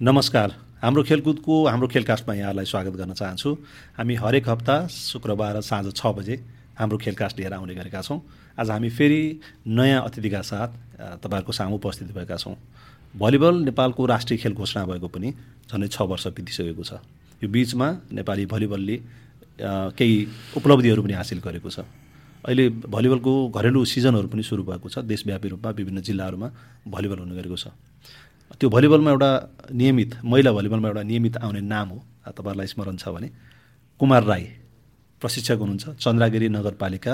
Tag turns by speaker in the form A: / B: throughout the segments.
A: नमस्कार। हाम्रो खेलकुदको हाम्रो खेलकास्टमा यहाँलाई स्वागत गर्न चाहन्छु। हामी हरेक हप्ता शुक्रबार साँझ छ बजे हाम्रो खेलकास्ट लिएर आउने गरेका छौँ। आज हामी फेरि नयाँ अतिथिका साथ तपाईँहरूको सामु उपस्थित भएका छौँ। भलिबल नेपालको राष्ट्रिय खेल घोषणा भएको पनि झन्डै छ वर्ष बितिसकेको छ। यो बिचमा नेपाली भलिबलले केही उपलब्धिहरू पनि हासिल गरेको छ। अहिले भलिबलको घरेलु सिजनहरू पनि सुरु भएको छ। देशव्यापी रूपमा विभिन्न जिल्लाहरूमा भलिबल हुने गरेको छ। त्यो भलिबलमा एउटा नियमित महिला भलिबलमा एउटा नियमित आउने नाम हो तपाईँहरूलाई स्मरण छ भने कुमार राई प्रशिक्षक हुनुहुन्छ चन्द्रागिरी नगरपालिका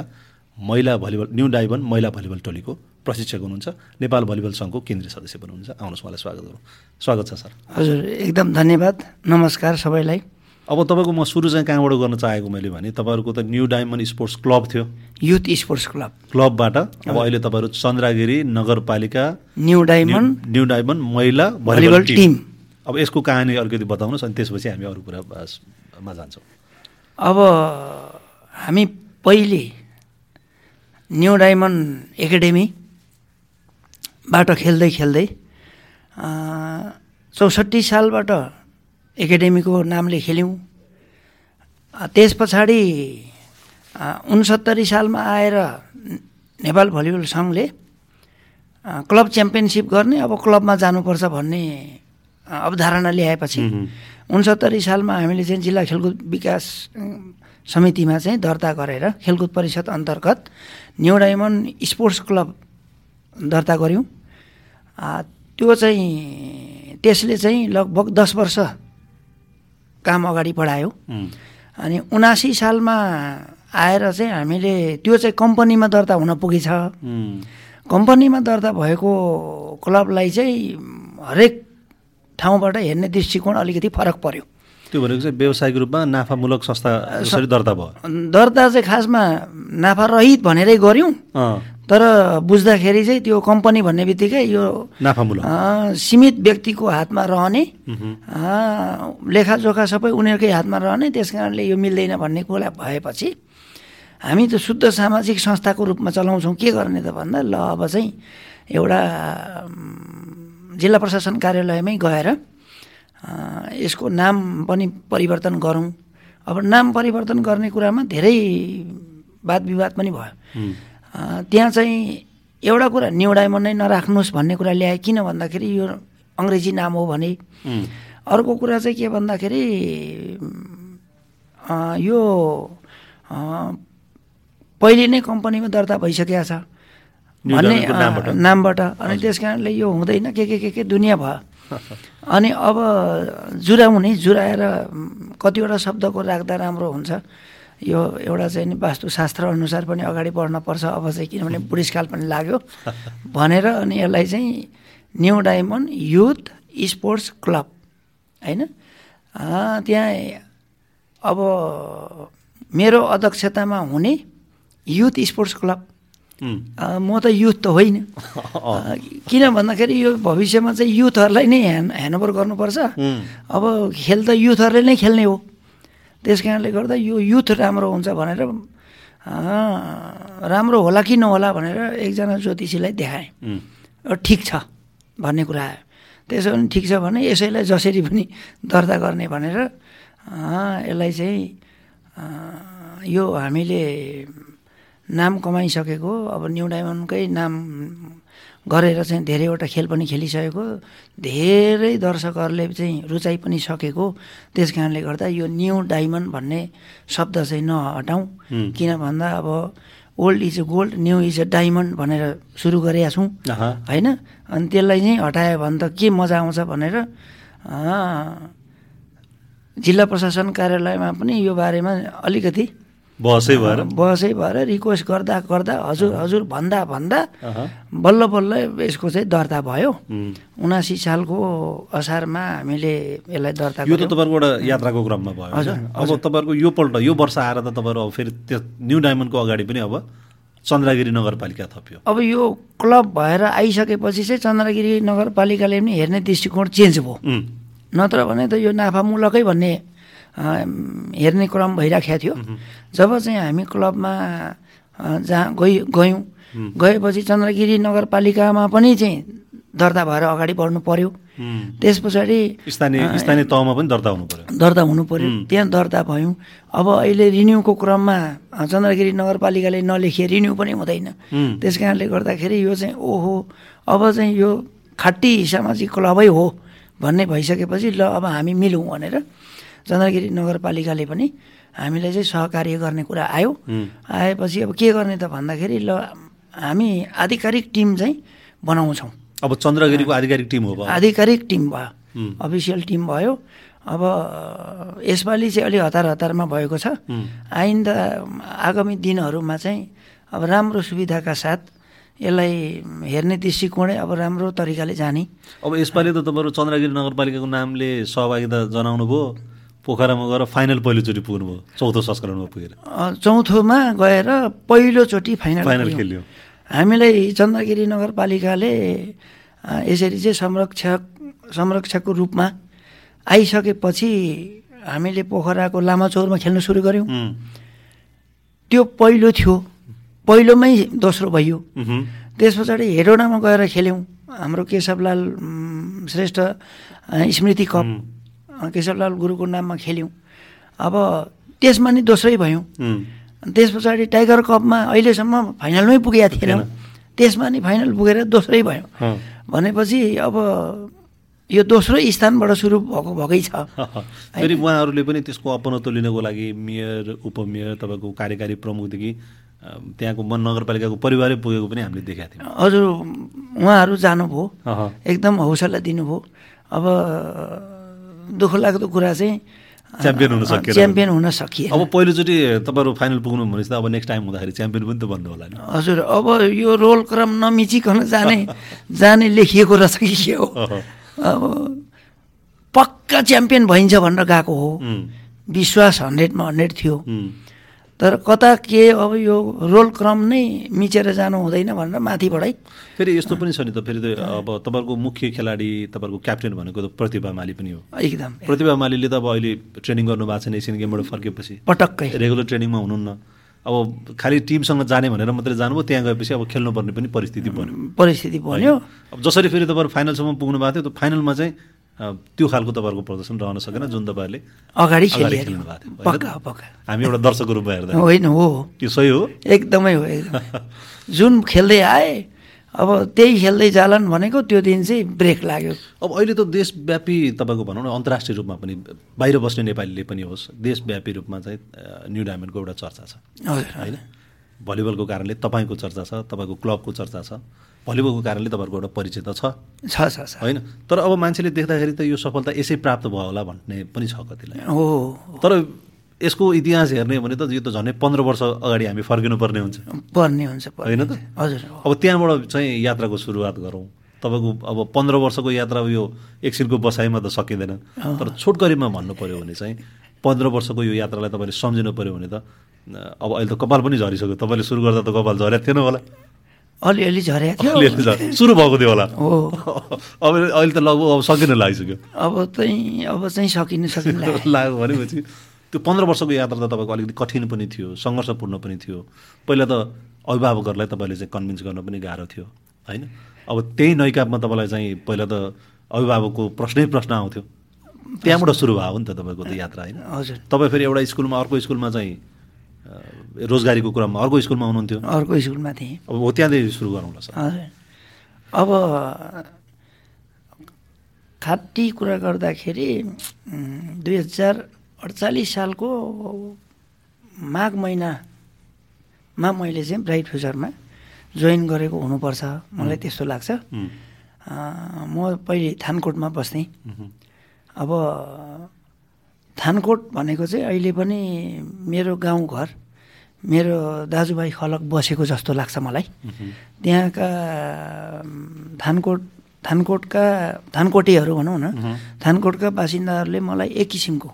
A: महिला भलिबल न्यु डाइबन महिला भलिबल टोलीको प्रशिक्षक हुनुहुन्छ नेपाल भलिबल सङ्घको केन्द्रीय सदस्य हुनुहुन्छ। आउनुहोस् मलाई स्वागत गरौँ। स्वागत छ सर।
B: हजुर एकदम धन्यवाद। नमस्कार सबैलाई।
A: अब तपाईँको म सुरु चाहिँ कहाँबाट गर्न चाहेको मैले भने तपाईँहरूको त न्यू डायमन्ड स्पोर्ट्स क्लब थियो।
B: युथ स्पोर्ट्स क्लब
A: क्लबबाट अब अहिले तपाईँहरू चन्द्रागिरी नगरपालिका
B: न्यू डायमन्ड
A: न्यू डायमन्ड महिला भलिबल टिम। अब यसको कहानी अलिकति बताउनुहोस् अनि त्यसपछि हामी अरू कुरामा जान्छौँ।
B: अब हामी पहिले न्यू डायमन्ड एकाडेमीबाट खेल्दै खेल्दै चौसठी सालबाट एकाडेमीको नामले खेल्यौँ। त्यस पछाडि उनसत्तरी सालमा आएर नेपाल भलिबल सङ्घले क्लब च्याम्पियनसिप गर्ने अब क्लबमा जानुपर्छ भन्ने अवधारणा ल्याएपछि उनसत्तरी सालमा हामीले चाहिँ जिल्ला खेलकुद विकास समितिमा चाहिँ दर्ता गरेर खेलकुद परिषद अन्तर्गत न्यु डायमन्ड स्पोर्ट्स क्लब दर्ता गऱ्यौँ। त्यो चाहिँ त्यसले चाहिँ लगभग दस वर्ष काम अगाडि बढायो। अनि उनासी सालमा आएर चाहिँ हामीले त्यो चाहिँ कम्पनीमा दर्ता हुन पुगेछ। कम्पनीमा दर्ता भएको क्लबलाई चाहिँ हरेक ठाउँबाट हेर्ने दृष्टिकोण अलिकति फरक पर्यो।
A: त्यो भनेको चाहिँ व्यावसायिक रूपमा नाफामूलक संस्था दर्ता भयो।
B: दर्ता चाहिँ खासमा नाफा रहित भनेरै गऱ्यौँ। तर बुझ्दाखेरि चाहिँ त्यो कम्पनी भन्ने बित्तिकै यो सीमित व्यक्तिको हातमा रहने लेखाजोखा सबै उनीहरूकै हातमा रहने त्यस कारणले यो मिल्दैन भन्ने कुरा भएपछि हामी त शुद्ध सामाजिक संस्थाको रूपमा चलाउँछौँ। के गर्ने त भन्दा ल अब चाहिँ एउटा जिल्ला प्रशासन कार्यालयमै गएर यसको नाम पनि परिवर्तन गरौँ। अब नाम परिवर्तन गर्ने कुरामा धेरै वाद विवाद पनि भयो। त्यहाँ चाहिँ एउटा कुरा न्यु डायमन्ड नै नराख्नुहोस् भन्ने कुरा ल्याए किन भन्दाखेरि यो अङ्ग्रेजी नाम हो भने। अर्को कुरा चाहिँ के भन्दाखेरि यो पहिले नै कम्पनीमा दर्ता भइसकेको छ। भन्ने नामबाट। अनि त्यस कारणले यो हुँदैन के के के के दुनियाँ भयो। अनि अब जुराउने जुराएर कतिवटा शब्दको राख्दा राम्रो हुन्छ। यो एउटा चाहिँ नि वास्तुशास्त्र अनुसार पनि अगाडि बढ्नुपर्छ अब चाहिँ किनभने बुढिसकाल पनि लाग्यो। भनेर अनि यसलाई चाहिँ new diamond youth sports club होइन? त्यहाँ अब मेरो अध्यक्षतामा हुने युथ स्पोर्ट्स क्लब म त युथ त होइन। किन भन्दाखेरि यो भविष्यमा चाहिँ युथहरूलाई नै ह्यान्ड ह्यान्डओभर गर्नुपर्छ अब खेल त युथहरूले नै खेल्ने हो। त्यस कारणले गर्दा यो युथ राम्रो हुन्छ भनेर राम्रो होला कि नहोला भनेर एकजना ज्योतिषीलाई देखाएँ। ठिक छ भन्ने कुरा आयो। त्यसो भने ठिक छ भने यसैलाई जसरी पनि दर्ता गर्ने भनेर यसलाई चाहिँ यो हामीले नाम कमाइसकेको अब न्यु डायमन्डकै नाम गरेर चाहिँ धेरैवटा खेल पनि खेलिसकेको। धेरै दर्शकहरूले चाहिँ रुचाइ पनि सकेको। त्यस कारणले गर्दा यो न्यु डायमन्ड भन्ने शब्द चाहिँ नहटाउँ। किन भन्दा अब old is a gold new is a diamond भनेर सुरु गरेका छौँ। होइन? अनि त्यसलाई चाहिँ हटायो भने त के मजा आउँछ भनेर जिल्ला प्रशासन कार्यालयमा पनि यो बारेमा अलिकति
A: बसै भएर?
B: बसै भएर रिक्वेस्ट गर्दा गर्दा हजुर हजुर भन्दा भन्दा बल्ल बल्ल यसको चाहिँ दर्ता भयो। उनासी सालको असारमा हामीले यसलाई दर्ता
A: यो त तपाईँहरूको एउटा यात्राको क्रममा भयो हजुर अब तपाईँहरूको यो पल्ट यो वर्ष आएर त तपाईँहरू अब फेरि त्यो न्यु डायमन्डको अगाडि पनि अब चन्द्रगिरी नगरपालिका थप्यो।
B: अब यो क्लब भएर आइसकेपछि चाहिँ चन्द्रगिरी नगरपालिकाले पनि हेर्ने दृष्टिकोण चेन्ज भयो। नत्र भने त यो नाफामूलकै भन्ने हेर्ने क्रम भइराखेको थियो। जब चाहिँ हामी क्लबमा जहाँ गइ गयौँ गएपछि चन्द्रगिरी नगरपालिकामा पनि चाहिँ दर्ता भएर अगाडि बढ्नु पर्यो। त्यस पछाडि
A: स्थानीय स्थानीय तहमा पनि दर्ता हुनु पर्यो।
B: दर्ता हुनु पर्यो। त्यहाँ दर्ता भयौँ। अब अहिले रिन्युको क्रममा चन्द्रगिरी नगरपालिकाले नलेखिए रिन्यू पनि हुँदैन। त्यस कारणले गर्दाखेरि यो चाहिँ ओहो अब चाहिँ यो खाटी सामाजिक क्लबै हो भन्ने भइसकेपछि ल अब हामी मिलौँ भनेर चन्द्रगिरी नगरपालिकाले पनि हामीलाई चाहिँ सहकार्य गर्ने कुरा आयो। आएपछि अब के गर्ने त भन्दाखेरि ल हामी आधिकारिक टिम चाहिँ बनाउँछौँ।
A: अब चन्द्रगिरीको आधिकारिक टिम हो
B: आधिकारिक टिम भयो। अफिसियल टिम भयो। अब यसपालि चाहिँ अलि हतार हतारमा भएको छ। आइन्दा आगामी दिनहरूमा चाहिँ अब राम्रो सुविधाका साथ यसलाई हेर्ने दृष्टिकोणै अब राम्रो तरिकाले जाने।
A: अब यसपालि त तपाईँहरू चन्द्रगिरी नगरपालिकाको नामले सहभागिता जनाउनु भयो पोखरामा गएर फाइनल पहिलोचोटि पुग्नुभयो चौथो संस्करणमा पुगेर।
B: चौथोमा गएर पहिलोचोटि फाइनल
A: फाइनल खेल्यो।
B: हामीलाई चन्द्रगिरी नगरपालिकाले यसरी चाहिँ संरक्षक संरक्षकको रूपमा आइसकेपछि हामीले पोखराको लामाचौरमा खेल्न सुरु गऱ्यौँ। त्यो पहिलो थियो। पहिलोमै दोस्रो भइयो त्यस पछाडि हेडोडामा गएर खेल्यौँ। हाम्रो केशवलाल श्रेष्ठ स्मृति कप। केशवलाल गुरुको नाममा खेल्यौँ। अब त्यसमा नि दोस्रै भयौँ। त्यस पछाडि टाइगर कपमा अहिलेसम्म फाइनलमै पुगेका थिएनौँ। त्यसमा नि फाइनल पुगेर दोस्रै भयो। भनेपछि अब यो दोस्रो स्थानबाट सुरु भएको भएकै छ।
A: फेरि उहाँहरूले पनि त्यसको अपनत्व लिनको लागि मेयर उपमेयर तपाईँको कार्यकारी प्रमुखदेखि त्यहाँको मन नगरपालिकाको परिवारै पुगेको पनि हामीले देखाएको थियौँ।
B: हजुर उहाँहरू जानुभयो। एकदम हौसला दिनुभयो। अब दुःख लाग्दो कुरा चाहिँ
A: च्याम्पियन हुन सकिएन।
B: च्याम्पियन हुन सकिएन।
A: अब पहिलोचोटि तपाईँहरू फाइनल पुग्नु भनेपछि त अब नेक्स्ट टाइम हुँदाखेरि च्याम्पियन पनि त बन्नु होला नि।
B: हजुर अब यो रोल क्रम नमिचिकन जाने जाने लेखिएको रहेछ कि के हो अब पक्का च्याम्पियन भइन्छ भनेर गएको हो। विश्वास हन्ड्रेडमा हन्ड्रेड थियो। तर कता के अब यो रोल क्रम नै मिचेर जानु हुँदैन भनेर माथिबाटै।
A: फेरि यस्तो पनि छ नि त फेरि अब तपाईँहरूको मुख्य खेलाडी तपाईँहरूको क्याप्टेन भनेको त प्रतिभा माली पनि हो।
B: एकदम।
A: प्रतिभा मालीले त अब अहिले ट्रेनिङ गर्नु भएको छैन एसियन गेमबाट फर्केपछि।
B: पटक्कै।
A: रेगुलर ट्रेनिङमा हुनुहुन्न। अब खालि टिमसँग जाने भनेर मात्रै जानुभयो त्यहाँ गएपछि अब खेल्नुपर्ने पनि परिस्थिति बन्यो।
B: परिस्थिति बन्यो।
A: अब जसरी फेरि तपाईँहरू फाइनलसम्म पुग्नु भएको थियो त्यो फाइनलमा चाहिँ त्यो खालको तपाईँहरूको प्रदर्शन रहन सकेन जुन तपाईँहरूले
B: अगाडि
A: खेल्नु भएको थियो हामी एउटा दर्शकको रूपमा हेर्दा
B: होइन हो।
A: त्यो सही हो?
B: एकदमै हो जुन खेल्दै आए अब त्यही खेल्दै जालान् भनेको त्यो दिन चाहिँ ब्रेक लाग्यो।
A: अब अहिले त देशव्यापी तपाईँको भनौँ न अन्तर्राष्ट्रिय रूपमा पनि बाहिर बस्ने नेपालीले पनि होस् देशव्यापी रूपमा चाहिँ न्यु डायमन्डको एउटा चर्चा छ। होइन? भलिबलको कारणले तपाईँको चर्चा छ तपाईँको क्लबको चर्चा छ। भलिबलको कारणले तपाईँहरूको एउटा परिचय त
B: छ छ
A: होइन? तर अब मान्छेले देख्दाखेरि त यो सफलता यसै प्राप्त भयो होला भन्ने पनि छ कतिलाई।
B: हो
A: तर यसको इतिहास हेर्ने भने त यो त झन् पन्ध्र वर्ष अगाडि हामी फर्किनु पर्ने हुन्छ
B: पर्ने हुन्छ
A: होइन त?
B: हजुर।
A: अब त्यहाँबाट चाहिँ यात्राको सुरुवात गरौँ। तपाईँको अब पन्ध्र वर्षको यात्रा यो एकछिनको बसाइमा त सकिँदैन। तर छोटकरीमा भन्नु पऱ्यो भने चाहिँ पन्ध्र वर्षको यो यात्रालाई तपाईँले सम्झिनु पऱ्यो भने त अब अहिले त कपाल पनि झरिसक्यो। तपाईँले सुरु गर्दा त कपाल झरेको थिएन होला।
B: अलिअलि झरेको थियो।
A: सुरु भएको थियो होला।
B: हो।
A: अब अहिले त लगभग अब सकिन लागिसक्यो।
B: अब चाहिँ अब चाहिँ सकिनु सकिनु
A: लाग्यो भनेपछि त्यो पन्ध्र वर्षको यात्रा त तपाईँको अलिकति कठिन पनि थियो सङ्घर्षपूर्ण पनि थियो। पहिला त अभिभावकहरूलाई तपाईँले चाहिँ कन्भिन्स गर्न पनि गाह्रो थियो होइन? अब त्यही नैकापमा तपाईँलाई चाहिँ पहिला त अभिभावकको प्रश्नै प्रश्न आउँथ्यो। त्यहाँबाट सुरु भयो नि त तपाईँको त्यो यात्रा होइन?
B: हजुर।
A: तपाईँ फेरि एउटा स्कुलमा अर्को स्कुलमा चाहिँ रोजगारीको क्रममा अर्को स्कुलमा हुनुहुन्थ्यो।
B: अर्को स्कुलमा थिएँ।
A: अब हो त्यहाँदेखि सुरु गरौँला सर।
B: हजुर। अब खाटी कुरा गर्दाखेरि दुई हजार अडचालिस सालको माघ महिनामा मैले चाहिँ ब्राइट फ्युचरमा जोइन गरेको हुनुपर्छ। मलाई त्यस्तो लाग्छ। म पहिले थानकोटमा बस्थेँ। अब थानकोट भनेको चाहिँ अहिले पनि मेरो गाउँघर मेरो दाजुभाइ खलक बसेको जस्तो लाग्छ मलाई। त्यहाँका थानकोट थानकोटका थानकोटेहरू भनौँ न थानकोटका बासिन्दाहरूले मलाई एक किसिमको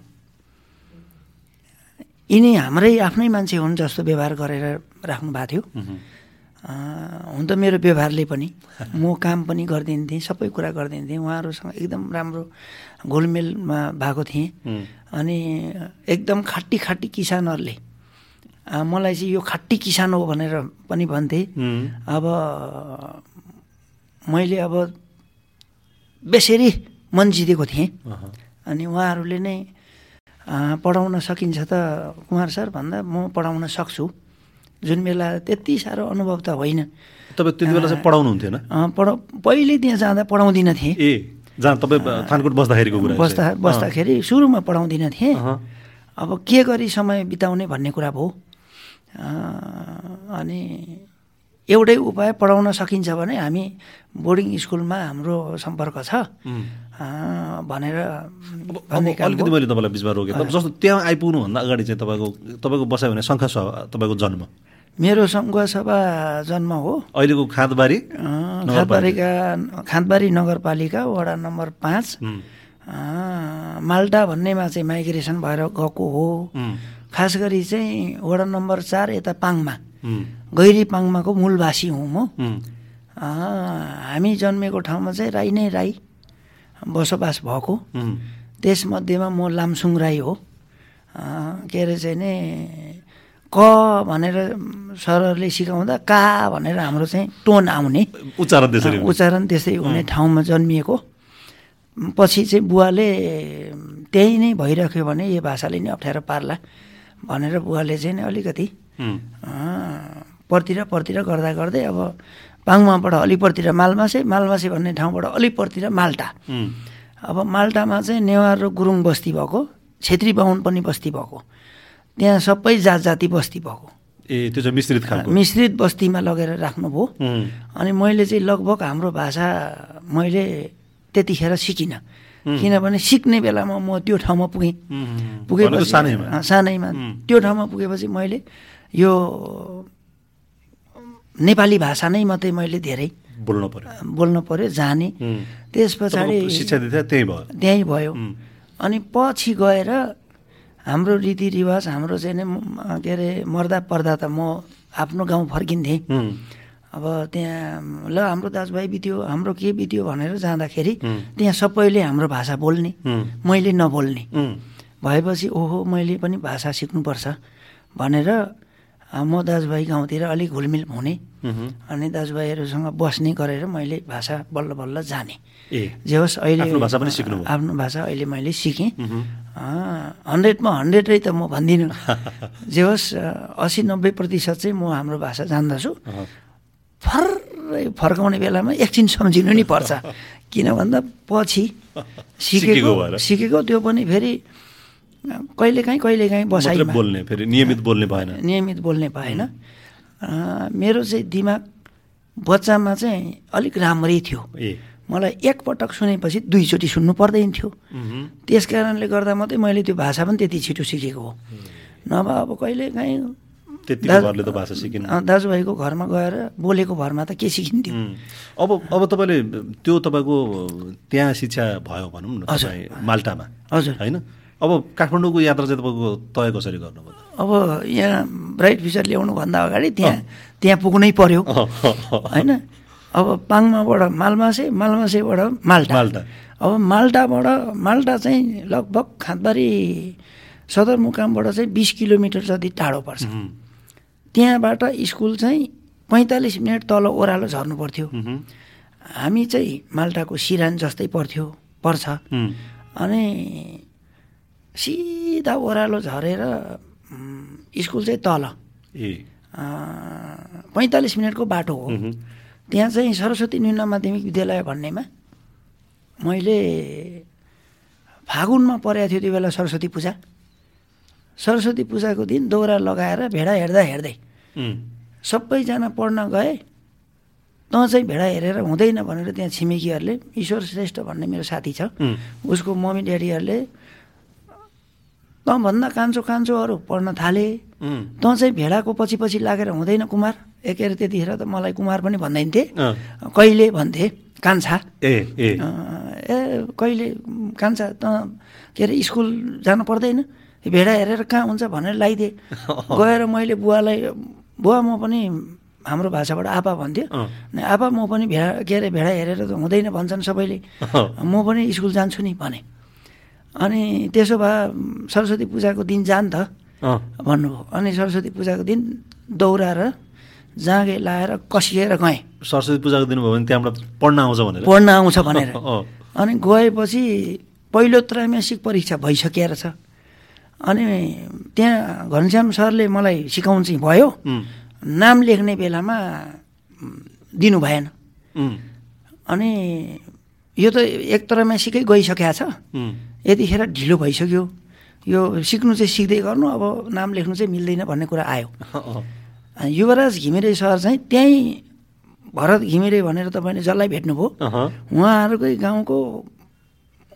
B: यिनी हाम्रै आफ्नै मान्छे हुन् जस्तो व्यवहार गरेर राख्नु भएको थियो हुन त मेरो व्यवहारले पनि म काम पनि गरिदिन्थेँ सबै कुरा गरिदिन्थेँ उहाँहरूसँग एकदम राम्रो घोलमेलमा भएको थिएँ। अनि एकदम खाटी खाटी किसानहरूले मलाई चाहिँ यो खाटी किसान हो भनेर पनि भन्थे। अब मैले अब बेसरी मन जितेको थिएँ। अनि उहाँहरूले नै पढाउन सकिन्छ त कुमार सर भन्दा म पढाउन सक्छु। जुन बेला त्यति साह्रो अनुभव त होइन।
A: तपाईँ त्यति बेला चाहिँ पढाउनु हुन्थेन
B: पढा पहिले त्यहाँ जाँदा पढाउँदिनँ थिएँ।
A: ए। जहाँ तपाईँ थानकोट बस्दाखेरिको कुरा
B: बस्दा बस्दाखेरि सुरुमा पढाउँदिनँ थिएँ। अब के गरी समय बिताउने भन्ने कुरा भयो। अनि एउटै उपाय पढाउन सकिन्छ भने हामी बोर्डिङ स्कुलमा हाम्रो सम्पर्क छ। भनेर
A: अलिकति मैले तपाईँलाई बिचमा रोकेँ। जस्तो त्यहाँ आइपुग्नुभन्दा अगाडि चाहिँ तपाईँको तपाईँको बसाइ भने शङ्खा तपाईँको जन्म।
B: मेरो सङ्घ सभा जन्म हो।
A: अहिलेको खाँदबारी
B: खाँदबारीका खाँदबारी नगरपालिका वडा नम्बर पाँच। माल्टा भन्नेमा चाहिँ माइग्रेसन भएर गएको हो। खास गरी चाहिँ वडा नम्बर चार यता पाङमा। गैरी पाङमाको मूलवासी हुँ म। हामी जन्मेको ठाउँमा चाहिँ राई नै राई बसोबास भएको। त्यसमध्येमा म लामसुङ राई हो। के अरे चाहिँ नि क भनेर सरहरूले सिकाउँदा का भनेर हाम्रो चाहिँ टोन आउने।
A: उच्चारण त्यसरी
B: उच्चारण त्यसै हुने ठाउँमा जन्मिएको। पछि चाहिँ बुवाले त्यही नै भइराख्यो भने यो भाषाले नै अप्ठ्यारो पार्ला भनेर बुवाले चाहिँ नि अलिकति पर्तिर पर्तिर गर्दा गर्दै अब पाङमाबाट अलिपर्तिर मालमासे मालमासे भन्ने ठाउँबाट अलिपर्तिर माल्टा। अब माल्टामा चाहिँ नेवार र गुरुङ बस्ती भएको छेत्री बाहुन पनि बस्ती भएको। त्यहाँ सबै जात जाति बस्ती भएको।
A: ए त्यो चाहिँ मिश्रित
B: मिश्रित बस्तीमा लगेर राख्नुभयो। अनि मैले चाहिँ लगभग हाम्रो भाषा मैले त्यतिखेर सिकिनँ। किनभने सिक्ने बेलामा म त्यो ठाउँमा पुगेँ।
A: पुगेपछि सानैमा?
B: त्यो ठाउँमा पुगेपछि मैले यो नेपाली भाषा नै मात्रै मैले धेरै
A: बोल्नु पर्यो।
B: बोल्नु पर्यो जाने। त्यस पछाडि
A: शिक्षा त्यहीँ भयो।
B: त्यहीँ भयो। अनि पछि गएर हाम्रो रीतिरिवाज हाम्रो चाहिँ नै के अरे मर्दा पर्दा त म आफ्नो गाउँ फर्किन्थेँ। अब त्यहाँ ल हाम्रो दाजुभाइ बित्यो हाम्रो के बित्यो भनेर जाँदाखेरि त्यहाँ सबैले हाम्रो भाषा बोल्ने मैले नबोल्ने। भएपछि ओहो मैले पनि भाषा सिक्नुपर्छ भनेर म दाजुभाइ गाउँतिर अलिक घुलमिल हुने अनि दाजुभाइहरूसँग बस्ने गरेर मैले भाषा बल्ल बल्ल जाने। जे होस् अहिले
A: आफ्नो भाषा पनि सिक्नु
B: आफ्नो भाषा अहिले मैले सिकेँ। हन्ड्रेडमा हन्ड्रेडै त म भन्दिनँ। जे होस् असी नब्बे प्रतिशत चाहिँ म हाम्रो भाषा जान्दछु। फर्रै फर्काउने बेलामा एकछिन सम्झिनु नि पर्छ। किन भन्दा पछि सिकेको सिकेको त्यो पनि फेरि कहिलेकाहीँ कहिलेकाहीँ बसाइ
A: बोल्ने फेरि नियमित बोल्ने भएन।
B: नियमित बोल्ने भएन। मेरो चाहिँ दिमाग बच्चामा चाहिँ अलिक राम्रै थियो। मलाई एकपटक सुनेपछि दुईचोटि सुन्नु पर्दैन थियो। त्यस कारणले गर्दा मात्रै मैले त्यो भाषा पनि त्यति छिटो सिकेको हो। नभए अब कहिलेकाहीँ दाजुभाइको घरमा गएर बोलेको भरमा त के सिकिन्थ्यो?
A: अब अब तपाईँले त्यो तपाईँको त्यहाँ शिक्षा भयो भनौँ न माल्टामा।
B: हजुर।
A: होइन? अब काठमाडौँको यात्रा चाहिँ तपाईँको तय कसरी गर्नुभयो?
B: अब यहाँ ब्राइट फ्युचर ल्याउनुभन्दा अगाडि त्यहाँ त्यहाँ पुग्नै पर्यो। होइन? अब पाङमाबाट मालमासे मालमासेबाट माल्टा।
A: माल्टा।
B: अब माल्टाबाट माल्टा चाहिँ लगभग खाँदबारी सदरमुकामबाट चाहिँ बिस किलोमिटर जति टाढो पर्छ। त्यहाँबाट स्कुल चाहिँ पैँतालिस मिनट तल ओह्रालो झर्नु पर्थ्यो। हामी चाहिँ माल्टाको सिरान जस्तै पर्थ्यो पर्छ। अनि सिधा ओह्रालो झरेर स्कुल चाहिँ तल।
A: ए।
B: पैँतालिस मिनटको बाटो हो। त्यहाँ चाहिँ सरस्वती न्यून माध्यमिक विद्यालय भन्नेमा मैले फागुनमा परेको थियो त्यो बेला सरस्वती पूजा। सरस्वती पूजाको दिन दौरा लगाएर भेडा हेर्दा हेर्दै सबैजना पढ्न गए। तँ चाहिँ भेडा हेरेर हुँदैन भनेर त्यहाँ छिमेकीहरूले ईश्वर श्रेष्ठ भन्ने मेरो साथी छ। उसको मम्मी ड्याडीहरूले तँभन्दा कान्छो कान्छोहरू पढ्न थाले। तँ चाहिँ भेडाको पछि पछि लागेर हुँदैन कुमार। ए के अरे त्यतिखेर त मलाई कुमार पनि भन्दैन थिएँ कहिले भन्थे? कान्छा।
A: ए ए।
B: कहिले? कान्छा त के अरे स्कुल जानु पर्दैन। भेडा हेरेर कहाँ हुन्छ भनेर लगाइदिएँ। गएर मैले बुवालाई बुवा म पनि हाम्रो भाषाबाट आपा भन्थ्यो। आपा म पनि भेडा के अरे भेडा हेरेर त हुँदैन भन्छन् सबैले। म पनि स्कुल जान्छु नि भने। अनि त्यसो भए सरस्वती पूजाको दिन जान त। भन्नुभयो। अनि सरस्वती पूजाको दिन दौडाएर जाँगे लाएर कसिएर गएँ।
A: सरस्वती पूजाको दिन भयो भने त्यहाँबाट पढ्न आउँछ भनेर।
B: पढ्न आउँछ भनेर। अनि गएपछि पहिलो त्रैमासिक परीक्षा भइसकेर छ। अनि त्यहाँ घनश्याम सरले मलाई सिकाउनु चाहिँ भयो। नाम लेख्ने बेलामा दिनु भएन। अनि यो त एक त्रैमासिकै गइसकेको छ। यतिखेर ढिलो भइसक्यो। यो सिक्नु चाहिँ सिक्दै गर्नु अब नाम लेख्नु चाहिँ मिल्दैन भन्ने कुरा आयो। युवराज घिमिरे सर चाहिँ त्यहीँ भरत घिमिरे भनेर तपाईँले जसलाई भेट्नुभयो उहाँहरूकै गाउँको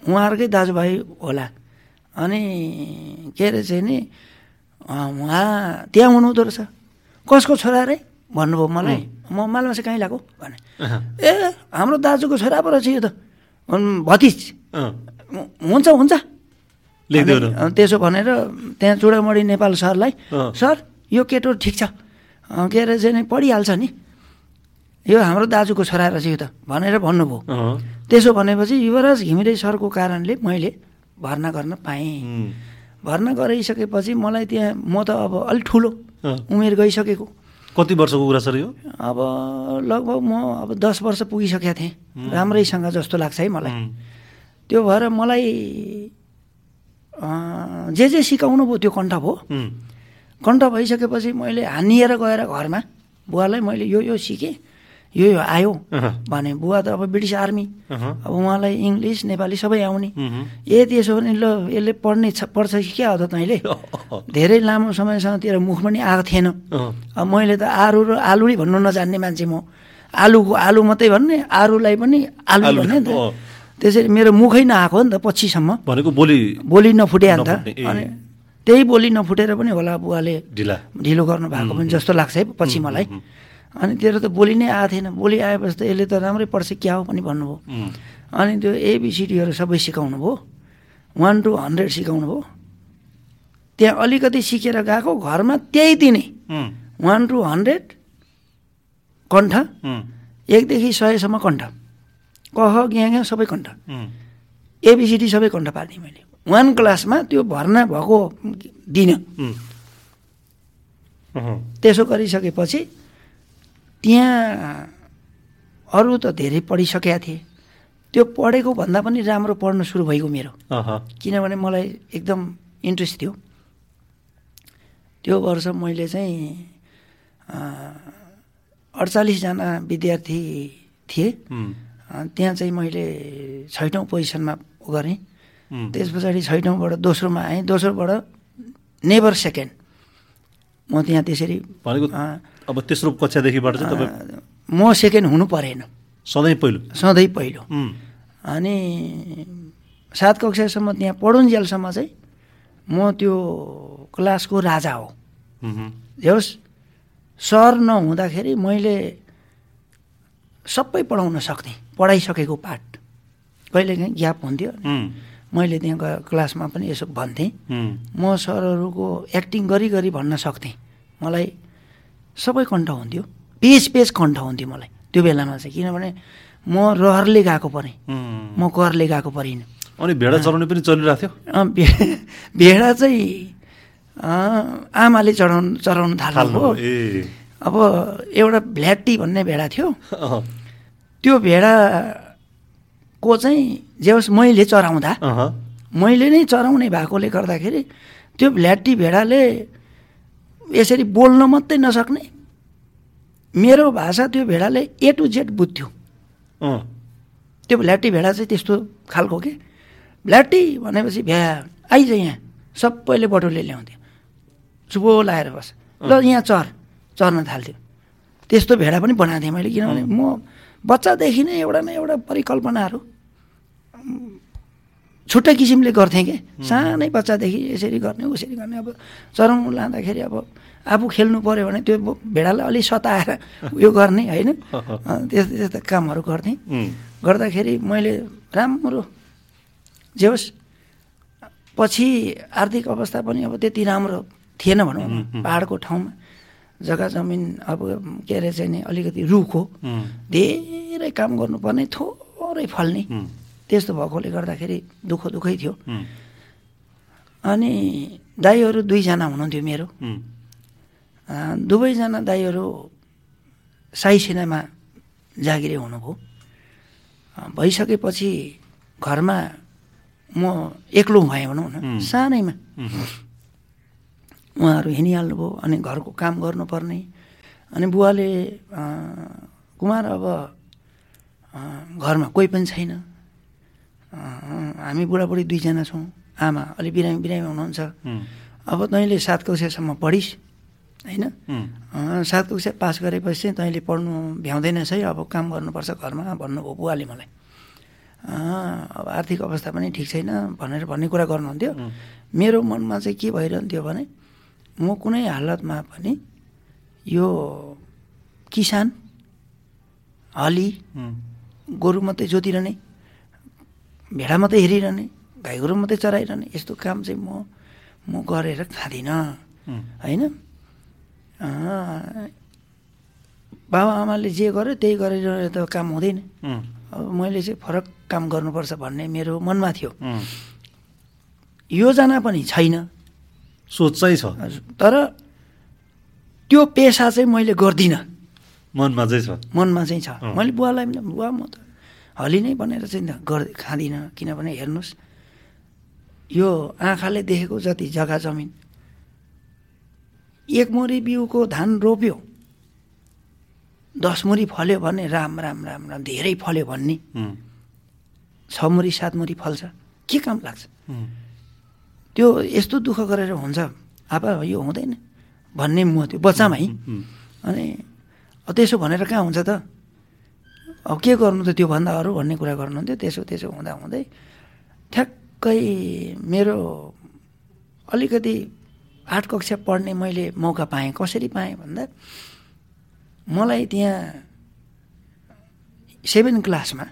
B: उहाँहरूकै दाजुभाइ होला। अनि के अरे चाहिँ नि उहाँ त्यहाँ हुनुहुँदो रहेछ। कसको छोरा रे? भन्नुभयो मलाई। म मालमा चाहिँ कहीँ लगाएको भने। ए हाम्रो दाजुको छोरा पो रहेछ यो त भतिज। हुन्छ हुन्छ। त्यसो भनेर त्यहाँ चुडामणी नेपाल सरलाई सर यो केटो ठिक छ। के अरे चाहिँ पढिहाल्छ नि। यो हाम्रो दाजुको छोरा रहेछ यो त। भनेर भन्नुभयो। त्यसो भनेपछि युवराज घिमिरे सरको कारणले मैले भर्ना गर्न पाएँ। भर्ना गराइसकेपछि मलाई त्यहाँ म त अब अलिक ठुलो उमेर गइसकेको।
A: कति वर्षको कुरा सर यो?
B: अब लगभग म अब दस वर्ष पुगिसकेको थिएँ। राम्रैसँग जस्तो लाग्छ है मलाई। त्यो भएर मलाई जे जे सिकाउनु भयो त्यो कण्ठ भयो। कण्ठ भइसकेपछि मैले हानिएर गएर घरमा बुवालाई मैले यो यो सिकेँ यो यो आयो भने बुवा त अब ब्रिटिस आर्मी अब उहाँलाई इङ्ग्लिस नेपाली सबै आउने। ए त्यसो भने ल यसले पढ्ने पढ्छ कि क्या हो त तैँले? धेरै लामो समयसम्म तेरो मुख पनि आएको थिएन। अब मैले त आलु र आलु नै भन्नु नजान्ने मान्छे म। आलुको आलु मात्रै भन्ने आरुलाई पनि आलु भन्ने नि त। त्यसरी मेरो मुखै नआएको नि त पछिसम्म।
A: भनेको बोली
B: बोली नफुटे अन्त। अनि त्यही बोली नफुटेर पनि होला बुवाले
A: ढिला।
B: ढिलो गर्नु भएको पनि जस्तो लाग्छ है पछि मलाई। अनि तेरो त बोली नै आएको थिएन। बोली आएपछि त यसले त राम्रै पढ्छ क्या हो पनि भन्नुभयो। अनि त्यो एबिसिडीहरू सबै सिकाउनु भयो। वान टू हन्ड्रेड सिकाउनु भयो। त्यहाँ अलिकति सिकेर गएको घरमा त्यही दिने वान टू हन्ड्रेड कण्ठ। एकदेखि सयसम्म कण्ठ। कह ग्या ग्या सबै कण्ठ। एबिसिडी सबै कण्ठ पार्ने मैले। वान क्लासमा त्यो भर्ना भएको दिन। त्यसो गरिसकेपछि त्यहाँ अरू त धेरै पढिसकेका थिएँ। त्यो पढेको भन्दा पनि राम्रो पढ्न सुरु भइगयो मेरो। किनभने मलाई एकदम इन्ट्रेस्ट थियो। त्यो वर्ष मैले चाहिँ अडचालिसजना विद्यार्थी थिए। त्यहाँ चाहिँ मैले छैटौँ पोजिसनमा गरेँ। त्यस पछाडि छैटौँबाट दोस्रोमा आएँ। दोस्रोबाट नेभर सेकेन्ड। म त्यहाँ त्यसरी
A: भनेको अब तेस्रो कक्षादेखिबाट चाहिँ
B: म सेकेन्ड हुनु परेन।
A: सधैँ पहिलो?
B: सधैँ पहिलो। अनि सात कक्षासम्म त्यहाँ पढुन्जेलसम्म चाहिँ म त्यो क्लासको राजा हो। होस् सर नहुँदाखेरि मैले सबै पढाउन सक्थेँ। पढाइसकेको पाठ। कहिलेकाहीँ ग्याप हुन्थ्यो। मैले त्यहाँ क्लासमा पनि यसो भन्थेँ। म सरहरूको एक्टिङ गरी गरी भन्न सक्थेँ। मलाई सबै कण्ठ हुन्थ्यो। पेज पेज कण्ठ हुन्थ्यो मलाई। त्यो बेलामा चाहिँ किनभने म रहरले गएको परेँ। म करले गएको परिनँ।
A: अनि भेडा चढाउने पनि चलिरहेको
B: थियो? भेडा चाहिँ आमाले चढाउनु चढाउनु थाल्नु हो अब एउटा भ्ल्याटी भन्ने भेडा थियो। त्यो भेडाको चाहिँ जे होस् मैले चराउँदा मैले नै चराउने भएकोले गर्दाखेरि त्यो भ्ल्याटी भेडाले यसरी बोल्न मात्रै नसक्ने। मेरो भाषा त्यो भेडाले ए टु जेड बुझ्थ्यो। त्यो भ्ल्याटी भेडा चाहिँ त्यस्तो खालको के? भ्ल्याटी भनेपछि भ्या आइज यहाँ। सबैले बटुले ल्याउँथ्यो। चुपो लाएर बस। ल यहाँ चर। चर्न थाल्थ्यो। त्यस्तो भेडा पनि बनाएको थिएँ मैले किनभने म बच्चादेखि नै एउटा न एउटा परिकल्पनाहरू छुट्टै किसिमले गर्थेँ कि? सानै बच्चादेखि यसरी गर्ने उसरी गर्ने। अब चराउनु लाँदाखेरि अब आफू खेल्नु पऱ्यो भने त्यो भेडालाई अलिक सताएर उयो गर्ने होइन? त्यस्तो त्यस्तो कामहरू गर्थेँ। गर्दाखेरि मैले राम्रो जे होस् पछि आर्थिक अवस्था पनि अब त्यति राम्रो थिएन भनौँ पाहाडको ठाउँमा। जग्गा जमिन अब के अरे चाहिँ नि अलिकति रुख। हो धेरै काम गर्नुपर्ने थोरै फल्ने। त्यस्तो भएकोले गर्दाखेरि दुःख दुःखै थियो। अनि दाईहरू दुईजना हुनुहुन्थ्यो मेरो। दुवैजना दाईहरू साई सेनामा जागिरे हुनुभयो। भइसकेपछि घरमा म एक्लो भएँ भनौँ न। सानैमा। उहाँहरू हिँडिहाल्नुभयो अनि घरको काम गर्नुपर्ने। अनि बुवाले कुमार अब घरमा कोही पनि छैन। हामी बुढाबुढी दुईजना छौँ आमा अलि बिरामी बिरामी हुनुहुन्छ। अब तैँले सात कक्षासम्म पढिस् होइन? सात कक्षा पास गरेपछि चाहिँ तैँले पढ्नु भ्याउँदैनस् है अब काम गर्नुपर्छ घरमा भन्नुभयो बुवाले मलाई। अब आर्थिक अवस्था पनि ठिक छैन भनेर भन्ने कुरा गर्नुहुन्थ्यो। मेरो मनमा चाहिँ के भइरहन्थ्यो भने म कुनै हालतमा पनि यो किसान हली गोरु मात्रै जोतिरहने भेडा मात्रै हेरिरहने गाई गोरु मात्रै चराइरहने यस्तो काम चाहिँ म म गरेर खाँदिनँ। होइन? बाबा आमाले जे गर्यो त्यही गरेर त काम हुँदैन। अब मैले चाहिँ फरक काम गर्नुपर्छ भन्ने मेरो मनमा थियो। योजना पनि छैन।
A: सोचै छ।
B: तर त्यो पेसा चाहिँ मैले गर्दिनँ।
A: मनमा चाहिँ छ।
B: मनमा चाहिँ छ। मैले बुवालाई पनि बुवा म त हली नै भनेर चाहिँ गर् खाँदिनँ। किनभने हेर्नुहोस् यो आँखाले देखेको जति जग्गा जमिन एक मुरी बिउको धान रोप्यो दस मुरी फल्यो भने राम राम राम राम धेरै फल्यो भन्ने। छ मुरी सात मुरी फल्छ। के काम लाग्छ? त्यो यस्तो दुःख गरेर हुन्छ। आपा यो हुँदैन। भन्ने म त्यो बच्चामा है अनि त्यसो भनेर कहाँ हुन्छ त? अब के गर्नु त त्योभन्दा अरू भन्ने कुरा गर्नुहुन्थ्यो। त्यसो त्यसो हुँदा हुँदै ठ्याक्कै मेरो अलिकति आठ कक्षा पढ्ने मैले मौका पाएँ। कसरी पाएँ भन्दा मलाई त्यहाँ सेभेन क्लासमा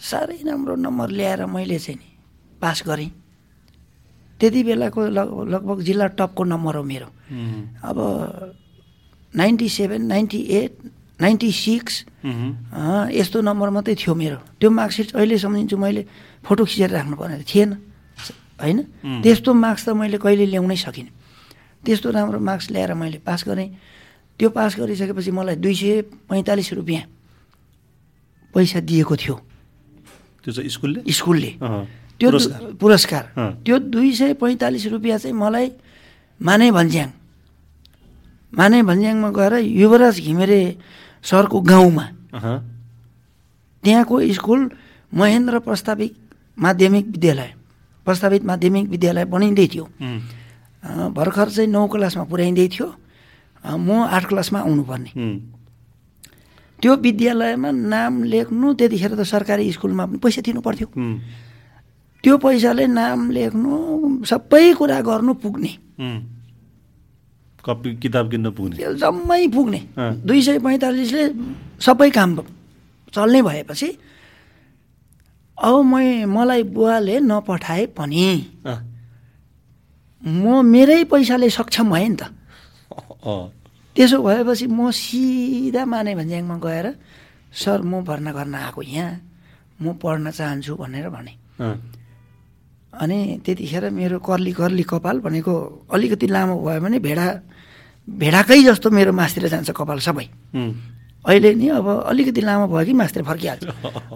B: साह्रै राम्रो नम्बर ल्याएर मैले चाहिँ नि पास गरेँ। त्यति बेलाको लग लगभग जिल्ला टपको नम्बर हो मेरो। अब ninety seven ninety eight ninety six यस्तो नम्बर मात्रै थियो मेरो। त्यो मार्कसिट अहिले सम्झिन्छु मैले फोटो खिचेर राख्नुपर्ने थिएन। होइन? त्यस्तो मार्क्स त मैले कहिले ल्याउनै सकिनँ। त्यस्तो राम्रो मार्क्स ल्याएर मैले पास गरेँ। त्यो पास गरिसकेपछि मलाई दुई सय पैँतालिस रुपियाँ पैसा दिएको थियो।
A: त्यो चाहिँ स्कुलले?
B: स्कुलले। त्यो पुरस्कार। त्यो दुई सय पैँतालिस रुपियाँ चाहिँ मलाई माने भन्ज्याङ। माने भन्ज्याङमा गएर युवराज घिमिरे सरको गाउँमा। त्यहाँको स्कुल महेन्द्र प्रस्ताविक माध्यमिक विद्यालय। प्रस्तावित माध्यमिक विद्यालय बनिँदै थियो। भर्खर चाहिँ नौ क्लासमा पुर्याइँदै थियो। म आठ क्लासमा आउनुपर्ने। त्यो विद्यालयमा नाम लेख्नु त्यतिखेर त सरकारी स्कुलमा पनि पैसा दिनु पर्थ्यो त्यो पैसाले नाम लेख्नु सबै कुरा गर्नु पुग्ने।
A: कपी किताब किन्न पुग्ने।
B: जम्मै पुग्ने। दुई सय पैँतालिसले सबै काम चल्ने भएपछि अब मै मलाई बुवाले नपठाए पनि। म मेरै पैसाले सक्षम भएँ नि त। त्यसो भएपछि म सिधा माने भन्ज्याङमा गएर सर म भर्ना गर्न आएको यहाँ। म पढ्न चाहन्छु भनेर भने। अनि त्यतिखेर मेरो कर्ली कर्ली कपाल भनेको अलिकति लामो भयो भने भेडा भेडाकै जस्तो मेरो मासतिर जान्छ कपाल सबै। अहिले नि अब अलिकति लामो भयो कि मासतिर फर्किहाल्छ।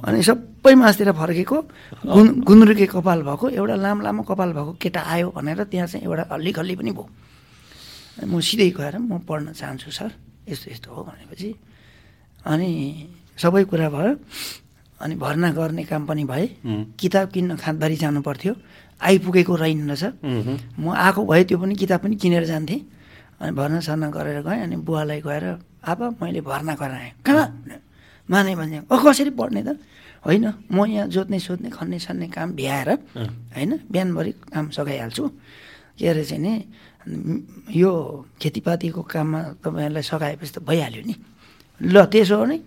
B: अनि सबै मासतिर फर्केको गुन गुन्द्रुके कपाल भएको एउटा लामो लामो कपाल भएको केटा आयो भनेर त्यहाँ चाहिँ एउटा हल्ली खल्ली पनि भयो। म सिधै गएर म पढ्न चाहन्छु सर। यस्तो यस्तो हो भनेपछि। अनि सबै कुरा भयो। अनि भर्ना गर्ने काम पनि भए किताब किन्न खाँदबारी जानु पर्थ्यो आइपुगेको रहेनछ म आएको भए त्यो पनि किताब पनि किनेर जान्थेँ। अनि भर्ना सर्ना गरेर गएँ अनि बुवालाई गएर अब मैले भर्ना गराएँ। कहाँ? माने भने अ कसरी पढ्ने त? होइन म यहाँ जोत्ने सोध्ने खन्ने सन्ने काम भ्याएर होइन बिहानभरि काम सघाइहाल्छु। के अरे चाहिँ नि यो खेतीपातीको काममा तपाईँहरूलाई सघाएपछि त भइहाल्यो नि। ल त्यसो हो नि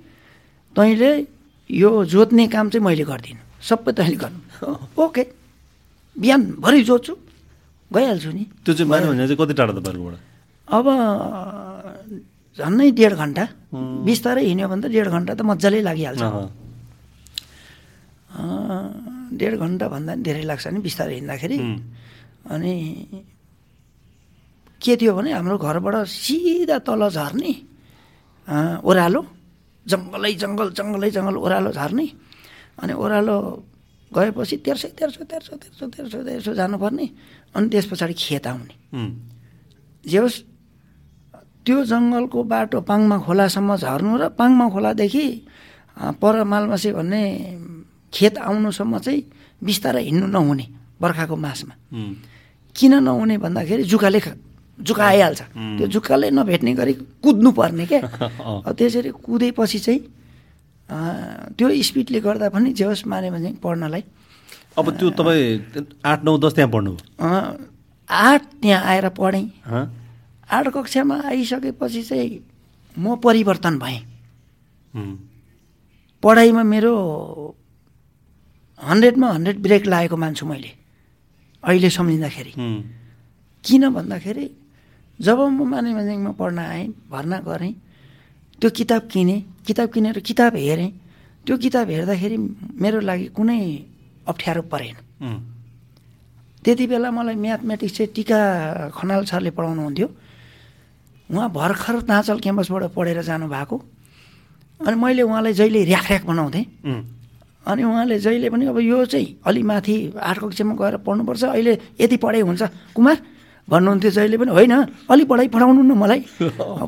B: तैँले यो जोत्ने काम चाहिँ मैले गर्दिनँ। सबै तैँले गर्नु। ओके। बिहानभरि जोत्छु। गइहाल्छु नि।
A: त्यो चाहिँ माने भने चाहिँ कति टाढा तपाईँहरूकोबाट?
B: अब झन्नै डेढ घन्टा। बिस्तारै हिँड्यो भने त डेढ घन्टा त मजाले लागिहाल्छ। डेढ घन्टाभन्दा पनि धेरै लाग्छ नि बिस्तारै हिँड्दाखेरि। अनि के थियो भने हाम्रो घरबाट सिधा तल झर्ने ओह्रालो जङ्गलै जङ्गल जङ्गलै जङ्गल ओह्रालो झर्ने। अनि ओह्रालो गएपछि तेर्सो तेर्सो तेर्सो तेर्सो तेर्सो तेर्सो जानुपर्ने। अनि त्यस पछाडि खेत आउने। जे होस् त्यो जङ्गलको बाटो पाङमा खोलासम्म झर्नु र पाङमा खोलादेखि पर मालमासे भन्ने खेत आउनुसम्म चाहिँ बिस्तारै हिँड्नु नहुने बर्खाको मासमा। किन नहुने भन्दाखेरि जुकाले जुका आइहाल्छ त्यो जुकाले नभेट्ने गरी कुद्नु पर्ने क्या। त्यसरी कुदेपछि चाहिँ त्यो स्पिडले गर्दा पनि जे होस् माने भने पढ्नलाई।
A: अब त्यो तपाईँ आठ नौ दस त्यहाँ पढ्नु?
B: आठ त्यहाँ आएर पढेँ। आठ कक्षामा आइसकेपछि चाहिँ म परिवर्तन भएँ। पढाइमा मेरो हन्ड्रेडमा हन्ड्रेड ब्रेक लागेको मान्छु मैले अहिले सम्झिँदाखेरि। किन भन्दाखेरि जब म माने मानेमा पढ्न आएँ भर्ना गरेँ त्यो किताब किनेँ किताब किनेर किताब हेरेँ त्यो किताब हेर्दाखेरि मेरो लागि कुनै अप्ठ्यारो परेन। त्यति बेला मलाई म्याथमेटिक्स चाहिँ टिका खनाल सरले पढाउनुहुन्थ्यो उहाँ भर्खर नाचल क्याम्पसबाट पढेर जानुभएको। अनि मैले उहाँलाई जहिले ऱ्याखऱ्याख बनाउँथेँ। अनि उहाँले जहिले पनि अब यो चाहिँ अलि माथि आठ कक्षामा गएर पढ्नुपर्छ अहिले यति पढाइ हुन्छ। कुमार भन्नुहुन्थ्यो जहिले पनि। होइन अलि पढाइ पढाउनु न मलाई।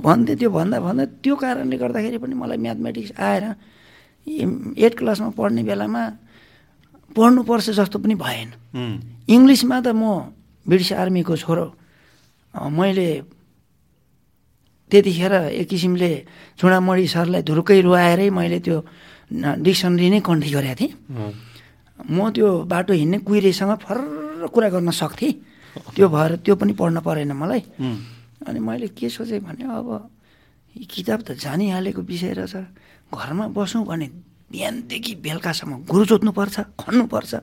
B: भन्थ्यो त्यो भन्दा भन्दा त्यो कारणले गर्दाखेरि पनि मलाई म्याथमेटिक्स आएर एट क्लासमा पढ्ने बेलामा पढ्नुपर्छ जस्तो पनि भएन। इङ्ग्लिसमा त म ब्रिटिस आर्मीको छोरो मैले त्यतिखेर एक किसिमले चुडामणी सरलाई धुर्कै रुवाएरै मैले त्यो डिक्सनरी नै कन्ट्री गरेको थिएँ। म त्यो बाटो हिँड्ने कुहिरेसँग फर्र कुरा गर्न सक्थेँ। त्यो भएर त्यो पनि पढ्न परेन मलाई। अनि मैले के सोचेँ भने अब किताब त जानिहालेको विषय रहेछ। घरमा बसौँ भने बिहानदेखि बेलुकासम्म गुरु जोत्नुपर्छ खन्नुपर्छ।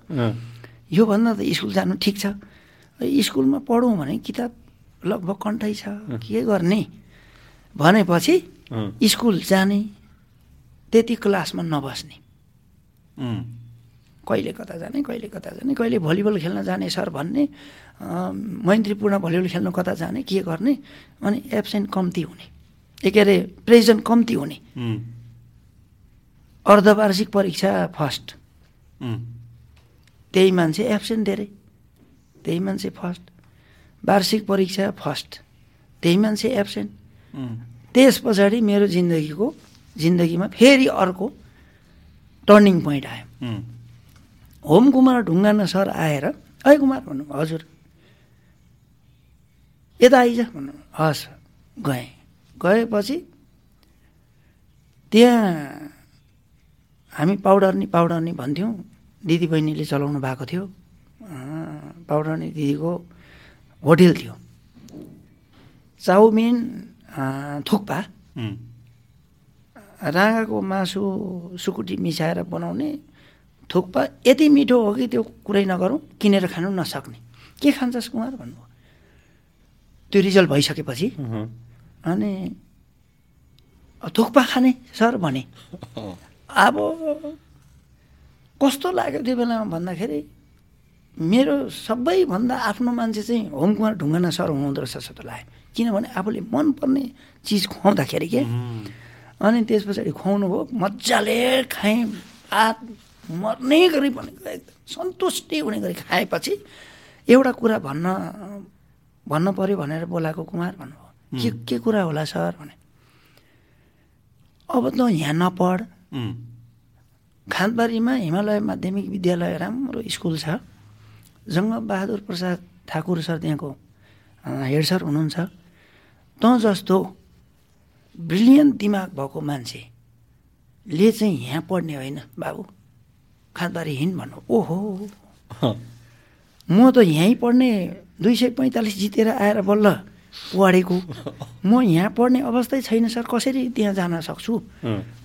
B: योभन्दा त स्कुल जानु ठिक छ। स्कुलमा पढौँ भने किताब लगभग कन्ठै छ। के गर्ने? भनेपछि स्कुल जाने त्यति क्लासमा नबस्ने। कहिले कता जाने कहिले कता जाने कहिले भलिबल खेल्न जाने सर भन्ने। मैत्रीपूर्ण भलिबल खेल्न कता जाने के गर्ने अनि एब्सेन्ट कम्ती हुने। ए के अरे प्रेजेन्ट कम्ती हुने। अर्धवार्षिक परीक्षा फर्स्ट। त्यही मान्छे एब्सेन्ट धेरै। त्यही मान्छे फर्स्ट। वार्षिक परीक्षा फर्स्ट। त्यही मान्छे एब्सेन्ट। त्यस पछाडि मेरो जिन्दगीको जिन्दगीमा फेरि अर्को टर्निङ पोइन्ट आयो। होम कुमार ढुङ्गाना सर आएर ऐ कुमार भन्नु हजुर। यता आइज भन्नु हस् गएँ। गएपछि त्यहाँ हामी पाउडरनी पाउडरनी भन्थ्यौँ। दिदी बहिनीले चलाउनु भएको थियो। पाउडरनी दिदीको होटेल थियो। चाउमिन थुक्पा। राँगाको मासु सुकुटी मिसाएर बनाउने थुक्पा। यति मिठो हो कि त्यो कुरै नगरौँ किनेर खानु नसक्ने। के खान्छस् कुमार भन्नुभयो? त्यो रिजल्ट भइसकेपछि अनि थुक्पा खाने सर भने। अब कस्तो लाग्यो त्यो बेलामा भन्दाखेरि मेरो सबैभन्दा आफ्नो मान्छे चाहिँ होम कुमार ढुङ्गाना सर हुनुहुँदो रहेछ जस्तो लाग्यो। किनभने आफूले मनपर्ने चिज खुवाउँदाखेरि के अनि त्यस पछाडि खुवाउनु भयो मजाले खाएँ हात मर्ने गरी भनेको एकदम सन्तुष्टि हुने गरी खाएपछि एउटा कुरा भन्न भन्न पऱ्यो भनेर बोलाएको कुमार भन्नुभयो। के के कुरा होला सर भने अब त यहाँ नपढ। खाँदबारीमा हिमालय माध्यमिक विद्यालय राम्रो स्कुल छ। जङ्गबहादुर प्रसाद ठाकुर सर त्यहाँको हेड सर हुनुहुन्छ। त जस्तो ब्रिलियन्ट दिमाग भएको मान्छेले चाहिँ यहाँ पढ्ने होइन बाबु। खाँदबारी हिँड भन्नु। ओहो। म त यहीँ पढ्ने दुई सय पैँतालिस जितेर आएर बल्ल पढेको। म यहाँ पढ्ने अवस्थै छैन सर। कसरी त्यहाँ जान सक्छु?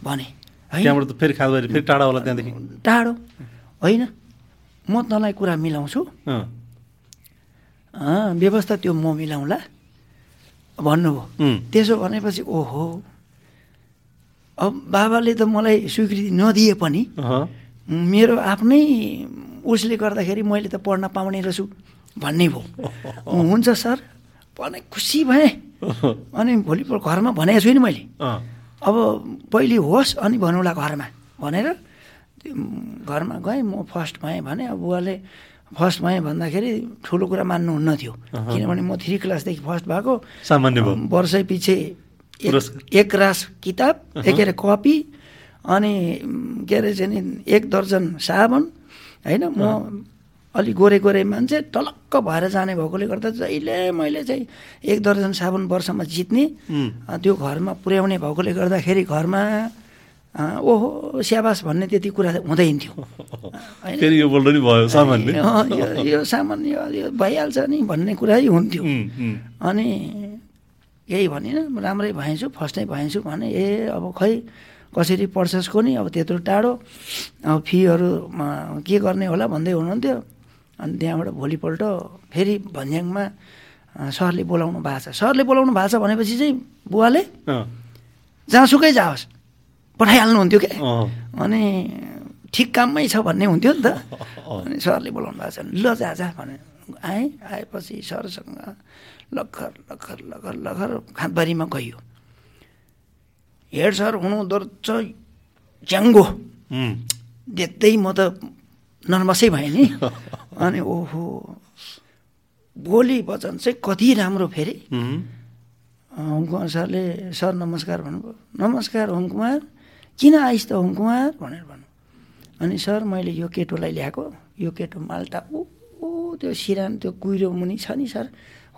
B: भने।
A: फेरि टाढा होला त्यहाँदेखि।
B: टाढो। होइन। म तँलाई कुरा मिलाउँछु। व्यवस्था त्यो म मिलाउँला। भन्नुभयो। त्यसो भनेपछि ओहो। अब बाबाले त मलाई स्वीकृति नदिए पनि मेरो आफ्नै उसले गर्दाखेरि मैले त पढ्न पाउने रहेछु। भन्ने भयो। हुन्छ सर। भने खुसी भएँ। अनि भोलिपल्ट घरमा भनेको छुइनँ मैले। अब पहिले होस् अनि भनौँला घरमा। भनेर घरमा गएँ म फर्स्ट भएँ भने अब बुवाले फर्स्ट भएँ भन्दाखेरि ठुलो कुरा मान्नुहुन्न थियो। किनभने म थ्री क्लासदेखि फर्स्ट भएको।
A: सामान्य
B: वर्षै पछि एक रास किताब के अरे कपी अनि के अरे चाहिँ एक दर्जन साबुन। होइन म अलिक गोरे गोरे मान्छे टलक्क भएर जाने भएकोले गर्दा जहिले मैले चाहिँ एक दर्जन साबुन वर्षमा जित्ने त्यो घरमा पुर्याउने भएकोले गर्दाखेरि घरमा ओहो स्याबास भन्ने त्यति कुरा हुँदैन थियो
A: यो सामान्य।
B: यो भइहाल्छ नि भन्ने कुरा हुन्थ्यो। अनि केही भनिनँ राम्रै भएछु फर्स्टै भएछु भने ए अब खै कसरी पढ्छस् को नि? अब त्यत्रो टाढो। अब फीहरू के गर्ने होला भन्दै हुनुहुन्थ्यो। अनि त्यहाँबाट भोलिपल्ट फेरि भन्ज्याङमा सरले बोलाउनु भएको छ। सरले बोलाउनु भएको छ भनेपछि चाहिँ बुवाले जहाँसुकै जाओस्। पठाइहाल्नुहुन्थ्यो क्या अनि ठिक काममै छ भन्ने हुन्थ्यो नि त। अनि सरले बोलाउनु भएको छ ल जा जा भने आएँ आएपछि सरसँग लखर लखर लखर लखर खाँदबारीमा गयो हेड सर हुनुहुँदो रहेछ च्याङ्गो। देख्दै म त नर्भसै भएँ नि। अनि ओहो बोली वचन चाहिँ कति राम्रो फेरि। होमकुमार सरले सर नमस्कार भन्नुभयो। नमस्कार होमकुमार किन आइस् त होमकुमार भनेर भन्नु अनि सर मैले यो केटोलाई ल्याएको। यो केटो माल्टा ऊ त्यो सिरान त्यो कुहिरो मुनि छ नि सर।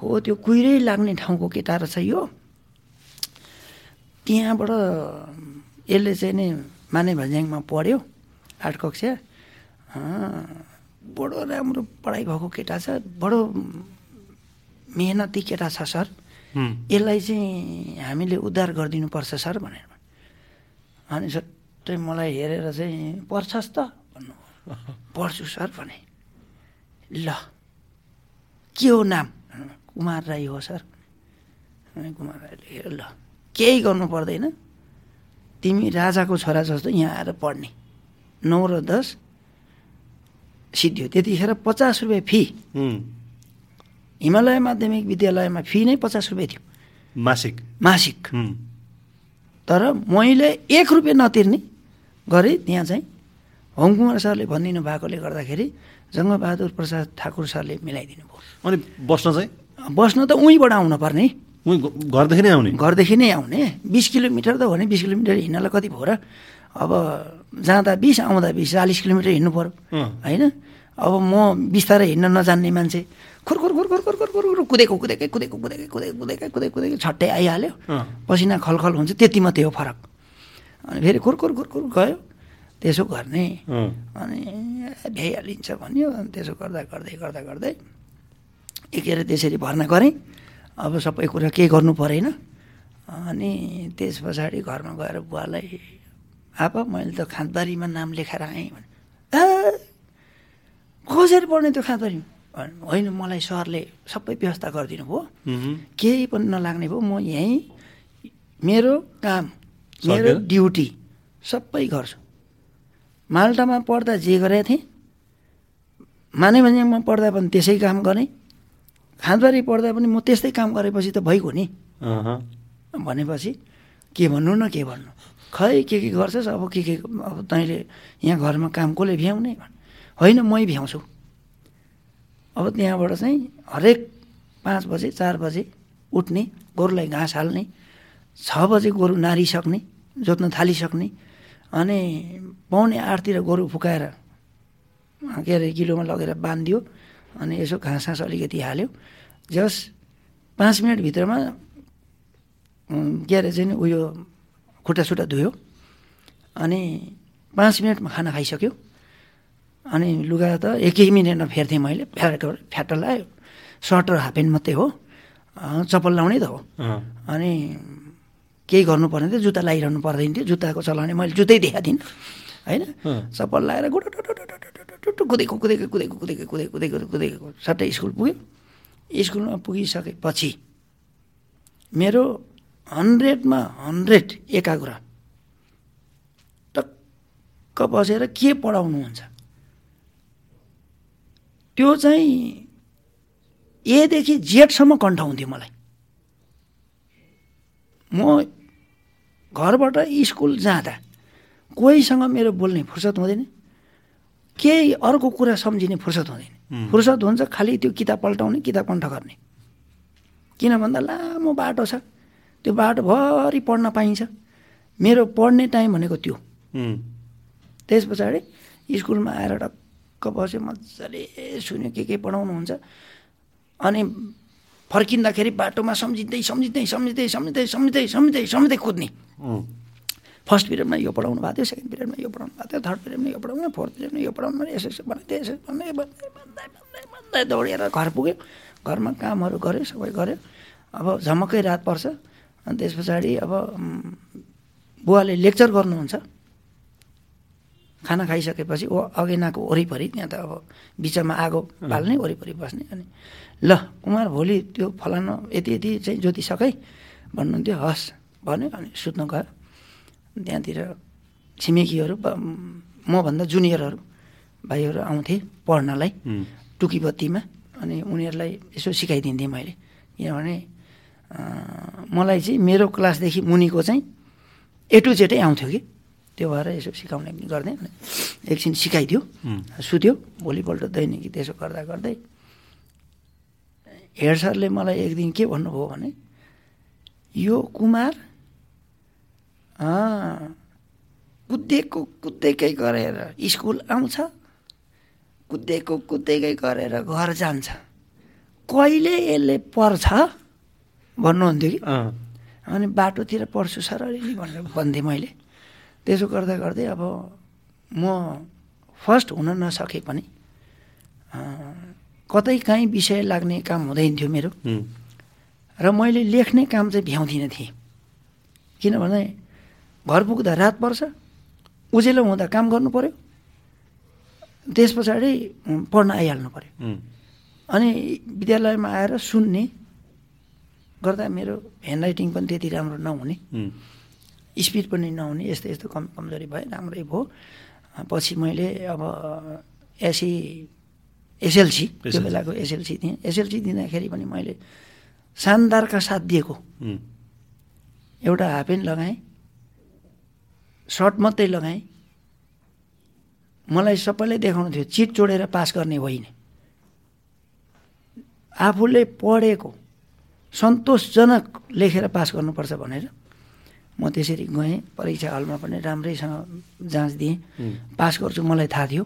B: हो त्यो कुहिरै लाग्ने ठाउँको केटा रहेछ यो। त्यहाँबाट यसले चाहिँ नि माने भन्ज्याङमा पढ्यो आठ कक्षा। बडो राम्रो पढाइ भएको केटा छ बडो मेहनती केटा छ सर। यसलाई चाहिँ हामीले उद्धार गरिदिनुपर्छ सर भनेर। अनि सट्टै मलाई हेरेर चाहिँ पढ्छस् त भन्नु। पढ्छु सर भने। ल के हो नाम? कुमार राई हो सर। कुमार राईले ल। केही गर्नु पर्दैन। तिमी राजाको छोरा जस्तो यहाँ आएर पढ्ने। नौ र दस सिद्धियो। त्यतिखेर पचास रुपियाँ फी हिमालय माध्यमिक विद्यालयमा फी नै पचास रुपियाँ थियो।
A: मासिक।
B: मासिक। तर मैले एक रुपियाँ नतिर्ने गरेँ त्यहाँ चाहिँ होमकुमार सरले भनिदिनु भएकोले गर्दाखेरि जङ्गबहादुर प्रसाद ठाकुर सरले मिलाइदिनु भयो।
A: अनि बस्न चाहिँ?
B: बस्न त उहीँबाट आउनु पर्ने।
A: घरदेखि नै आउने?
B: घरदेखि नै आउने। बिस किलोमिटर त हो भने बिस किलोमिटर हिँड्नलाई कति भयो र? अब जाँदा बिस आउँदा बिस चालिस किलोमिटर हिँड्नु पऱ्यो होइन? अब म बिस्तारै हिँड्न नजान्ने मान्छे। खुर खुर खुर खुर खुर खुर खुर कुदेको कुदेकै कुदेको कुदेकै कुदेको कुदेकै कुदेको कुदेकै छट्टै आइहाल्यो। पसिना खलखल हुन्छ त्यति मात्रै हो फरक। अनि फेरि खुर खुर खुर खुर गयो। त्यसो गर्ने। अनि भ्याइहालिन्छ भन्यो। अनि त्यसो गर्दा गर्दै गर्दा गर्दै एकेर त्यसरी भर्ना गरेँ। अब सबै कुरा केही गर्नु परेन। अनि त्यस पछाडि घरमा गएर बुवालाई आपा मैले त खाँदबारीमा नाम लेखाएर आएँ भने कसरी पढ्ने त्यो खाँदबारीमा होइन मलाई सरले सबै व्यवस्था गरिदिनु भयो। केही पनि नलाग्ने भयो। म यहीँ मेरो काम मेरो ड्युटी सबै गर्छु। माल्टामा पढ्दा जे गरेको थिएँ माने भन्ज्याङमा पढ्दा पनि त्यसै काम गरेँ। खाँदबारी पढ्दा पनि म त्यस्तै काम गरेपछि त भइगयो नि। भनेपछि के भन्नु न के भन्नु? खै के के गर्छस् अब के के अब तैँले यहाँ घरमा काम कसले भ्याउने होइन मै भ्याउँछु। अब त्यहाँबाट चाहिँ हरेक पाँच बजे चार बजे उठ्ने गोरुलाई घाँस हाल्ने छ बजे गोरु नारिसक्ने जोत्न थालिसक्ने अनि पाउने आठतिर गोरु फुकाएर के अरे किलोमा लगेर बाँधिदियो अनि यसो घाँस घाँस अलिकति हाल्यो। जस पाँच मिनटभित्रमा के अरे चाहिँ उयो खुट्टा सुट्टा धुयो। अनि पाँच मिनटमा खाना खाइसक्यो। अनि लुगा त एकै मिनटमा फेर्थेँ मैले। फ्याट फ्याट लगायो सर्ट र हाफ प्यान्ट मात्रै हो। चप्पल लाउने त हो। अनि केही गर्नु पर्ने थियो। जुत्ता लगाइरहनु पर्दैन थियो। जुत्ताको चलाउने मैले जुत्तै देखाएको थिइनँ। होइन? चप्पल लगाएर गुटु टुटु कुदेको कुदेको कुदेको कुदेको कुदेको कुदेको कुदेको। सट्टै स्कुल पुग्यो। स्कुलमा पुगिसकेपछि मेरो हन्ड्रेडमा हन्ड्रेड एकाग्र टक्क बसेर के पढाउनुहुन्छ त्यो चाहिँ एदेखि जेठसम्म कण्ठ हुन्थ्यो मलाई। म घरबाट स्कुल जाँदा कोहीसँग मेरो बोल्ने फुर्सद हुँदैन केही अर्को कुरा सम्झिने फुर्सद हुँदैन। फुर्सद हुन्छ खालि त्यो किताब पल्टाउने किताब कण्ठ गर्ने। किन भन्दा लामो बाटो छ। त्यो बाटोभरि पढ्न पाइन्छ। मेरो पढ्ने टाइम भनेको त्यो। त्यस पछाडि स्कुलमा आएर टक्क बस्यो मजाले सुन्यो के के पढाउनुहुन्छ। अनि फर्किँदाखेरि बाटोमा सम्झिँदै सम्झिँदै सम्झिँदै सम्झिँदै सम्झिँदै सम्झिँदै सम्झिँदै कुद्ने। फर्स्ट पिरियडमा यो पढाउनु भएको थियो सेकेन्ड पिरियडमा यो पढाउनु भएको थियो थर्ड पिरियडमा यो पढाउनु फोर्थ पिरियडमा यो पढाउनु यसो यसो बनाइदियो यसो भन्दै भन्दै भन्दै भन्दै भन्दै दौडेर घर पुग्यो। घरमा कामहरू गऱ्यो सबै गऱ्यो अब झमक्कै रात पर्छ। अनि त्यस पछाडि अब बुवाले लेक्चर गर्नुहुन्छ। खाना खाइसकेपछि ओ अगेनाको वरिपरि त्यहाँ त अब बिचमा आगो बाल्ने वरिपरि बस्ने अनि ल कुमार भोलि त्यो फलानु यति यति चाहिँ जोतिसकै। भन्नुहुन्थ्यो हस् भन्यो अनि सुत्नु गयो। त्यहाँतिर छिमेकीहरू मभन्दा जुनियरहरू भाइहरू आउँथे पढ्नलाई टुकी बत्तीमा अनि उनीहरूलाई यसो सिकाइदिन्थेँ मैले। किनभने मलाई चाहिँ मेरो क्लासदेखि मुनिको चाहिँ ए टु जेटै आउँथ्यो कि। त्यो भएर यसो सिकाउने पनि गर्दै एकछिन सिकाइदियो सुत्यो भोलिपल्ट दैनिकी त्यसो गर्दा गर्दै। हेड सरले मलाई एक दिन के भन्नुभयो भने यो कुमार कुदेको कुदेकै गरेर स्कुल आउँछ कुदेको कुदेकै गरेर घर जान्छ। कहिले यसले पर्छ? भन्नुहुन्थ्यो कि? अनि बाटोतिर पढ्छु सर अलिअलि भनेर भन्थेँ मैले। त्यसो गर्दा गर्दै अब म फर्स्ट हुन नसके पनि कतै काहीँ विषय लाग्ने काम हुँदैन थियो मेरो। र मैले लेख्ने काम चाहिँ भ्याउँदिनँ थिएँ। किनभने घर पुग्दा रात पर्छ उजेलो हुँदा काम गर्नु पऱ्यो त्यस पछाडि पढ्न आइहाल्नु पऱ्यो अनि विद्यालयमा आएर सुन्ने गर्दा मेरो ह्यान्ड पनि त्यति राम्रो नहुने। स्पिड पनि नहुने यस्तो यस्तो कम कमजोरी भयो राम्रै भयो। पछि मैले अब एसी एसएलसी त्यो बेलाको एसएलसी दिएँ। एसएलसी दिँदाखेरि पनि मैले शानदारका साथ दिएको। एउटा हाफेन्ट लगाएँ सर्ट मात्रै लगाएँ। मलाई सबैले देखाउनु थियो चिट चोडेर पास गर्ने होइन। आफूले पढेको सन्तोषजनक लेखेर पास गर्नुपर्छ भनेर म त्यसरी गएँ। परीक्षा हलमा पनि राम्रैसँग जाँच दिएँ। पास गर्छु मलाई थाहा थियो।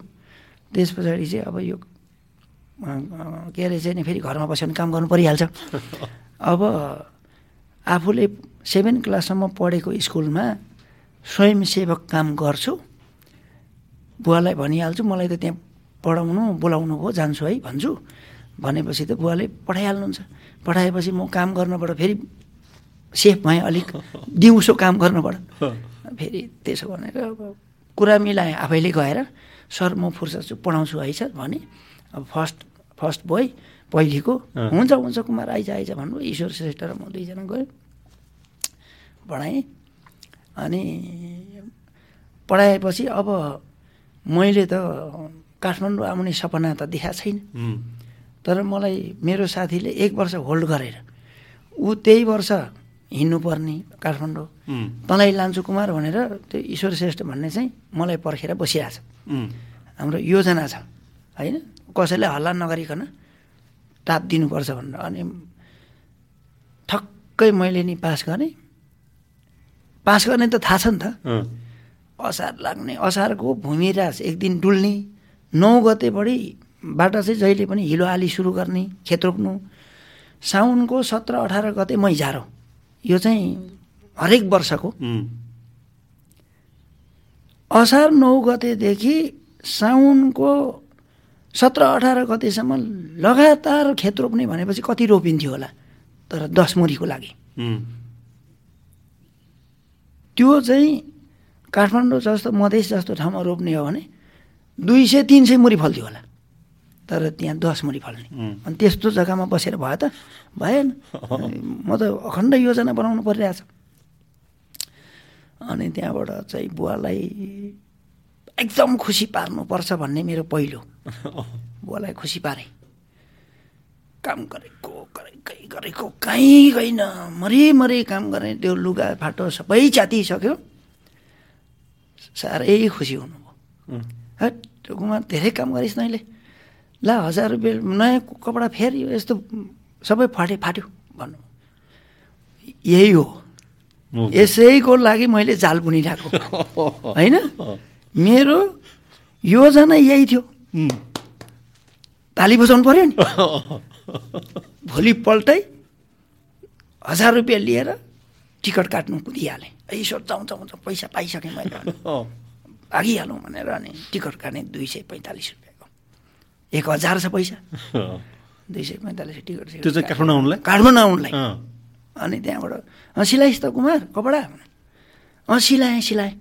B: त्यस पछाडि चाहिँ अब यो के अरे चाहिँ नि फेरि घरमा बस्यो भने काम गर्नु परिहाल्छ। अब आफूले सेभेन क्लाससम्म पढेको स्कुलमा स्वयंसेवक काम गर्छु। बुवालाई भनिहाल्छु मलाई त त्यहाँ पढाउनु बोलाउनु भयो जान्छु है भन्छु। भनेपछि त बुवाले पठाइहाल्नुहुन्छ पठाएपछि म काम गर्नबाट फेरि सेफ भएँ अलिक दिउँसो काम गर्नबाट। फेरि त्यसो भनेर अब कुरा मिलाएँ आफैले गएर सर म फुर्सद छु पढाउँछु है सर भने अब फर्स्ट फर्स्ट बोय पहिलेको हुन्छ हुन्छ कुमार आइज आइज भन्नु ईश्वर श्रेष्ठ र म दुईजना गयो। पढाएँ। अनि पढाएपछि अब मैले त काठमाडौँ आउने सपना त देखाएको छैन। तर मलाई मेरो साथीले एक वर्ष होल्ड गरेर ऊ त्यही वर्ष हिँड्नुपर्ने काठमाडौँ तँलाई लान्छु कुमार भनेर त्यो ईश्वर श्रेष्ठ भन्ने चाहिँ मलाई पर्खेर बसिरहेछ। हाम्रो योजना छ होइन? कसैलाई हल्ला नगरिकन टाप दिनुपर्छ भनेर। अनि ठक्कै मैले नि पास गरेँ। पास गर्ने त थाहा छ नि त। असार लाग्ने असारको भूमिराज एक दिन डुल्ने नौ गते बढी बाट चाहिँ जहिले पनि हिलो आली सुरु गर्ने खेत रोप्नु। साउनको सत्र अठार गते मैझारो यो चाहिँ हरेक वर्षको। असार नौ गतेदेखि साउनको सत्र अठार गतेसम्म लगातार खेत रोप्ने भनेपछि कति रोपिन्थ्यो होला? तर दस मुरीको लागि। त्यो चाहिँ काठमाडौँ जस्तो मधेस जस्तो ठाउँमा रोप्ने हो भने दुई सय तिन सय मुरी फल्थ्यो होला। तर त्यहाँ दस मुरी फल्ने। अनि त्यस्तो जग्गामा बसेर भयो त भएन। म त अखण्ड योजना बनाउनु परिरहेछ। अनि त्यहाँबाट चाहिँ बुवालाई एकदम खुसी पार्नुपर्छ भन्ने मेरो पहिलो। बुवालाई खुसी पारेँ। काम गरेको गरेकै गरेको कहीँ गइन मरि काम गर्ने त्यो लुगा फाटो सबै च्यातिसक्यो। साह्रै खुसी हुनुभयो। हट त्यो कुमार धेरै काम गरिस् तैँले ल हजार रुपियाँ नयाँ कपडा फेरि यस्तो सबै फाटे फाट्यो भन्नु। यही हो। यसैको लागि मैले जाल बुनिरहेको होइन? मेरो योजना यही थियो। ताली बजाउनु पऱ्यो नि। भोलिपल्टै हजार रुपियाँ लिएर टिकट काट्नु कुदिहालेँ। ईश्वर जाउँ जाउँ पैसा पाइसकेँ मैले। भागिहालौँ भनेर अनि टिकट काट्ने दुई सय पैँतालिस रुपियाँको एक हजार छ पैसा। दुई सय पैँतालिस टिकट
A: त्यो चाहिँ काठमाडौँ आउनुलाई?
B: काठमाडौँ आउनुलाई। अनि त्यहाँबाट अँ सिलाइस् त कुमार कपडा। अँ सिलाएँ सिलाएँ।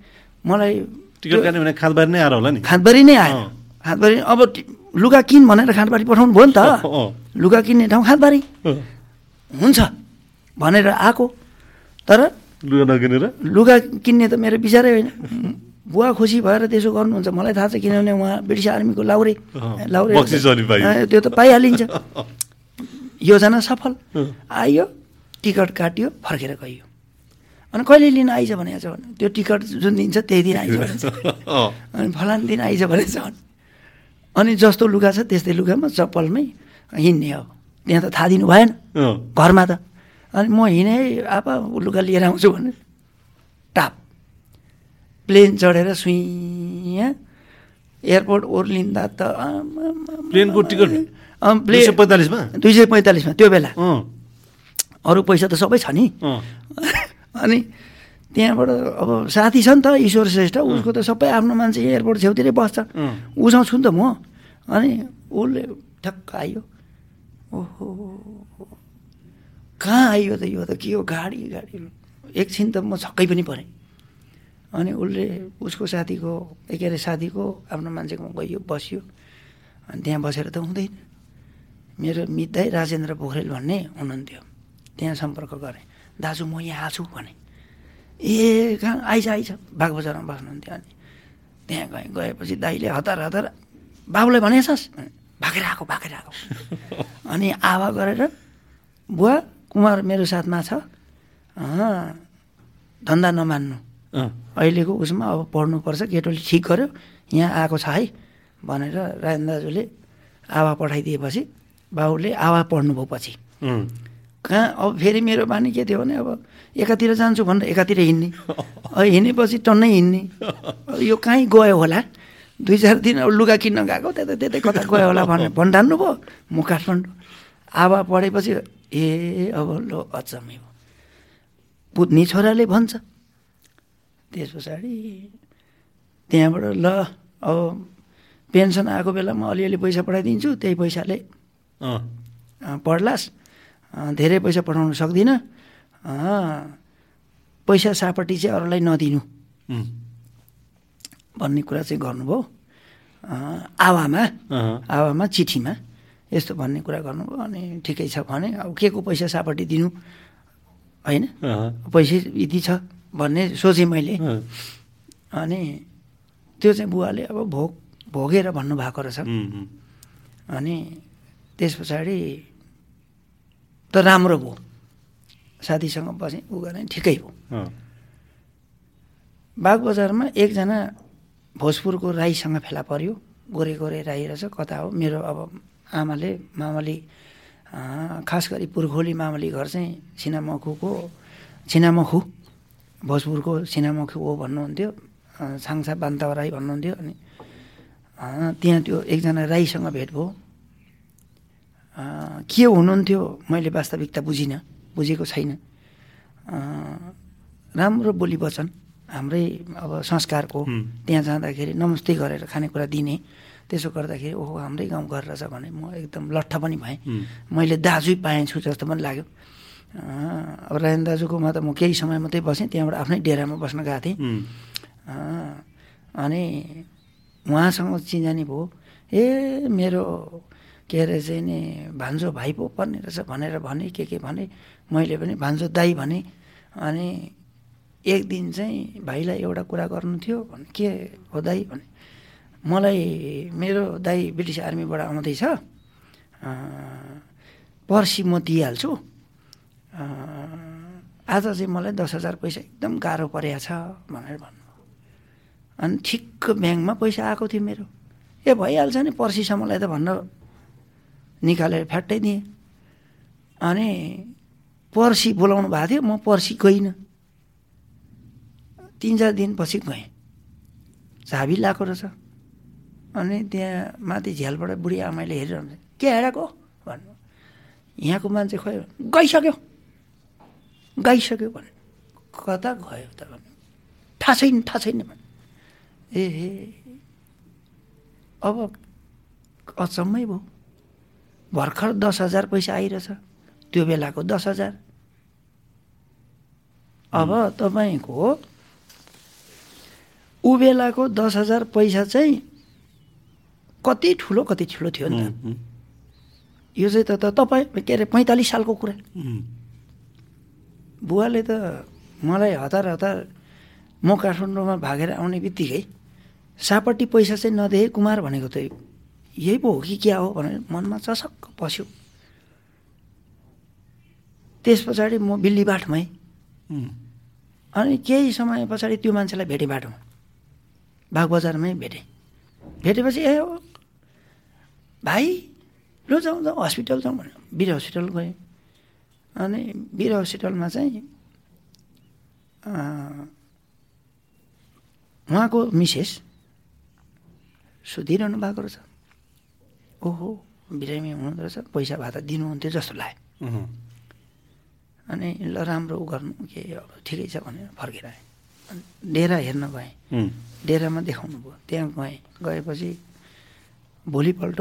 B: मलाई
A: टिकट काट्ने भने खाँदबारी नै आएर होला नि?
B: खाँदबारी नै आयो। खाँदबारी अब लुगा किन भनेर खाँदबारी पठाउनु भयो नि त? लुगा किन्ने ठाउँ खाँदबारी हुन्छ भनेर आएको। तर
A: लुगा नकिनेर?
B: लुगा किन्ने त मेरो विचारै होइन। बुवा खुसी भएर त्यसो गर्नुहुन्छ। मलाई थाहा छ किनभने उहाँ ब्रिटिस आर्मीको लाउरे लाउरे त्यो त पाइहालिन्छ। योजना सफल। आयो टिकट काट्यो फर्केर गइयो। अनि कहिले लिन आइज भनेको छ भने त्यो टिकट जुन दिन्छ त्यही दिन आइज भनेछ अनि फलान दिन आइज भने। अनि जस्तो लुगा छ त्यस्तै लुगामा चप्पलमै हिँड्ने अब त्यहाँ त थाहा दिनु भएन। घरमा त। अनि म हिँडेँ आपा लुगा लिएर आउँछु भने टाप। प्लेन चढेर सुइँ एयरपोर्ट ओर्लिँदा त
A: प्लेनको टिकट
B: प्लेन
A: पैँतालिसमा
B: दुई सय पैँतालिसमा त्यो बेला अरू पैसा त सबै छ नि अनि त्यहाँबाट अब साथी छ नि त ईश्वर श्रेष्ठ उसको त सबै आफ्नो मान्छे एयरपोर्ट छेउतिरै बस्छ उसँग छु नि त म अनि उसले ठक्क आयो ओहो कहाँ आइयो त यो त के हो गाडी गाडी एकछिन त म छक्कै पनि परेँ अनि उसले उसको साथीको के अरे साथीको आफ्नो मान्छेकोमा गइयो बस्यो। अनि त्यहाँ बसेर त हुँदैन। मेरो मितै राजेन्द्र पोखरेल भन्ने हुनुहुन्थ्यो। त्यहाँ सम्पर्क गरेँ। दाजु म यहाँ आएको छु भने। ए कहाँ? आइज आइज बागबजारमा बस्नुहुन्थ्यो अनि त्यहाँ गएँ। गएपछि दाइले हतार हतार बाबुलाई भनेछस्? भागेर आएको भागेर आएको। अनि आवा गरेर बुवा कुमार मेरो साथमा छ। धन्दा नमान्नु। अहिलेको उसमा अब पढ्नुपर्छ केटोले ठिक गर्यो यहाँ आएको छ है भनेर राजेन्द्र दाजुले आवा पठाइदिएपछि बाबुले आवा पढ्नुभयो पछि कहाँ अब फेरि मेरो बानी के थियो भने अब एकातिर जान्छु भनेर एकातिर हिँड्ने। हिँडेपछि टन्नै हिँड्ने। यो कहीँ गयो होला? दुई चार दिन अब लुगा किन्न गएको त्यता त्यतै कता गयो होला भनेर भन्डान्नु भयो म काठमाडौँ। आवा पढेपछि ए अब लो अचम्मै भयो। पुत्नी छोराले भन्छ। त्यस पछाडि त्यहाँबाट ल अब पेन्सन आएको बेलामा अलिअलि पैसा पठाइदिन्छु त्यही पैसाले पढ्लास्। धेरै पैसा पठाउनु सक्दिनँ। पैसा सापट्टि चाहिँ अरूलाई नदिनु। भन्ने कुरा चाहिँ गर्नुभयो। आवामा आवामा चिठीमा यस्तो भन्ने कुरा गर्नुभयो अनि ठिकै छ भने अब के को पैसा सापट्टि दिनु? होइन? पैसा यति छ। भन्ने सोचेँ मैले। अनि त्यो चाहिँ बुवाले अब भोग भोगेर भन्नुभएको रहेछ। अनि त्यस पछाडि त राम्रो भयो। साथीसँग बसेँ उ गरेँ ठिकै भयो बागबजारमा एकजना भोजपुरको राईसँग फेला पर्यो। गोरे गोरे राई रहेछ कता हो? मेरो अब आमाले मामली खास गरी पुर्खोली मामली घर चाहिँ छिनामखुको छिनामखु भोजपुरको छिनामखु हो भन्नुहुन्थ्यो छाङछा बान्तावा राई भन्नुहुन्थ्यो अनि त्यहाँ त्यो एकजना राईसँग भेट भयो। के हुनुहुन्थ्यो मैले वास्तविकता बुझिनँ बुझेको छैन। राम्रो बोली वचन हाम्रै अब संस्कारको त्यहाँ जाँदाखेरि नमस्ते गरेर खानेकुरा दिने त्यसो गर्दाखेरि ओहो हाम्रै गाउँ घर रहेछ भने म एकदम लट्ठ पनि भएँ। मैले दाजु पाएछु जस्तो पनि लाग्यो। अब रायन दाजुकोमा त म केही समय मात्रै बसेँ त्यहाँबाट आफ्नै डेरामा बस्न गएको थिएँ। अनि उहाँसँग चिन्जानी भयो ए मेरो के अरे चाहिँ नि भान्जो भाइ पो पर्ने रहेछ भनेर भने के के भने मैले पनि भान्जो दाई भने अनि एक दिन चाहिँ भाइलाई एउटा कुरा गर्नु थियो भने के हो दाई? भने मलाई मेरो दाई ब्रिटिस आर्मीबाट आउँदैछ पर्सि म दिइहाल्छु। आज चाहिँ मलाई दस हजार पैसा एकदम गाह्रो परेको छ भनेर भन्नु अनि ठिक्क ब्याङ्कमा पैसा आएको थियो मेरो। ए भइहाल्छ नि पर्सिसम्मलाई त भन्न निकालेर फ्याट्टै दिएँ। अनि पर्सि बोलाउनु भएको थियो म पर्सि गइनँ। तिन चार दिनपछि गएँ। झाबी लगाएको रहेछ। अनि त्यहाँ माथि झ्यालबाट बुढी आमाले हेरिरहन्छ के हेरेको भन्नु यहाँको मान्छे खोइ गइसक्यो। गइसक्यो भने कता गयो त? भन्नु थाहा छैन थाहा छैन भने। ए अब अचम्मै भयो भर्खर दस हजार पैसा आइरहेछ। त्यो बेलाको दस हजार। अब तपाईँको ऊ बेलाको दस हजार पैसा चाहिँ कति ठुलो कति ठुलो थियो नि त। यो चाहिँ त तपाईँ के अरे पैँतालिस सालको कुरा। बुवाले त मलाई हतार हतार म काठमाडौँमा भागेर आउने बित्तिकै सापट्टि पैसा चाहिँ नदेखे कुमार भनेको त यही पो हो कि क्या हो भनेर मनमा चसक्क पस्यो। त्यस पछाडि म बिल्लीबाटमै अनि केही समय पछाडि त्यो मान्छेलाई भेटेँ बाटोमा। बागबजारमै भेटेँ। भेटेपछि ए भाइ ल जाउँ जाउँ हस्पिटल जाउँ भन्यो वीर हस्पिटल गएँ। अनि वीर हस्पिटलमा चाहिँ उहाँको मिसेस सुतिरहनु भएको रहेछ। ओहो बिरामी हुनुहुँदो रहेछ पैसा भए त दिनुहुन्थ्यो जस्तो लाग्यो। अनि ल राम्रो गर्नु के अब ठिकै छ भनेर फर्केर आएँ अनि डेरा हेर्न गएँ। डेरामा देखाउनु भयो। त्यहाँ गएँ। गएपछि भोलिपल्ट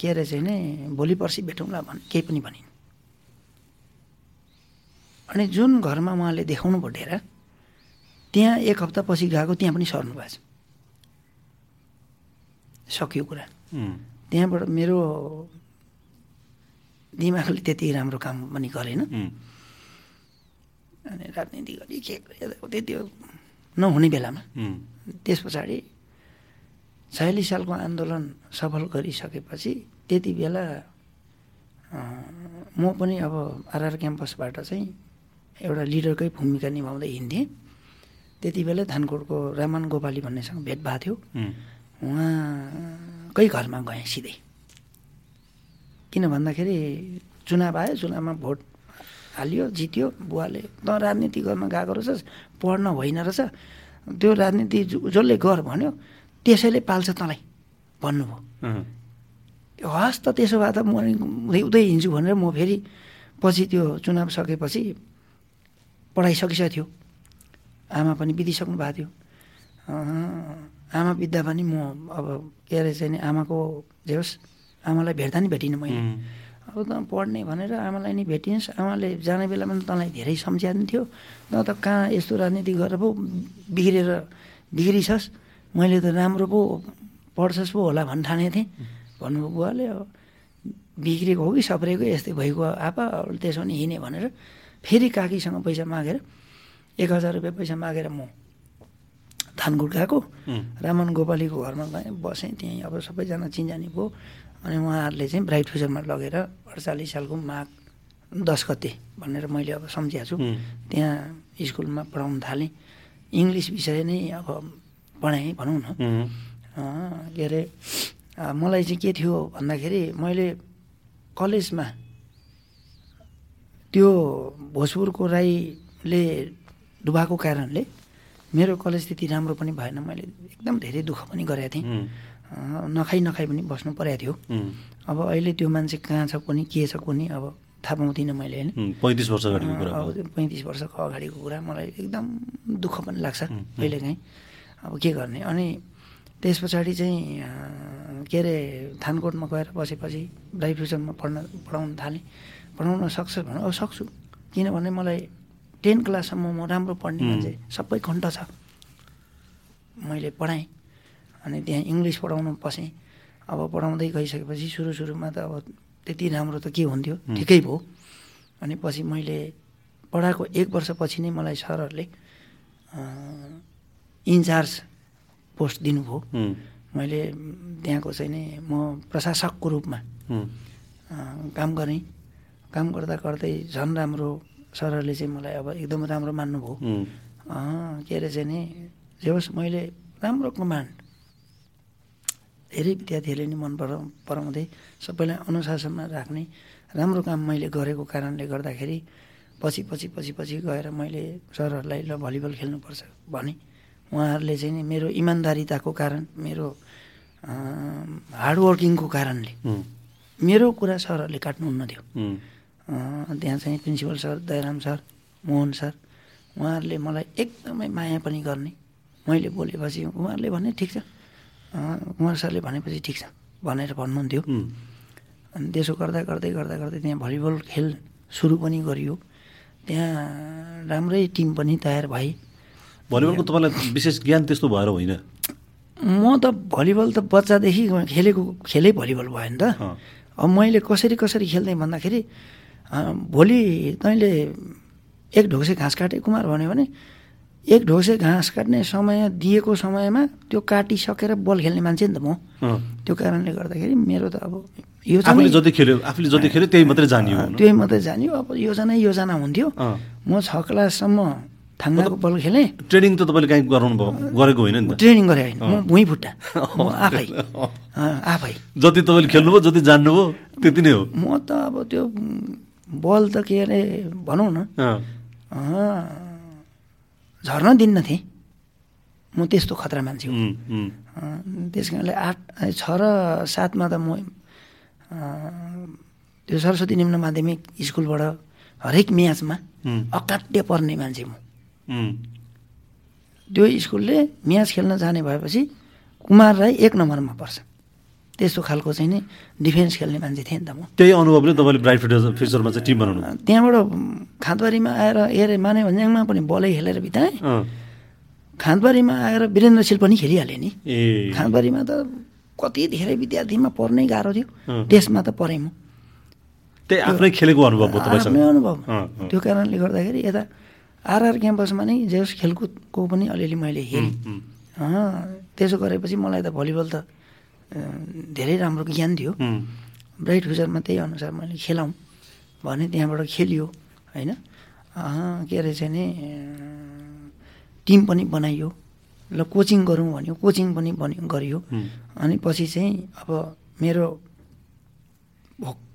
B: के अरे चाहिँ नि भोलि पर्सि भेटौँला भने केही पनि भनिन्। अनि जुन घरमा उहाँले देखाउनु भयो डेरा त्यहाँ एक हप्तापछि गएको त्यहाँ पनि सर्नु भएको छ। सकियो कुरा। त्यहाँबाट मेरो दिमागले त्यति राम्रो काम पनि गरेन। अनि राजनीति गरी के त्यो नहुने बेलामा त्यस पछाडि छयालिस सालको आन्दोलन सफल गरिसकेपछि त्यति बेला म पनि अब आरआर क्याम्पसबाट चाहिँ एउटा लिडरकै भूमिका निभाउँदै हिँड्थेँ। त्यति बेला धानकोटको रामान गोपाली भन्नेसँग भेट भएको थियो। उहाँकै घरमा गएँ सिधै। किन भन्दाखेरि चुनाव आयो चुनावमा भोट हालियो जित्यो बुवाले त राजनीति गर्न गएको रहेछ पढ्न होइन रहेछ। त्यो राजनीति जसले गर भन्यो त्यसैले पाल्छ तँलाई भन्नुभयो। हस् त त्यसो भए त म उतै हिँड्छु भनेर म फेरि पछि त्यो चुनाव सकेपछि पढाइ सकिसकेको थियो। आमा पनि बितिसक्नु भएको थियो। आमा बित्दा पनि म अब के अरे चाहिँ नि आमाको जे होस् आमालाई भेट्दा नि भेटिनँ मैले। अब त पढ्ने भनेर आमालाई नि भेटिनुहोस् आमाले जाने बेलामा तँलाई धेरै सम्झ्याएको थियो। त त कहाँ यस्तो राजनीति गरेर पो बिग्रेर बिग्रिछस् मैले त राम्रो पो पढ्छस् पो होला भन्ने ठानेको थिएँ। भन्नुभयो बुवाले अब बिग्रेको हो कि सप्रेको यस्तै भइगयो आपा त्यसो भने हिँडेँ भनेर फेरि काकीसँग पैसा मागेर एक हजार रुपियाँ पैसा मागेर म धानगुट गएको रामन गोपालीको घरमा गएँ बसेँ त्यहीँ। अब सबैजना चिन्जानी भयो। अनि उहाँहरूले चाहिँ ब्राइट फ्युचरमा लगेर अडचालिस सालको माघ दस गते भनेर मैले अब सम्झिएको छु। त्यहाँ स्कुलमा पढाउनु थालेँ। इङ्ग्लिस विषय नै अब पढाएँ भनौँ न। के अरे मलाई चाहिँ के थियो भन्दाखेरि मैले कलेजमा त्यो भोजपुरको राईले डुबाएको कारणले मेरो कलेज त्यति राम्रो पनि भएन। मैले एकदम धेरै दुःख पनि गरेको थिएँ। नखाइ नखाइ पनि बस्नु परेको थियो। अब अहिले त्यो मान्छे कहाँ छ कुनै के छ कुनै अब थाहा पाउँदिनँ मैले होइन?
A: पैँतिस वर्ष अगाडिको कुरा
B: पैँतिस वर्षको अगाडिको कुरा मलाई एकदम दुःख पनि लाग्छ कहिलेकाहीँ। अब के गर्ने? अनि त्यस पछाडि चाहिँ के अरे थानकोटमा गएर बसेपछि ब्राइट फ्युचरमा पढ्न पढाउन थालेँ। पढाउन सक्छ भने अब सक्छु। किनभने मलाई टेन क्लाससम्म म राम्रो पढ्ने मान्छे सबै खण्ड छ। मैले पढाएँ अनि त्यहाँ इङ्ग्लिस पढाउन पसेँ। अब पढाउँदै गइसकेपछि सुरु सुरुमा त अब त्यति राम्रो त के हुन्थ्यो? ठिकै भयो। अनि पछि मैले पढाएको एक वर्षपछि नै मलाई सरहरूले इन्चार्ज पोस्ट दिनुभयो। मैले त्यहाँको चाहिँ नि म प्रशासकको रूपमा काम गरेँ। काम गर्दा गर्दै झन् राम्रो सरहरूले चाहिँ मलाई अब एकदम राम्रो मान्नुभयो। के अरे चाहिँ नि जे होस् मैले राम्रो कमान्ड धेरै विद्यार्थीहरूले नि मन परा पराउँदै सबैलाई अनुशासनमा राख्ने राम्रो काम मैले गरेको कारणले गर्दाखेरि पछि पछि पछि पछि गएर मैले सरहरूलाई ल भलिबल खेल्नुपर्छ भने उहाँहरूले चाहिँ नि मेरो इमान्दारिताको कारण मेरो हार्डवर्किङको कारणले मेरो कुरा सरहरूले काट्नुहुन्न थियो। त्यहाँ चाहिँ principal sir Dayaram sir Mohan sir उहाँहरूले मलाई एकदमै माया पनि गर्ने। मैले बोलेपछि उहाँहरूले भने ठिक छ। कुमार सरले भनेपछि ठिक छ भनेर भन्नुहुन्थ्यो। अनि त्यसो गर्दा गर्दै गर्दा गर्दै त्यहाँ भलिबल खेल सुरु पनि गरियो। त्यहाँ राम्रै टिम पनि तयार भए
A: भलिबलको तपाईँलाई विशेष ज्ञान त्यस्तो भएर होइन?
B: म त भलिबल त बच्चादेखि खेलेको खेलै भलिबल भयो नि त। अब मैले कसरी कसरी खेल्दै भन्दाखेरि भोलि तैँले एक ढोसे घाँस काटे कुमार भन्यो भने एक ढोसे घाँस काट्ने समय दिएको समयमा त्यो काटिसकेर बल खेल्ने मान्छे नि त म। त्यो कारणले गर्दाखेरि मेरो त अब
A: यो आफूले जति खेल्यो आफूले जति खेल्यो त्यही मात्रै जानियो
B: त्यही मात्रै जानियो। अब योजना योजना हुन्थ्यो। म छ क्लाससम्म थाङ्नाको बल खेलेँ।
A: ट्रेनिङ त तपाईँले काहीँ गराउनु भयो? गरेको होइन नि
B: ट्रेनिङ गरे होइन। म भुइँ फुट्टा आफै। आफै।
A: जति तपाईँले खेल्नुभयो जति जान्नुभयो त्यति नै हो।
B: म त अब त्यो बल त के अरे भनौँ न। झर्न दिन्न थिएँ। म त्यस्तो खतरा मान्छे हो। त्यस कारणले आठ छ र सातमा त म त्यो सरस्वती निम्न माध्यमिक स्कुलबाट हरेक म्याचमा अकाट्य पर्ने मान्छे म। त्यो स्कुलले म्याच खेल्न जाने भएपछि कुमार राई एक नम्बरमा पर्छ। त्यस्तो खालको चाहिँ नि डिफेन्स खेल्ने मान्छे थिएँ नि त म।
A: त्यही अनुभवले तपाईँले ब्राइट फ्युचरमा चाहिँ टिम बनाउनु
B: त्यहाँबाट खाँदबारीमा आएर हेरे माने भन्ज्याङमा पनि बलै खेलेर बिताएँ। खाँदबारीमा आएर वीरेन्द्र सिल पनि खेलिहालेँ नि। खाँदबारीमा त कति धेरै विद्यार्थीमा पढ्नै गाह्रो थियो। त्यसमा त पढेँ म।
A: त्यही आफ्नै खेलेको अनुभव
B: आफ्नै अनुभव। त्यो कारणले गर्दाखेरि यता आरआर क्याम्पसमा नै जे खेलकुदको पनि अलिअलि मैले हेरेँ। त्यसो गरेपछि मलाई त भलिबल त धेरै राम्रो ज्ञान थियो। ब्राइट फ्युचरमा त्यही अनुसार मैले खेलाउँ भने त्यहाँबाट खेलियो होइन? के अरे चाहिँ नि टिम पनि बनाइयो ल कोचिङ गरौँ भन्यो कोचिङ पनि बनि गरियो। अनि पछि चाहिँ अब मेरो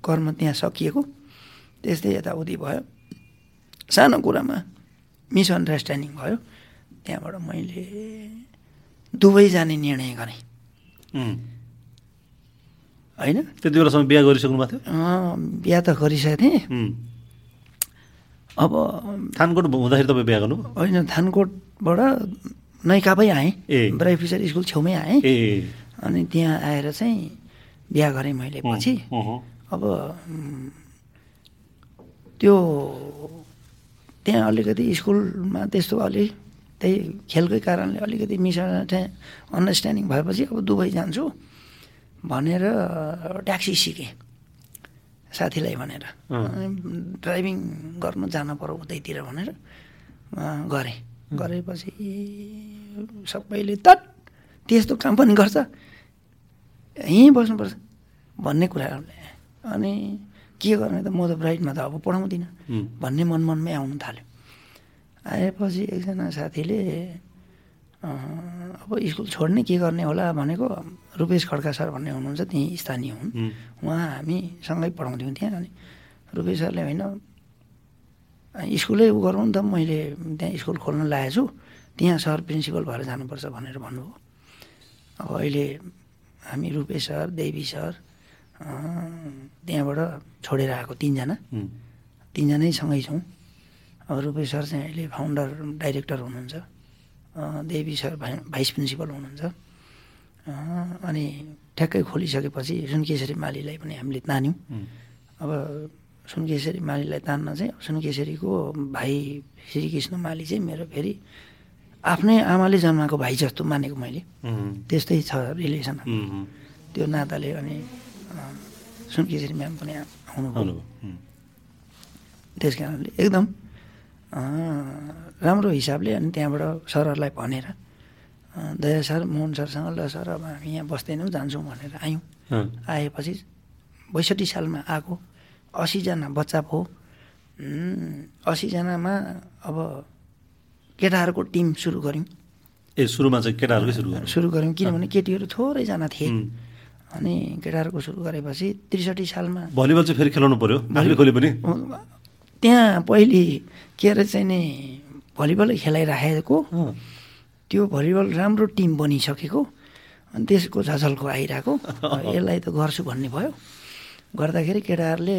B: कर्म त्यहाँ सकिएको त्यस्तै यताउति भयो। सानो कुरामा मिसअन्डरस्ट्यान्डिङ भयो। त्यहाँबाट मैले दुबई जाने निर्णय गरेँ। होइन?
A: त्यति बेलासम्म बिहा गरिसक्नु भएको
B: थियो? बिहा त गरिसकेको थिएँ। अब
A: थानकोट हुँदाखेरि तपाईँ बिहा गर्नु
B: होइन थानकोटबाट नैकापै आएँ। ए। ब्राइ फिसर स्कुल छेउमै आएँ। ए। अनि त्यहाँ आएर चाहिँ बिहा गरेँ मैले पछि। अब त्यो त्यहाँ अलिकति स्कुलमा त्यस्तो अलि त्यही खेलकै कारणले अलिकति मिस अन्डरस्ट्यान्डिङ भएपछि अब दुबई जान्छु। भनेर ट्याक्सी सिकेँ। साथीलाई भनेर। ड्राइभिङ गर्नु जानु पऱ्यो उतैतिर भनेर गरेँ। गरेपछि सबैले त त्यस्तो काम पनि गर्छ। यहीँ बस्नुपर्छ भन्ने कुराहरूले। अनि के गर्ने त म त ब्राइडमा त अब पढाउँदिनँ। भन्ने मन मनमै आउनु थाल्यो। आएपछि एकजना साथीले अब स्कुल छोड्ने के गर्ने होला भनेको रुपेश खड्का सर भन्ने हुनुहुन्छ त्यहीँ स्थानीय हुन्। उहाँ हामी सँगै पढाउँथ्यौँ त्यहाँ अनि रुपेश सरले होइन स्कुलै उ गरौँ नि त मैले त्यहाँ स्कुल खोल्न लागेको छु त्यहाँ सर प्रिन्सिपल भएर जानुपर्छ भनेर भन्नुभयो। अब अहिले हामी रुपेश सर देवी सर त्यहाँबाट छोडेर आएको तिनजना। तिनजनै सँगै छौँ। अब रुपेश सर चाहिँ अहिले फाउन्डर डाइरेक्टर हुनुहुन्छ। देवी सर भाइस प्रिन्सिपल हुनुहुन्छ। अनि ठ्याक्कै खोलिसकेपछि सुनकेशरी मालीलाई पनि हामीले तान्यौँ। अब सुनकेशरी मालीलाई तान्न चाहिँ सुनकेशरीको भाइ श्रीकृष्ण माली चाहिँ मेरो फेरि आफ्नै आमाले जन्माएको भाइ जस्तो मानेको मैले। त्यस्तै छ रिलेसन त्यो नाताले अनि सुनकेशरी म्याम पनि आउनुभयो। त्यस कारणले एकदम राम्रो हिसाबले अनि त्यहाँबाट सरहरूलाई भनेर दया सर मोहन सरसँग ल सर अब हामी यहाँ बस्दैनौँ जान्छौँ भनेर आयौँ। आएपछि बैसठी सालमा आएको असीजना बच्चा भयो। असीजनामा अब केटाहरूको टिम सुरु गऱ्यौँ।
A: ए सुरुमा चाहिँ केटाहरूकै सुरु
B: सुरु गऱ्यौँ किनभने केटीहरू थोरैजना थिए। अनि केटाहरूको सुरु गरेपछि त्रिसठी सालमा
A: भलिबल चाहिँ फेरि खेलाउनु पऱ्यो खोले पनि?
B: त्यहाँ पहिले के अरे चाहिँ नि भलिबलै खेलाइराखेको। त्यो भलिबल राम्रो टिम बनिसकेको। अनि त्यसको झझल्को आइरहेको। यसलाई त गर्छु भन्ने भयो। गर्दाखेरि केटाहरूले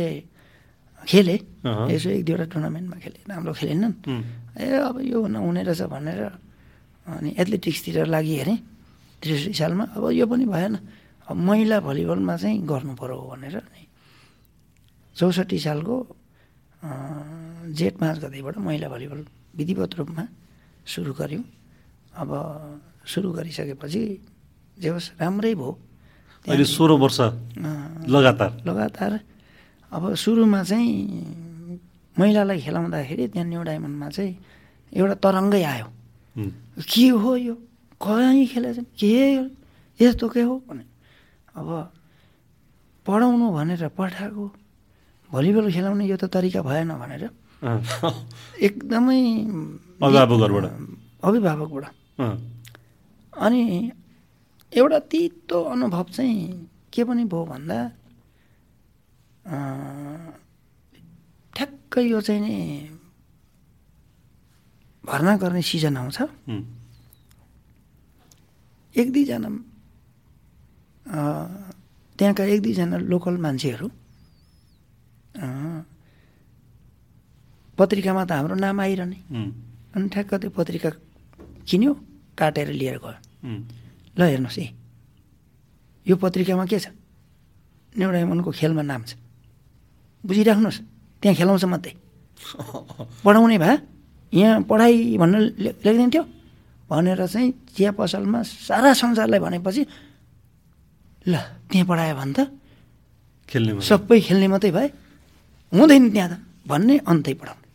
B: खेले। यसो एक दुईवटा टुर्नामेन्टमा खेले। राम्रो खेलेनन्। ए अब यो नहुने रहेछ भनेर अनि एथलेटिक्सतिर लागि हेरेँ। त्रिसठी सालमा। अब यो पनि भएन। अब महिला भलिबलमा चाहिँ गर्नु पऱ्यो भनेर चौसठी सालको जेठ पाँच गतिबाट महिला भलिबल विधिवत रूपमा सुरु गऱ्यौँ। अब सुरु गरिसकेपछि जे होस् राम्रै भयो।
A: अहिले सोह्र वर्ष लगातार।
B: लगातार। अब सुरुमा चाहिँ महिलालाई खेलाउँदाखेरि त्यहाँ न्यु डायमन्डमा चाहिँ एउटा तरङ्गै आयो। के हो यो? कहीँ खेलेछ के यस्तो के हो? भने अब पढाउनु भनेर पठाएको भलिबल खेलाउने यो त तरिका भएन भनेर एकदमै अभिभावकबाट। अनि एउटा तितो अनुभव चाहिँ के पनि भयो भन्दा ठ्याक्कै यो चाहिँ नि भर्ना गर्ने सिजन आउँछ। एक दुईजना त्यहाँका एक दुईजना लोकल मान्छेहरू पत्रिकामा त हाम्रो नाम आइरहने। अनि ठ्याक्क त्यो पत्रिका किन्यो काटेर लिएर गयो। ल हेर्नुहोस् है। यो पत्रिकामा के छ? नेउडाइमनको खेलमा नाम छ। बुझिराख्नुहोस् त्यहाँ खेलाउँछ मात्रै। पढाउने भए यहाँ पढाइ भनेर लेखिदिन्थ्यो। भनेर चाहिँ चिया पसलमा सारा संसारलाई भनेपछि ल त्यहाँ पढायो भने त
A: खेल्ने
B: सबै खेल्ने मात्रै भए हुँदैन त्यहाँ त। भन्ने अन्तै पढाउने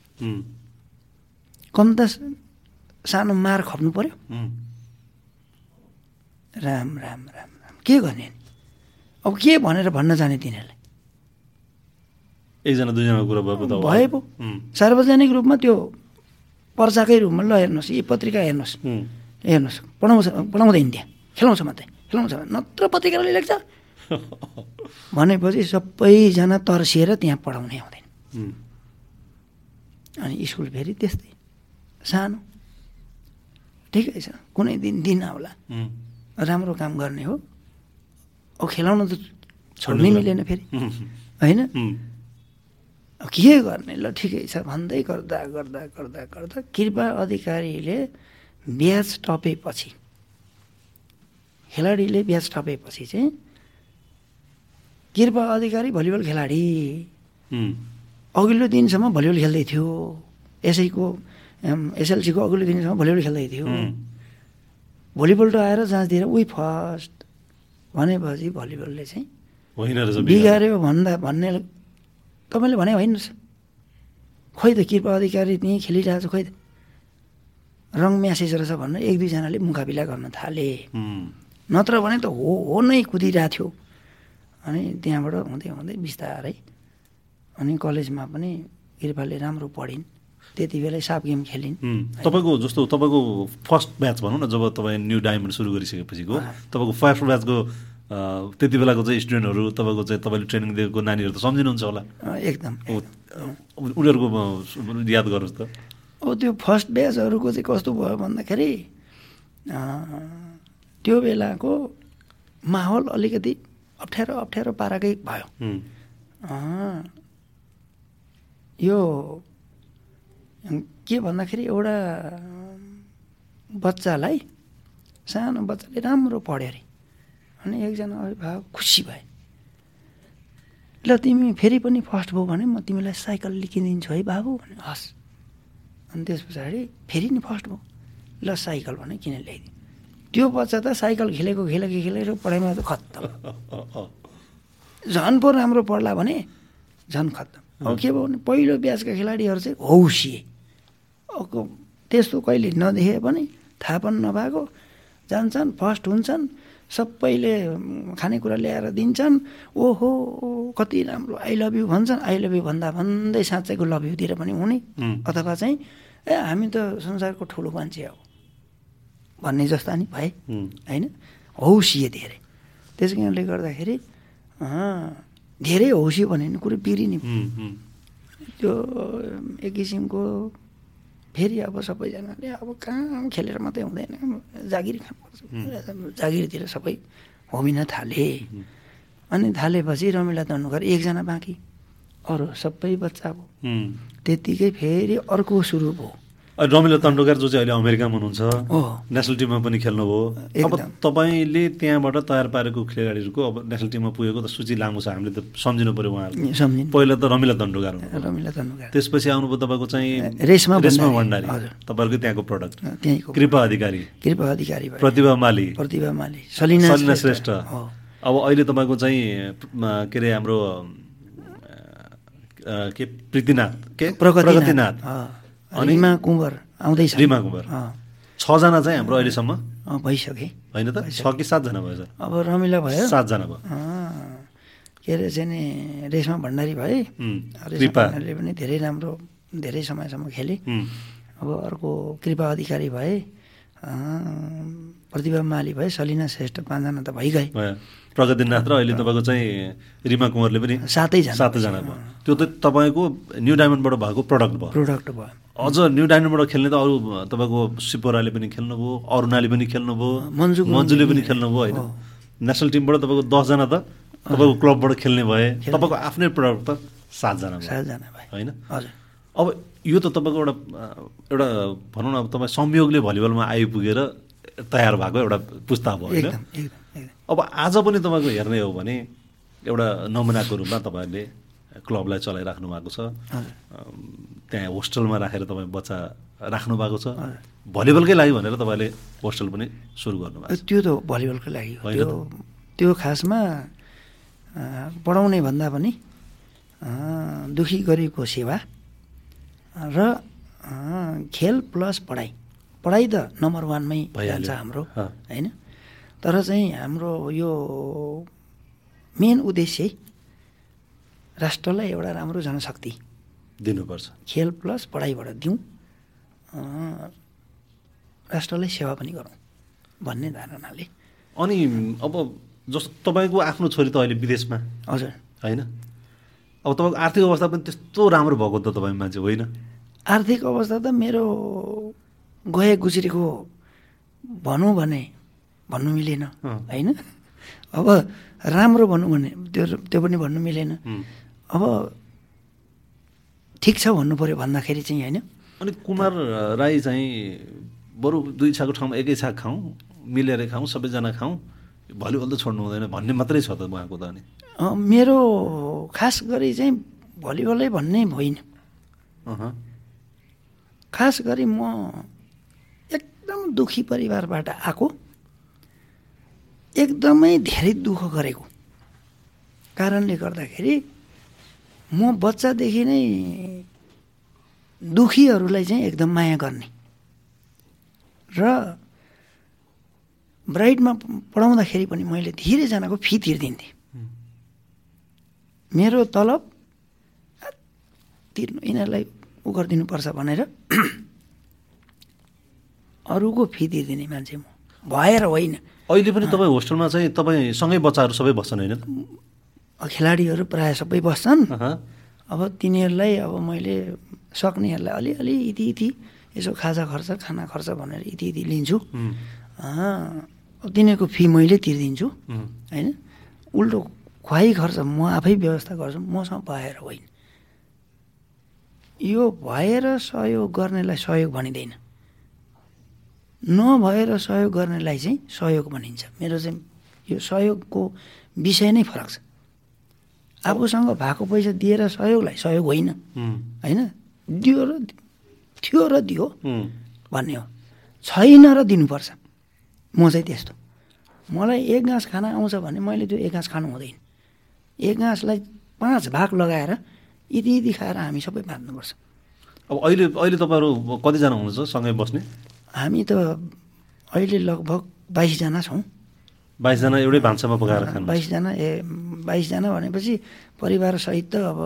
B: कम त सानो मार खप्नु पर्यो। राम राम राम राम। के गर्ने? अब के भनेर भन्न जाने तिनीहरूले?
A: एकजना दुईजना कुरा
B: भयो पो। सार्वजनिक रूपमा त्यो पर्चाकै रूपमा ल हेर्नुहोस् यी पत्रिका हेर्नुहोस्। हेर्नुहोस्। पढाउँछ पढाउँदैन त्यहाँ। खेलाउँछ मात्रै। खेलाउँछ नत्र पत्रिकाले लेख्छ। भनेपछि सबैजना तर्सिएर त्यहाँ पढाउने आउँदैन अनि स्कुल फेरि त्यस्तै। सानो। ठिकै छ। कुनै दिन दिन आउला। राम्रो काम गर्ने हो। अब खेलाउन त छोड्नै मिलेन फेरि। होइन? के गर्ने? ल ठिकै छ। भन्दै गर्दा गर्दा गर्दा गर्दा कृपा अधिकारीले ब्याज टपेपछि खेलाडीले ब्याज टपेपछि चाहिँ कृपा अधिकारी भलिबल खेलाडी। अघिल्लो दिनसम्म भलिबल खेल्दै थियो। एसैको एसएलसीको अघिल्लो दिनसम्म भलिबल खेल्दै थियो। भलिबल आएर जाँच दिएर उही फर्स्ट भनेपछि भलिबलले चाहिँ बिगाऱ्यो भन्दा भन्ने तपाईँले भने होइन खोइ त कृपा अधिकारी त्यहीँ खेलिरहेको छ खोइ त। रङ म्यासेज रहेछ भनेर एक दुईजनाले मुकाबिला गर्न थाले। नत्र भने त हो हो नै कुदिरहेको थियो अनि त्यहाँबाट हुँदै हुँदै बिस्तारै अनि कलेजमा पनि कृपाले राम्रो पढिन्। त्यति बेलै साप गेम खेलिन्।
A: तपाईँको जस्तो तपाईँको फर्स्ट ब्याच भनौँ न जब तपाईँ न्यू डायमन्ड सुरु गरिसकेपछिको तपाईँको फर्स्ट ब्याचको त्यति बेलाको चाहिँ स्टुडेन्टहरू तपाईँको चाहिँ तपाईँले ट्रेनिङ दिएको नानीहरू त सम्झिनुहुन्छ होला।
B: एकदम।
A: उनीहरूको याद गर्नुहोस् त।
B: अब त्यो फर्स्ट ब्याचहरूको चाहिँ कस्तो भयो भन्दाखेरि त्यो बेलाको माहौल अलिकति अप्ठ्यारो अप्ठ्यारो पाराकै भयो। यो के भन्दाखेरि एउटा बच्चालाई सानो बच्चाले राम्रो पढ्यो अरे। अनि एकजना अभिभावक खुसी भए। ल तिमी फेरि पनि फर्स्ट भयो भने म तिमीलाई साइकल लिकिदिन्छु है बाबु भने हस्। अनि त्यस पछाडि फेरि नि फर्स्ट भयो ल साइकल भने किन ल्याइदियो त्यो बच्चा त साइकल खेलेको खेलेको खेलेर पढाइमा त खत्तम। झन् पो राम्रो पढ्ला भने झन् खत्तम। अब के भयो भने पहिलो ब्याचका खेलाडीहरू चाहिँ हौसिए। त्यस्तो कहिले नदेखे पनि थाहा पनि नभएको। जान्छन् फर्स्ट हुन्छन् सबैले खानेकुरा ल्याएर दिन्छन्। ओहो कति राम्रो आई लभ यु भन्छन्। आई लभ यु भन्दा भन्दै साँच्चैको लभ युतिर पनि हुने। अथवा चाहिँ ए हामी त संसारको ठुलो मान्छे हो। भन्ने जस्ता नि भए होइन? हौसिए धेरै। त्यस कारणले गर्दाखेरि धेरै हौसी भने नि कुरो बिग्रिने त्यो एक किसिमको फेरि अब सबैजनाले अब काम खेलेर मात्रै हुँदैन। जागिर खानुपर्छ जागिरतिर सबै होमिन थाले। अनि थालेपछि रमिला धनुकर एकजना बाँकी। अरू सबै बच्चा अब त्यत्तिकै फेरि अर्को सुरु भयो।
A: रमिला तन्डुकार जो चाहिँ अहिले अमेरिकामा हुनुहुन्छ नेसनल टिममा पनि खेल्नुभयो अब तपाईँले त्यहाँबाट तयार पारेको खेलाडीहरूको अब नेसनल टिममा पुगेको त सूची लामो छ हामीले त सम्झिनु पऱ्यो उहाँहरू पहिला त रमिला दण्डुकार
B: रमिला दण्डुकार
A: त्यसपछि आउनुभयो तपाईँको चाहिँ
B: रेशमा
A: रेशमा भण्डारी। तपाईँहरूको त्यहाँको प्रडक्ट कृपा अधिकारी।
B: कृपा अधिकारी
A: प्रतिभा माली।
B: प्रतिभा माली। सलिना
A: सलिना श्रेष्ठ। अब अहिले तपाईँको चाहिँ के अरे हाम्रो के प्रीतिनाथ? के? प्रगतिनाथ।
B: रिमा कुँवर आउँदैछ।
A: रिमा कुँवर। छजना चाहिँ हाम्रो अहिलेसम्म?
B: भइसके।
A: होइन त? छ कि सातजना भयो सर?
B: अब रमिला भयो।
A: सातजना भयो।
B: के अरे चाहिँ नि रेशमा भण्डारी भए। भण्डारीले पनि धेरै राम्रो धेरै समयसम्म खेले। अब अर्को कृपा अधिकारी भए प्रतिभा माली भए सलिना श्रेष्ठ पाँचजना त भइगए।
A: प्रगतिनाथ र अहिले तपाईँको चाहिँ रिमा कुमारले पनि
B: सातैजना।
A: सातजना भयो। त्यो त तपाईँको न्यु डायमन्डबाट भएको प्रडक्ट भयो।
B: प्रडक्ट भयो।
A: अझ न्यु डायमन्डबाट खेल्ने त अरू तपाईँको सिपोराले पनि खेल्नुभयो अरुणाले पनि खेल्नुभयो
B: मन्जु
A: मन्जुले पनि खेल्नुभयो होइन। नेसनल टिमबाट तपाईँको दसजना त तपाईँको क्लबबाट खेल्ने भए तपाईँको आफ्नै प्रडक्ट त सातजना
B: सातजना
A: होइन? अब यो त तपाईँको एउटा एउटा भनौँ न अब तपाईँ संयोगले भलिबलमा आइपुगेर तयार भएको एउटा पुस्ता भयो होइन? अब आज पनि तपाईँको हेर्ने हो भने एउटा नमुनाको रूपमा तपाईँहरूले क्लबलाई चलाइराख्नु भएको छ। त्यहाँ होस्टेलमा राखेर तपाईँ बच्चा राख्नु भएको छ। भलिबलकै लागि भनेर तपाईँले होस्टेल पनि सुरु गर्नुभएको
B: त्यो त भलिबलकै लागि होइन त्यो खासमा पढाउने भन्दा पनि दुखी गरेको सेवा र खेल प्लस पढाइ। पढाइ त नम्बर वानमै भइहाल्छ हाम्रो होइन? तर चाहिँ हाम्रो यो मेन उद्देश्य राष्ट्रलाई एउटा राम्रो जनशक्ति।
A: दिनुपर्छ।
B: खेल प्लस पढाइबाट दिउँ राष्ट्रलाई सेवा पनि गरौँ भन्ने धारणाले।
A: अनि अब जस्तो तपाईँको आफ्नो छोरी त अहिले विदेशमा।
B: हजुर।
A: होइन? अब तपाईँको आर्थिक अवस्था पनि त्यस्तो राम्रो भएको त तपाईँ मान्छे होइन?
B: आर्थिक अवस्था त मेरो गए गुज्रेको भनौँ भने भन्नु मिलेन। होइन? अब राम्रो भनौँ भने त्यो त्यो पनि भन्नु मिलेन। अब ठिक छ भन्नु पऱ्यो भन्दाखेरि चाहिँ होइन।
A: अनि कुमार राई चाहिँ बरु दुई छाको ठाउँमा एकै छाक खाउँ मिलेर खाउँ सबैजना खाउँ भलिबल त छोड्नु हुँदैन भन्ने मात्रै छ त उहाँको त अनि।
B: मेरो खास गरी चाहिँ भलिबलै भन्ने होइन। खास गरी म एकदम दुखी परिवारबाट आएको एकदमै धेरै दुःख गरेको कारणले गर्दाखेरि म बच्चादेखि नै दुखीहरूलाई चाहिँ एकदम माया गर्ने। र ब्राइडमा पढाउँदाखेरि पनि मैले धेरैजनाको फी तिर्दिन्थेँ मेरो तलब तिर्नु यिनीहरूलाई उ गरिदिनुपर्छ भनेर अरूको फी तिर्दिने मान्छे म। भएर होइन।
A: अहिले पनि तपाईँ होस्टेलमा चाहिँ तपाईँ सँगै बच्चाहरू सबै बस्छन् होइन?
B: खेलाडीहरू प्रायः सबै बस्छन्। अब तिनीहरूलाई अब मैले सक्नेहरूलाई अलिअलि यति यति यसो खाजा खर्च खाना खर्च भनेर यति यति लिन्छु तिनीहरूको फी मैले तिर्दिन्छु। होइन? उल्टो खुवाइ खर्च म आफै व्यवस्था गर्छु मसँग भएर होइन। यो भएर सहयोग गर्नेलाई सहयोग भनिँदैन। नभएर सहयोग गर्नेलाई चाहिँ सहयोग भनिन्छ। मेरो चाहिँ यो सहयोगको विषय नै फरक छ। आफूसँग भएको पैसा दिएर सहयोगलाई सहयोग होइन। होइन? दियो र थियो र दियो। भन्ने हो। छैन र दिनुपर्छ। म चाहिँ त्यस्तो। मलाई एक घाँस खाना आउँछ भने मैले त्यो एक घाँस खानु हुँदैन। एक घाँसलाई पाँच भाग लगाएर यति यति खाएर हामी सबै बाँध्नुपर्छ
A: अब अहिले अहिले तपाईँहरू कतिजना हुनुहुन्छ सँगै बस्ने?
B: हामी त अहिले लगभग बाइसजना छौँ।
A: बाइसजना एउटै भान्सामा पकाएर खानु
B: बाइसजना ए बाइसजना भनेपछि परिवारसहित त अब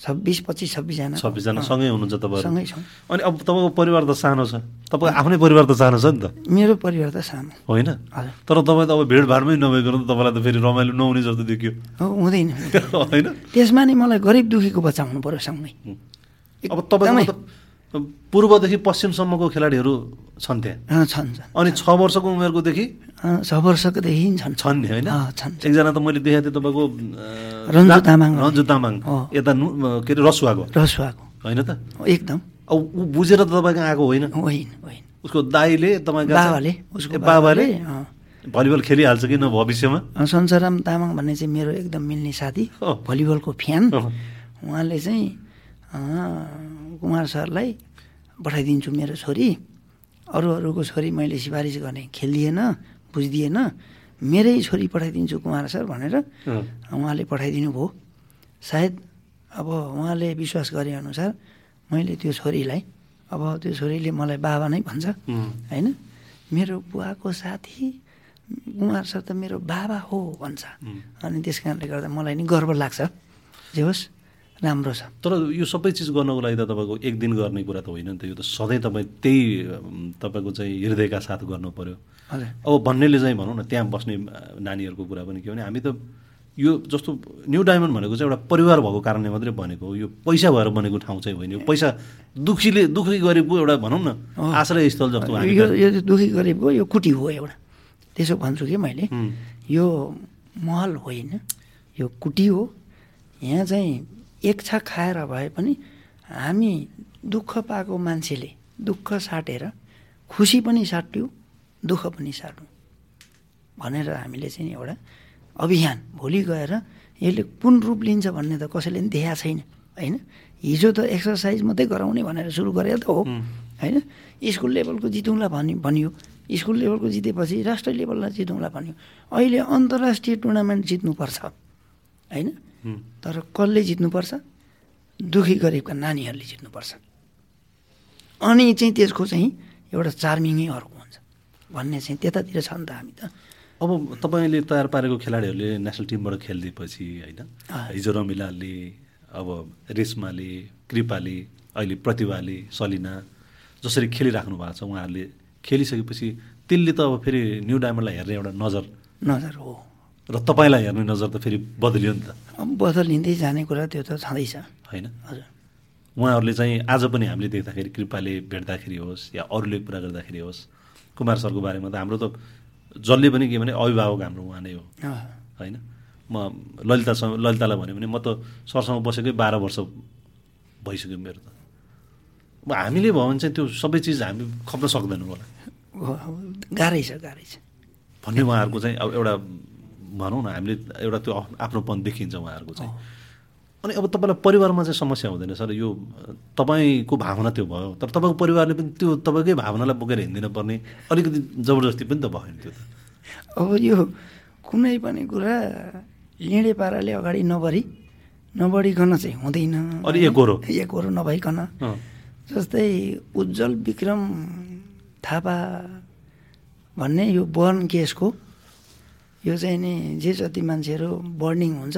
B: छब्बिस पच्चिस छब्बिसजना।
A: छब्बिसजना सँगै हुनुहुन्छ तपाईँहरू?
B: सँगै छौँ।
A: अनि अब तपाईँको परिवार त सानो छ। तपाईँको आफ्नै परिवार त सानो छ नि त।
B: मेरो परिवार त सानो।
A: होइन? तर तपाईँ त अब भिडभाडमै नभइकन त तपाईँलाई त फेरि रमाइलो नहुने जस्तो देखियो।
B: हुँदैन।
A: होइन?
B: त्यसमा नि मलाई गरिब दुःखीको बच्चा हुनु पऱ्यो सँगै।
A: अब तपाईँको त पूर्वदेखि पश्चिमसम्मको खेलाडीहरू छन् त्यहाँ।
B: छन्
A: अनि छ वर्षको उमेरकोदेखि
B: छ वर्षकोदेखि छन्।
A: छन् नि होइन। एकजना त मैले देखाएको थिएँ तपाईँको
B: रन्जु तामाङ।
A: रन्जु तामाङ। यता के अरे रसुवाको।
B: रसुवाको।
A: होइन त?
B: एकदम।
A: अब ऊ बुझेर त तपाईँको आएको होइन?
B: होइन होइन।
A: उसको दाईले तपाईँको
B: बाबाले उसको
A: बाबाले? भलिबल खेलिहाल्छ कि न भविष्यमा?
B: सञ्चराम तामाङ भन्ने चाहिँ मेरो एकदम मिल्ने साथी। भलिबलको फ्यान। उहाँले चाहिँ कुमार सरलाई पठाइदिन्छु मेरो छोरी। अरू अरूको छोरी मैले सिफारिस गर्ने खेलिदिएन बुझिदिएन मेरै छोरी पठाइदिन्छु कुमार सर भनेर। उहाँले पठाइदिनु भयो। सायद अब उहाँले विश्वास गरे अनुसार मैले त्यो छोरीलाई अब त्यो छोरीले मलाई बाबा नै भन्छ होइन? मेरो बुवाको साथी कुमार सर त मेरो बाबा हो भन्छ। अनि त्यस कारणले गर्दा मलाई नि गर्व लाग्छ। जे होस्। राम्रो छ।
A: तर यो सबै चिज गर्नको लागि त तपाईँको एक दिन गर्ने कुरा त होइन नि त। यो त सधैँ तपाईँ त्यही तपाईँको चाहिँ हृदयका साथ गर्नु पर्यो
B: हजुर।
A: अब भन्नेले चाहिँ भनौँ न त्यहाँ बस्ने नानीहरूको कुरा पनि के भने हामी त यो जस्तो न्यू डायमन्ड भनेको चाहिँ एउटा परिवार भएको कारणले मात्रै बनेको हो। यो पैसा भएर बनेको ठाउँ चाहिँ होइन। यो पैसा दुखीले दुखी गरेको एउटा भनौँ न आश्रय स्थल जस्तो
B: यो यो दुःखी गरिबको यो कुटी हो एउटा। त्यसो भन्छु कि मैले यो महल होइन यो कुटी हो। यहाँ चाहिँ एक छाक खाएर भए पनि हामी दुःख पाएको मान्छेले दुःख साटेर खुसी पनि साट्यौँ दुःख पनि साट्यौँ भनेर हामीले चाहिँ एउटा अभियान भोलि गएर यसले कुन रूप लिन्छ भन्ने त कसैले पनि देखाएको छैन होइन? हिजो त एक्सर्साइज मात्रै गराउने भनेर सुरु गरेर त हो। होइन? स्कुल लेभलको जितौँला भनि भनियो। स्कुल लेभलको जितेपछि राष्ट्रिय लेभललाई जितौँला भन्यो। अहिले अन्तर्राष्ट्रिय टुर्नामेन्ट जित्नुपर्छ होइन? तर कसले जित्नुपर्छ? दुखी गरिबका नानीहरूले जित्नुपर्छ। अनि चाहिँ त्यसको चाहिँ एउटा चार्मिङै अर्को हुन्छ। भन्ने चाहिँ त्यतातिर छ नि त हामी त।
A: अब तपाईँले तयार पारेको खेलाडीहरूले नेसनल टिमबाट खेलिदिएपछि होइन। हिजो रमिलाले अब रेशमाले कृपाले अहिले प्रतिभाले सलिना जसरी खेलिराख्नु भएको छ उहाँहरूले खेलिसकेपछि त्यसले त अब फेरि न्यू डायमन्डलाई हेर्ने एउटा नजर।
B: नजर हो।
A: र तपाईँलाई हेर्ने नजर त फेरि बदलियो नि त।
B: बदलिँदै जाने कुरा त्यो त छँदैछ।
A: होइन?
B: हजुर।
A: उहाँहरूले चाहिँ आज पनि हामीले देख्दाखेरि कृपाले भेट्दाखेरि होस् या अरूले कुरा गर्दाखेरि होस् कुमार सरको बारेमा त हाम्रो त जसले पनि के भने अभिभावक हाम्रो उहाँ नै हो। होइन? म ललितासँग ललितालाई भन्यो भने म त सरसँग बसेकै बाह्र वर्ष भइसक्यो मेरो त। अब हामीले भयो भने चाहिँ त्यो सबै चिज हामी खप्न सक्दैनौँ होला।
B: गाह्रै छ गाह्रै छ।
A: भन्ने उहाँहरूको चाहिँ अब एउटा भनौँ न हामीले एउटा त्यो आफ्नोपन देखिन्छ उहाँहरूको चाहिँ। अनि अब तपाईँलाई परिवारमा चाहिँ समस्या हुँदैन सर यो तपाईँको भावना त्यो भयो तर तपाईँको परिवारले पनि त्यो तपाईँकै भावनालाई बोकेर हिँड्दिन पर्ने अलिकति जबरजस्ती पनि त भयो नि त्यो त।
B: अब यो कुनै पनि कुरा लिँडे पाराले अगाडि नबढी नबढिकन चाहिँ हुँदैन।
A: अलि एकहोरो।
B: एकहोरो नभइकन। जस्तै उज्जवल विक्रम थापा भन्ने यो बर्न केसको यो चाहिँ नि जे जति मान्छेहरू बर्निङ हुन्छ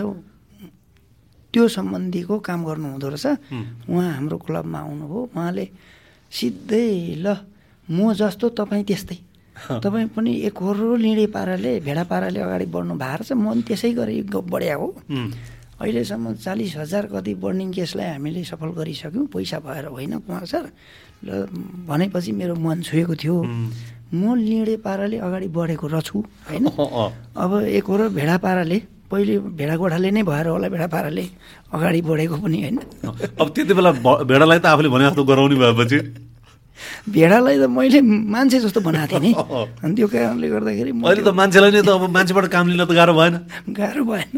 B: त्यो सम्बन्धीको काम गर्नु हुँदो रहेछ उहाँ हाम्रो क्लबमा आउनुभयो। उहाँले सिधै ल म जस्तो तपाईँ त्यस्तै। तपाईँ पनि एकहोरो लिँडे पाराले भेडा पाराले अगाडि बढ्नु भएको रहेछ। म पनि त्यसै गरी बढ्या हो। अहिलेसम्म चालिस हजार कति बर्निङ केसलाई हामीले सफल गरिसक्यौँ। पैसा भएर होइन कुमार सर। ल भनेपछि मेरो मन छुएको थियो। म लिँडे पाराले अगाडि बढेको रहेछु होइन। अब एकहोरो भेडा पाराले पहिले भेडा गोठाले नै भएर होला भेडा पाराले अगाडि बढेको पनि होइन?
A: अब त्यति बेला भेडालाई त आफूले भने जस्तो गराउने भएपछि।
B: भेडालाई त मैले मान्छे जस्तो बनाएको थिएँ नि। अनि त्यो कारणले गर्दाखेरि म
A: अहिले त मान्छेलाई नै त अब मान्छेबाट काम लिन त गाह्रो भएन।
B: गाह्रो भएन।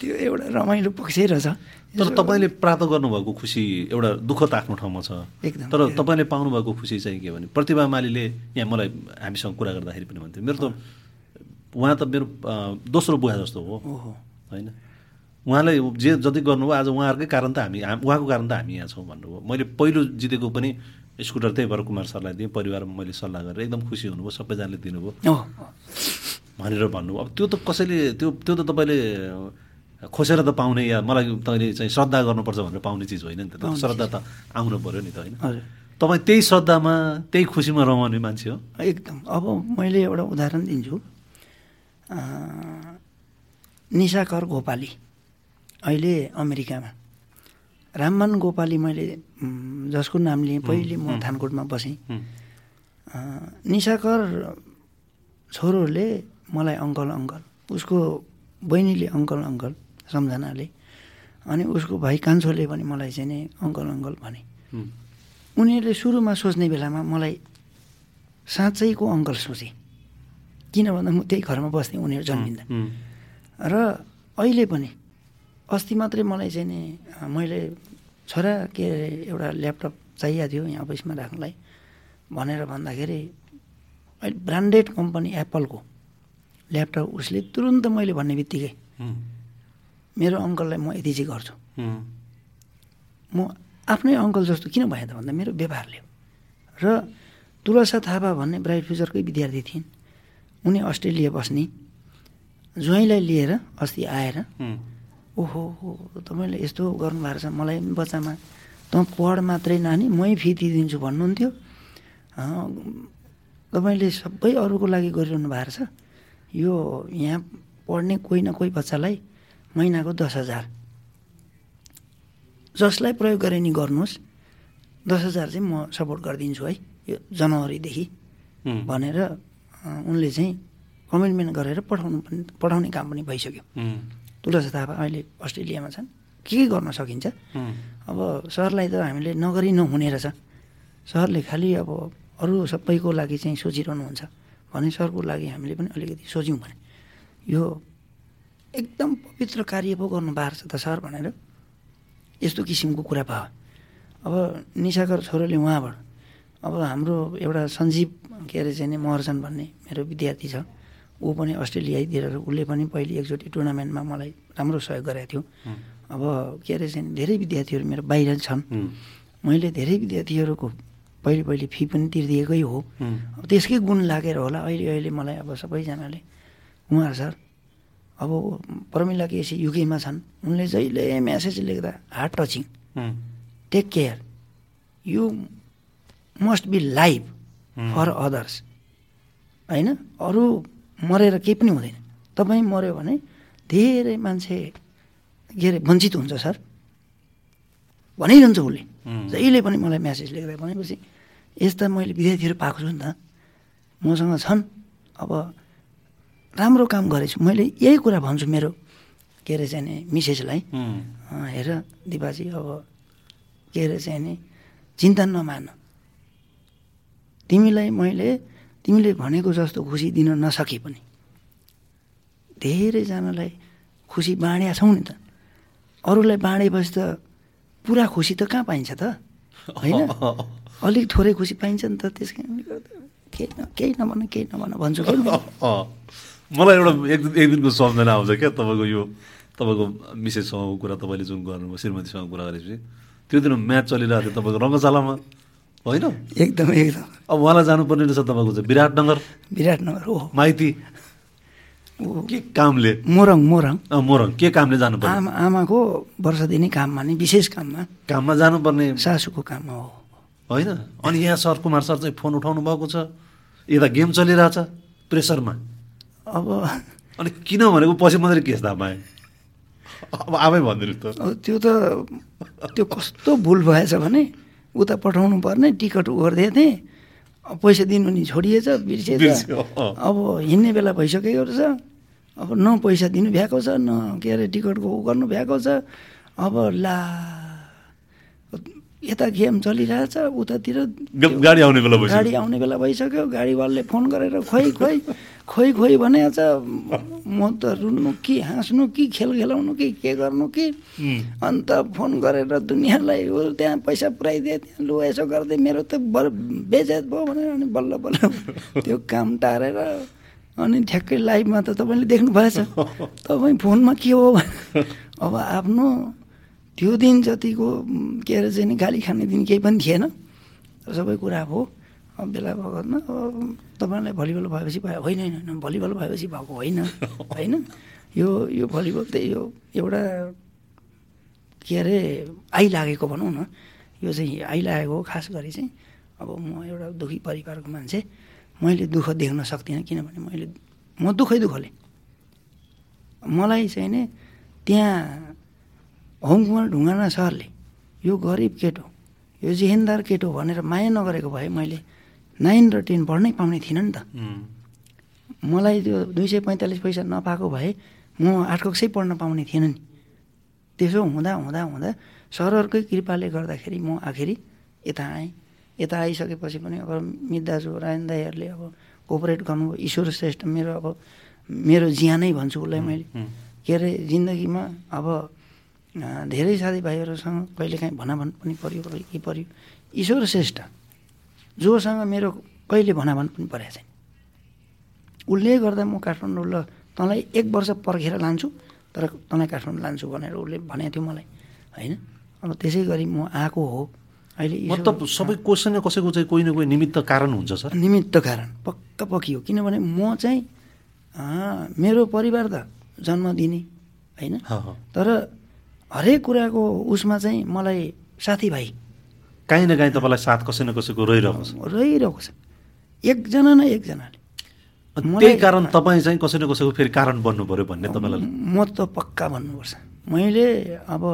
B: त्यो एउटा रमाइलो पक्षै रहेछ।
A: तर तपाईँले प्राप्त गर्नुभएको खुसी एउटा दुःख त आफ्नो ठाउँमा छ।
B: एकदम,
A: तर तपाईँले पाउनुभएको खुसी चाहिँ के भने प्रतिभा मालीले यहाँ मलाई हामीसँग कुरा गर्दाखेरि पनि भन्थ्यो मेरो त उहाँ त मेरो दोस्रो बुवा जस्तो हो। होइन? उहाँले जे जति गर्नुभयो आज उहाँहरूकै कारण त हामी उहाँको कारण त हामी यहाँ छौँ भन्नुभयो मैले पहिलो जितेको पनि स्कुटर त्यही भएर कुमार सरलाई दिएँ परिवारमा मैले सल्लाह गरेर एकदम खुसी हुनुभयो सबैजनाले दिनुभयो। भनेर भन्नु अब त्यो त कसैले त्यो त्यो त तपाईँले खोसेर त पाउने या मलाई तैँले चाहिँ श्रद्धा गर्नुपर्छ भनेर पाउने चिज होइन नि त। श्रद्धा त आउनु पऱ्यो नि त होइन। तपाईँ त्यही श्रद्धामा त्यही खुसीमा रमाउने मान्छे हो।
B: एकदम। अब मैले एउटा उदाहरण दिन्छु। निशाकर गोपाली। अहिले अमेरिकामा। राममान गोपाली मैले जसको नाम लिएँ पहिले म थानकोटमा बसेँ। निशाकर छोरोहरूले मलाई अङ्कल अङ्कल। उसको बहिनीले अङ्कल अङ्कल। सम्झनाले। अनि उसको भाइ कान्छोले पनि मलाई चाहिँ नि अङ्कल अङ्कल भने। उनीहरूले सुरुमा सोच्ने बेलामा मलाई साँच्चैको अङ्कल सोचे। किन भन्दा म त्यही घरमा बस्थेँ उनीहरू जन्मिँदा र अहिले पनि अस्ति मात्रै मलाई चाहिँ नि मैले छोरा के अरे एउटा ल्यापटप चाहिएको थियो यहाँ अफिसमा राख्नलाई। भनेर भन्दाखेरि अहिले ब्रान्डेड कम्पनी एप्पलको ल्यापटप उसले तुरुन्त मैले भन्ने बित्तिकै। मेरो अङ्कललाई म यति चाहिँ गर्छु। म आफ्नै अङ्कल जस्तो किन भएँ त भन्दा मेरो व्यवहारले र तुलसा थापा भन्ने ब्राइट फ्युचरकै विद्यार्थी थिइन्। उनी अस्ट्रेलिया बस्ने। ज्वाइँलाई लिएर अस्ति आएर ओहो हो तपाईँले यस्तो गर्नुभएको छ मलाई बच्चामा। त पढ मात्रै नानी मै फी दिइदिन्छु भन्नुहुन्थ्यो। तपाईँले सबै अरूको लागि गरिरहनु भएको छ। यो यहाँ पढ्ने कोही न कोही बच्चालाई महिनाको दस हजार। जसलाई प्रयोग गरे नि गर्नुहोस्। दस हजार चाहिँ म सपोर्ट गरिदिन्छु है यो जनवरीदेखि। भनेर उनले चाहिँ कमिटमेन्ट गरेर पठाउनु पनि पठाउने काम पनि भइसक्यो। तुलसी थापा अहिले अस्ट्रेलियामा छन्। के के गर्न सकिन्छ? अब सरलाई त हामीले नगरी नहुने रहेछ। सरले खालि अब अरू सबैको लागि चाहिँ सोचिरहनुहुन्छ। भने सरको लागि हामीले पनि अलिकति सोच्यौँ भने। यो एकदम पवित्र कार्य पो गर्नु भएको छ त सर भनेर। यस्तो किसिमको कुरा भयो। अब निशाकर छोरोले उहाँबाट अब हाम्रो एउटा सञ्जीव के अरे चाहिँ महर्जन भन्ने मेरो विद्यार्थी छ ऊ पनि अस्ट्रेलियातिर उसले पनि पहिले एकचोटि टुर्नामेन्टमा मलाई राम्रो सहयोग गरेको थियो। अब के अरे चाहिँ धेरै विद्यार्थीहरू मेरो बाहिर छन्। मैले धेरै विद्यार्थीहरूको पहिले पहिले फी पनि तिर्दिएकै हो। अब त्यसकै गुण लागेर होला। अहिले अहिले मलाई अब सबैजनाले उहाँहरू सर अब प्रमिला केसी युकेमा छन्। उनले जहिले म्यासेज लेख्दा heart touching. Take care you must be live for others होइन? अरू मरेर केही पनि हुँदैन। तपाईँ मऱ्यो भने धेरै मान्छे के अरे वञ्चित हुन्छ सर। भनिरहन्छ उसले। जहिले पनि मलाई म्यासेज लेख्दा भनेपछि यस्ता मैले विद्यार्थीहरू पाएको छु नि त। मसँग छन्। अब राम्रो काम गरेछु। मैले यही कुरा भन्छु मेरो के अरे चाहिँ नि मिसेसलाई। हेर दिपाजी अब के अरे चाहिँ नि चिन्ता नमान तिमीलाई मैले तिमीले भनेको जस्तो खुसी दिन नसके पनि। धेरैजनालाई खुसी बाँडेका छौँ नि त। अरूलाई बाँडेपछि त पुरा खुसी त कहाँ पाइन्छ त? होइन? अलिक थोरै खुसी पाइन्छ नि त त्यस कारणले गर्दा केही न केही नभन केही नभन भन्छु
A: मलाई एउटा एक एक दिनको सम्झना आउँछ क्या तपाईँको यो तपाईँको मिसेससँगको कुरा तपाईँले जुन गर्नुभयो श्रीमतीसँग कुरा गरेपछि। त्यो दिन म्याच चलिरहेको थियो तपाईँको रङ्गशालामा होइन?
B: एकदम एकदम।
A: अब उहाँलाई जानुपर्ने रहेछ तपाईँको चाहिँ विराटनगर
B: विराटनगर हो
A: माइती? के कामले?
B: मोरङ मोरङ।
A: मोरङ। के कामले जानुपर्ने?
B: आमा आमाको वर्ष दिने काममा नि विशेष काममा।
A: काममा जानुपर्ने।
B: सासूको काममा हो।
A: होइन? अनि यहाँ सर कुमार सर चाहिँ फोन उठाउनु भएको छ। यता गेम चलिरहेछ प्रेसरमा।
B: अब
A: अनि किन भनेको पछि मात्रै केस थाहा पाएँ अब आफै भनिदिनु त।
B: त्यो त त्यो कस्तो भुल भएछ भने उता पठाउनु पर्ने टिकट गरिदिएको थिएँ। पैसा दिनु नि छोडिएछ बिर्सिएछ। अब हिँड्ने बेला भइसकेको रहेछ। अब न पैसा दिनु भ्याएको छ न के अरे टिकटको उ गर्नु भ्याएको छ। अब ला यता गेम चलिरहेछ उतातिर
A: गाडी आउने बेला
B: गाडी आउने बेला भइसक्यो। गाडीवालले फोन गरेर खोइ खोइ खोइ खोइ भनेको छ म त रुन्नु कि हाँस्नु कि खेल खेलाउनु कि के गर्नु कि? अन्त फोन गरेर दुनियाँलाई त्यहाँ पैसा पुऱ्याइदिए त्यहाँ लु यसो गर्दै मेरो त बर बेजात भयो भनेर अनि बल्ल बल्ल त्यो काम टारेर अनि ठ्याक्कै लाइभमा त तपाईँले देख्नु भएछ तपाईँ फोनमा के हो? अब आफ्नो त्यो दिन जतिको के अरे चाहिँ गाली खाने दिन केही पनि थिएन। सबै कुरा हो। अब बेला बखतमा अब तपाईँलाई भलिबल भएपछि भयो होइन होइन भलिबल भएपछि भएको होइन होइन। यो यो भलिबल त यो एउटा के अरे आइलागेको भनौँ न। यो चाहिँ आइलागेको खास गरी चाहिँ अब म एउटा दुःखी परिवारको मान्छे। मैले दुःख देख्न सक्दिनँ किनभने मैले म दुःखै दुःखले। मलाई चाहिँ नि त्यहाँ होमकुमार ढुङ्गाना सरले यो गरिब केटो यो जिहेन्दार केटो भनेर माया नगरेको भए मैले नाइन र टेन पढ्नै पाउने थिइनँ नि त। मलाई त्यो दुई सय पैँतालिस पैसा नपाएको भए म आठ कक्षै पढ्न पाउने थिएन नि। त्यसो हुँदा हुँदा हुँदा सरहरूकै कृपाले गर्दाखेरि म आखिरी यता आएँ। यता आइसकेपछि पनि अब मित दाजु रायन दाईहरूले अब कोअपरेट गर्नुभयो ईश्वर श्रेष्ठ मेरो अब मेरो ज्यानै भन्छु उसलाई मैले। के अरे जिन्दगीमा अब धेरै साथीभाइहरूसँग कहिलेकाहीँ भनाभन पनि पऱ्यो के पऱ्यो ईश्वर श्रेष्ठ। जोसँग मेरो कहिले भनाभन पनि परेको छैन। उसले गर्दा म काठमाडौँ ल तँलाई एक वर्ष पर्खेर लान्छु तर तँलाई काठमाडौँ लान्छु भनेर उसले भनेको थियो मलाई होइन? अब त्यसै गरी म आएको हो।
A: अहिले मतलब सबै क्वेसन कसैको चाहिँ कोही न कोही निमित्त कारण हुन्छ सर?
B: निमित्त कारण पक्का पक्की हो। किनभने म चाहिँ मेरो परिवार त जन्म दिने होइन? तर हरेक कुराको उसमा चाहिँ मलाई साथीभाइ
A: काहीँ न काहीँ तपाईँलाई साथ कसै न कसैको रहिरहेको छ
B: रहिरहेको छ एकजना न एकजनाले।
A: त्यही कारण तपाईँ चाहिँ कसै न कसैको फेरि कारण बन्नु पऱ्यो भन्ने तपाईँलाई
B: म त पक्का भन्नुपर्छ। मैले अब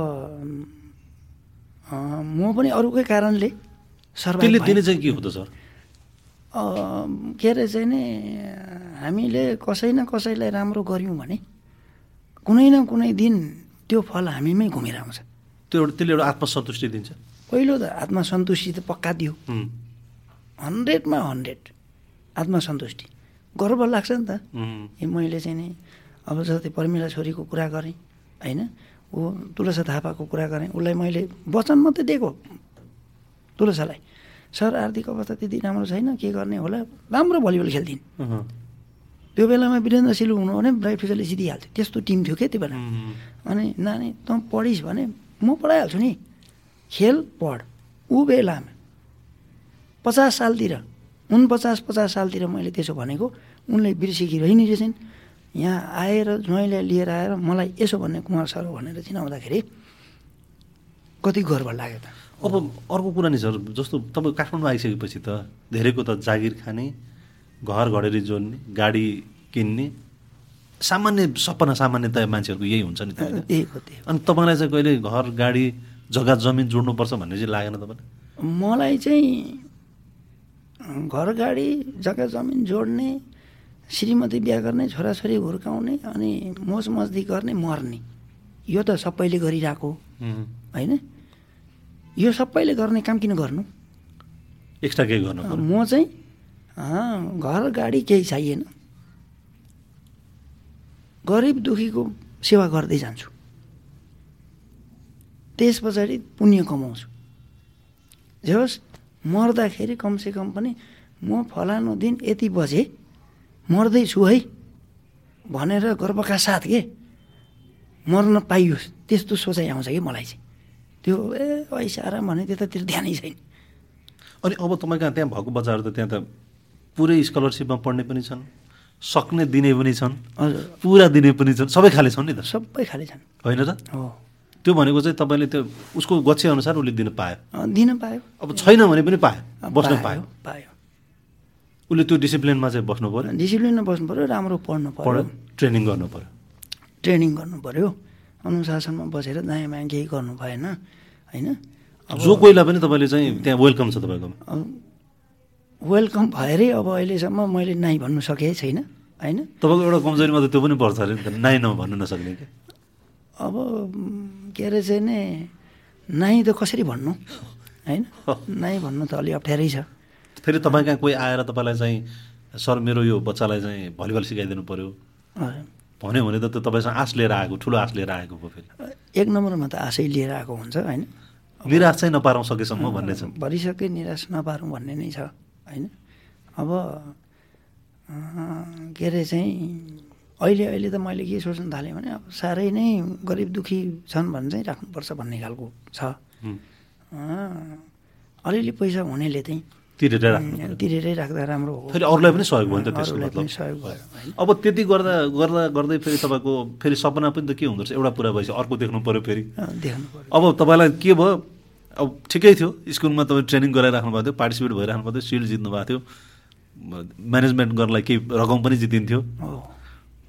B: म पनि अरूकै कारणले
A: त्यसले दिने चाहिँ के हो त सर?
B: के अरे चाहिँ नि हामीले कसै न कसैलाई राम्रो गऱ्यौँ भने कुनै न कुनै दिन त्यो फल हामीमै घुमेर आउँछ
A: त्यो एउटा त्यसले एउटा आत्मसन्तुष्टि दिन्छ।
B: पहिलो त आत्मसन्तुष्टि त पक्का दियो। हन्ड्रेडमा हन्ड्रेड। आत्मसन्तुष्टि। गर्व लाग्छ नि त। ए मैले चाहिँ नि अब जस्तै पर्मिला छोरीको कुरा गरेँ होइन? ऊ तुलसा थापाको कुरा गरेँ। उसलाई मैले वचन मात्रै दिएको। तुलसालाई। सर आर्थिक अवस्था त्यति राम्रो छैन के गर्ने होला? राम्रो भलिबल खेल्थिन्। त्यो बेलामा वीरेन्द्र सिलु हुनु भने ब्राइट फ्युचरले जितिहाल्थ्यो त्यस्तो टिम थियो क्या त्यो बेला? अनि नानी तँ पढिस् भने म पढाइहाल्छु नि। खेल पढ ऊ बेलामा पचास सालतिर उनपचास पचास सालतिर मैले त्यसो भनेको उनले बिर्सिकी रहने रहेछन्। यहाँ आएर ज्वाइँलाई लिएर आएर मलाई यसो भन्ने कुमार सर भनेर चिनाउँदाखेरि कति गर्व लाग्यो त।
A: अब अर्को कुरा नि सर जस्तो तपाईँ काठमाडौँ आइसकेपछि त धेरैको त जागिर खाने घर घडेरी जोड्ने गाडी किन्ने सामान्य सपना सामान्यतया मान्छेहरूको यही हुन्छ नि त अनि तपाईँलाई चाहिँ कहिले घर गाडी जग्गा जमिन जोड्नुपर्छ भन्ने चाहिँ लागेन तपाईँलाई?
B: मलाई चाहिँ घर गाडी जग्गा जमिन जोड्ने श्रीमती बिहा गर्ने छोराछोरी हुर्काउने अनि मोज मस्ती गर्ने मर्ने। यो त सबैले गरिरहेको होइन? यो सबैले गर्ने काम किन गर्नु?
A: एक्स्ट्रा केही गर्नु
B: म चाहिँ घर गाडी केही चाहिएन। गरिब दुखीको सेवा गर्दै जान्छु। त्यस पछाडि पुण्य कमाउँछु। जे होस् मर्दाखेरि कमसेकम पनि म फलानु दिन यति बजे मर्दैछु है भनेर गर्वका साथ के? मर्न पाइयोस् त्यस्तो सोचाइ आउँछ कि मलाई चाहिँ। त्यो ए ऐसा आराम भने त्यतातिर ध्यानै छैन।
A: अनि अब तपाईँको त्यहाँ भएको बच्चाहरू त त्यहाँ त पुरै स्कलरसिपमा पढ्ने पनि छन् सक्ने दिने पनि छन्
B: हजुर।
A: पुरा दिने पनि छन् सबै खाले छन् नि त?
B: सबै खाले छन्।
A: होइन त?
B: हो।
A: त्यो भनेको चाहिँ तपाईँले त्यो उसको गच्छे अनुसार उसले दिन पायो।
B: दिन पायो।
A: अब छैन भने पनि पायो बस्न पायो
B: पायो।
A: उसले त्यो डिसिप्लिनमा चाहिँ बस्नु पऱ्यो
B: डिसिप्लिनमा बस्नु पऱ्यो राम्रो पढ्नु
A: पढ्यो ट्रेनिङ गर्नु पऱ्यो
B: ट्रेनिङ गर्नु पऱ्यो अनुशासनमा बसेर दायाँ बायाँ केही गर्नु भएन होइन?
A: जो कोहीलाई पनि तपाईँले चाहिँ त्यहाँ वेलकम छ तपाईँकोमा।
B: वेलकम भएरै अब अहिलेसम्म मैले नाइ भन्नु सकेँ छैन होइन?
A: तपाईँको एउटा कमजोरीमा त त्यो पनि पर्छ अरे नाइ न भन्नु नसक्ने क्या
B: अब के अरे चाहिँ नि नाइ त कसरी भन्नु? होइन? नाइ भन्नु त अलि अप्ठ्यारै छ।
A: फेरि तपाईँ कहाँ कोही आएर तपाईँलाई चाहिँ सर मेरो यो बच्चालाई चाहिँ भलिबल सिकाइदिनु पऱ्यो भन्यो भने त त्यो तपाईँसँग आश लिएर आएको ठुलो आश लिएर आएको पो फेरि।
B: एक नम्बरमा त आशै लिएर आएको हुन्छ होइन?
A: निराश चाहिँ नपारौँ सकेसम्म भन्ने छ।
B: भरिसके निराश नपारौँ भन्ने नै छ होइन? अब के अरे चाहिँ अहिले अहिले त मैले के सोच्न थालेँ भने अब साह्रै नै गरिब दुःखी छन् भने चाहिँ राख्नुपर्छ भन्ने खालको छ। अलिअलि पैसा हुनेले चाहिँ
A: तिरेरै
B: राख्दा राम्रो हो।
A: फेरि अरूलाई पनि सहयोग भयो नि त त्यसको मतलब।
B: सहयोग भयो
A: अब त्यति गर्दा गर्दा गर्दै फेरि तपाईँको फेरि सपना पनि त के हुँदो रहेछ एउटा पुरा भएपछि अर्को देख्नु पऱ्यो फेरि।
B: देख्नु पऱ्यो
A: अब तपाईँलाई के भयो? अब ठिकै थियो स्कुलमा तपाईँ ट्रेनिङ गराइराख्नु भएको थियो पार्टिसिपेट भइराख्नु भएको थियो सिल्ड जित्नु भएको थियो म्यानेजमेन्ट गर्नलाई केही रकम पनि जितिन्थ्यो।
B: हो।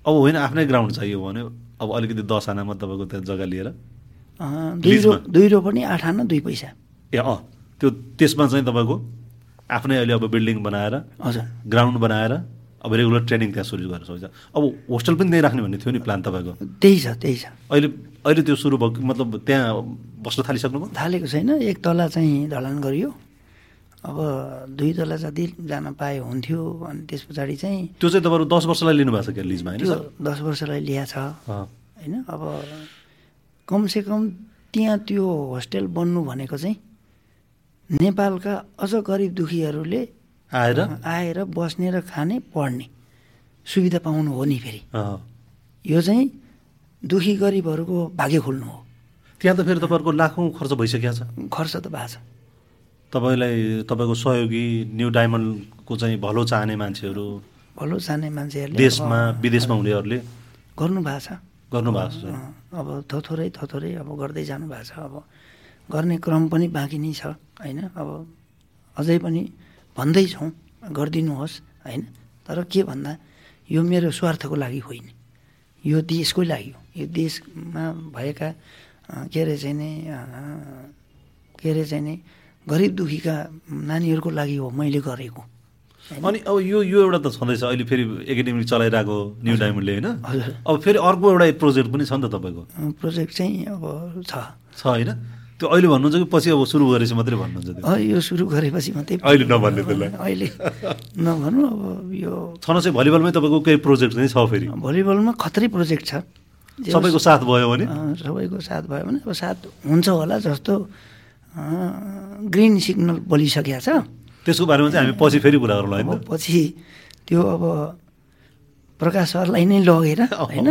A: अब होइन आफ्नै ग्राउन्ड चाहियो भने अब अलिकति दस आनामा तपाईँको त्यहाँ जग्गा लिएर।
B: दुई रो। दुई रो पनि आठ आना दुई पैसा।
A: ए अँ त्यो त्यसमा चाहिँ तपाईँको आफ्नै अहिले अब बिल्डिङ बनाएर
B: हजुर।
A: ग्राउन्ड बनाएर अब रेगुलर ट्रेनिङ त्यहाँ सुरु गर्न सक्छ अब होस्टेल पनि त्यहीँ राख्ने भन्ने थियो नि प्लान तपाईँको?
B: त्यही छ त्यही छ।
A: अहिले अहिले त्यो सुरु भएको मतलब त्यहाँ बस्न थालिसक्नुभयो?
B: थालेको छैन एक तला चाहिँ ढलान गरियो। अब दुई तला जति जान पाए हुन्थ्यो अनि त्यस पछाडि चाहिँ
A: त्यो चाहिँ तपाईँहरू दस वर्षलाई लिनुभएको छ क्या लिजमा होइन
B: दस वर्षलाई लिया छ। होइन? अब कमसेकम त्यहाँ त्यो होस्टेल बन्नु भनेको चाहिँ नेपालका अझ गरिब दुखीहरूले
A: आएर?
B: आएर बस्ने र खाने पढ्ने सुविधा पाउनु हो नि फेरि। यो चाहिँ दुखी गरिबहरूको भाग्य खोल्नु हो।
A: त्यहाँ त फेरि तपाईँहरूको लाखौँ खर्च भइसकेको छ।
B: खर्च त भएको छ
A: तपाईँलाई तपाईँको सहयोगी न्यू डायमन्डको चाहिँ भलो चाहने मान्छेहरू
B: भलो जाने मान्छेहरूले
A: देशमा विदेशमा हुनेहरूले?
B: गर्नु भएको छ।
A: गर्नुभएको छ
B: अब थोथोरै थोथोरै अब गर्दै जानु भएको छ। अब गर्ने क्रम पनि बाँकी नै छ होइन? अब अझै पनि भन्दैछौँ गरिदिनुहोस् होइन? तर के भन्दा यो मेरो स्वार्थको लागि होइन। यो देशकै लागि हो। यो देशमा भएका के अरे चाहिँ नि के अरे चाहिँ नि गरिब दुखीका नानीहरूको लागि हो मैले गरेको?
A: अनि अब यो यो एउटा त छँदैछ अहिले फेरि एकाडेमिक चलाइरहेको न्यू डायमन्डले होइन? अब फेरि अर्को एउटा प्रोजेक्ट पनि छ नि त तपाईँको?
B: प्रोजेक्ट चाहिँ अब छ।
A: छ होइन? त्यो अहिले भन्नुहुन्छ कि पछि अब सुरु गरेपछि मात्रै भन्नुहुन्छ
B: यो सुरु गरेपछि मात्रै
A: अहिले नभन्ने त्यसलाई।
B: अहिले नभनौँ अब यो
A: छन चाहिँ भलिबलमै तपाईँको केही प्रोजेक्ट चाहिँ छ फेरि?
B: भलिबलमा खत्रै प्रोजेक्ट छ।
A: सबैको साथ भयो भने?
B: सबैको साथ भयो भने अब साथ हुन्छ होला जस्तो ग्रिन सिग्नल बोलिसकेको छ।
A: त्यसको बारेमा चाहिँ हामी पछि फेरि कुरा गरौँला होइन
B: पछि त्यो अब प्रकाश सरलाई नै लगेर होइन।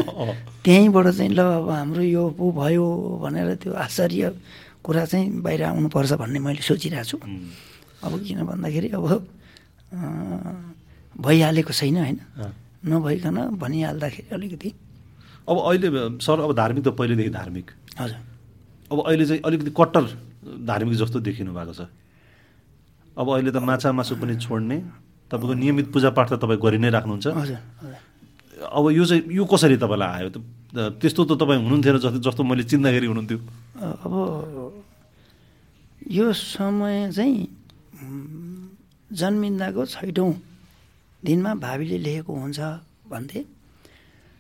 B: त्यहीँबाट चाहिँ ल अब हाम्रो यो पो भयो भनेर त्यो आश्चर्य कुरा चाहिँ बाहिर आउनुपर्छ भन्ने मैले सोचिरहेको छु। अब किन भन्दाखेरि अब भइहालेको छैन होइन। नभइकन भनिहाल्दाखेरि अलिकति।
A: अब अहिले सर अब धार्मिक त पहिलेदेखि धार्मिक।
B: हजुर।
A: अब अहिले चाहिँ अलिकति कट्टर धार्मिक जस्तो देखिनु भएको छ। अब अहिले त माछा मासु पनि छोड्ने तपाईँको नियमित पूजापाठ त तपाईँ गरि नै राख्नुहुन्छ। अब यो चाहिँ यो कसरी तपाईँलाई आयो? त त्यस्तो त तपाईँ हुनुहुन्थेन जस्तो जस्तो मैले चिन्दाखेरि हुनुहुन्थ्यो।
B: अब यो समय चाहिँ जन्मिँदाको छैटौँ दिनमा भावीले लेखेको हुन्छ भन्थे।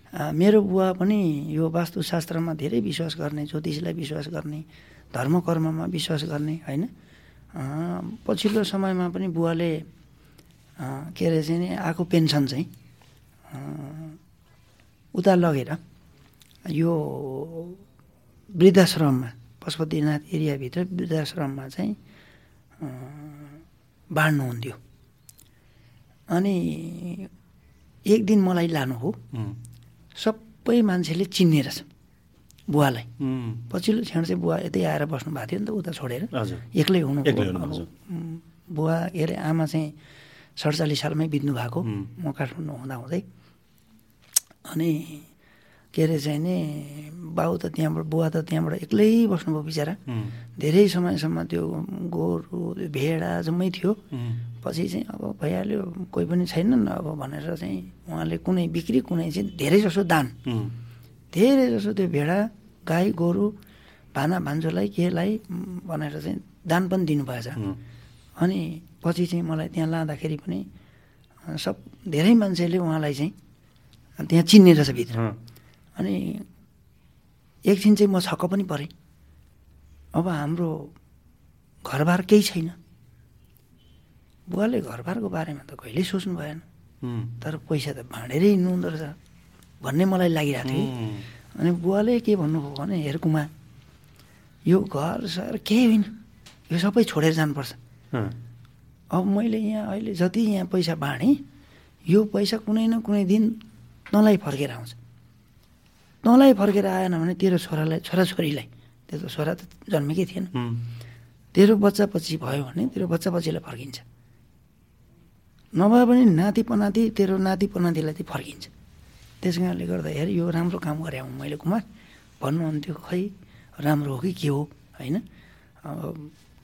B: मेरो बुवा पनि यो वास्तुशास्त्रमा धेरै विश्वास गर्ने ज्योतिषलाई विश्वास गर्ने धर्म कर्ममा विश्वास गर्ने होइन? पछिल्लो समयमा पनि बुवाले के अरे चाहिँ नि आएको पेन्सन चाहिँ उता लगेर यो वृद्धाश्रममा पशुपतिनाथ एरियाभित्र वृद्धाश्रममा चाहिँ बाँड्नुहुन्थ्यो। अनि एक दिन मलाई लानु हो। सबै मान्छेले चिन्ने रहेछ बुवालाई। पछिल्लो क्षण चाहिँ बुवा यतै आएर बस्नु भएको थियो नि त उता छोडेर। एक्लै हुनु। बुवा के अरे आमा चाहिँ सडचालिस सालमै बित्नु भएको. म काठमाडौँ हुँदाहुँदै। अनि के अरे चाहिँ नि बाउ त त्यहाँबाट बुवा त त्यहाँबाट एक्लै बस्नुभयो बिचरा। धेरै समयसम्म त्यो गोरु भेडा जम्मै थियो। पछि चाहिँ अब भइहाल्यो। कोही पनि छैनन् अब भनेर चाहिँ उहाँले कुनै बिक्री कुनै चाहिँ धेरै जसो दान। धेरै जसो त्यो भेडा गाई गोरु भाना भान्जोलाई केलाई भनेर चाहिँ दान पनि दिनुभएछ अनि पछि चाहिँ मलाई त्यहाँ लाँदाखेरि पनि सब धेरै मान्छेले उहाँलाई चाहिँ त्यहाँ चिन्ने रहेछ भित्र। अनि एकछिन चाहिँ म छक्क पनि परेँ। अब हाम्रो घरबार केही छैन। बुवाले घरबारको बारेमा त कहिल्यै सोच्नु भएन। तर पैसा त भाँडेरै हिँड्नुहुँदो रहेछ। भन्ने मलाई लागिरहेको थियो। अनि बुवाले के भन्नुभयो भने हेरकुमा यो घर सर केही होइन। यो सबै छोडेर जानुपर्छ। अब मैले यहाँ अहिले जति यहाँ पैसा बाँडेँ यो पैसा कुनै न कुनै दिन तँलाई फर्केर आउँछ। तँलाई फर्केर आएन भने तेरो छोरालाई छोराछोरीलाई त्यो त छोरा त जन्मेकै थिएन। तेरो बच्चा पछि भयो भने तेरो बच्चा पछिलाई फर्किन्छ। नभए पनि नाति पनाति तेरो नाति पनातिलाई चाहिँ फर्किन्छ। त्यस कारणले गर्दाखेरि यो राम्रो काम गरे हौँ मैले कुमार। भन्नुहुन्थ्यो खै राम्रो हो कि के हो? होइन?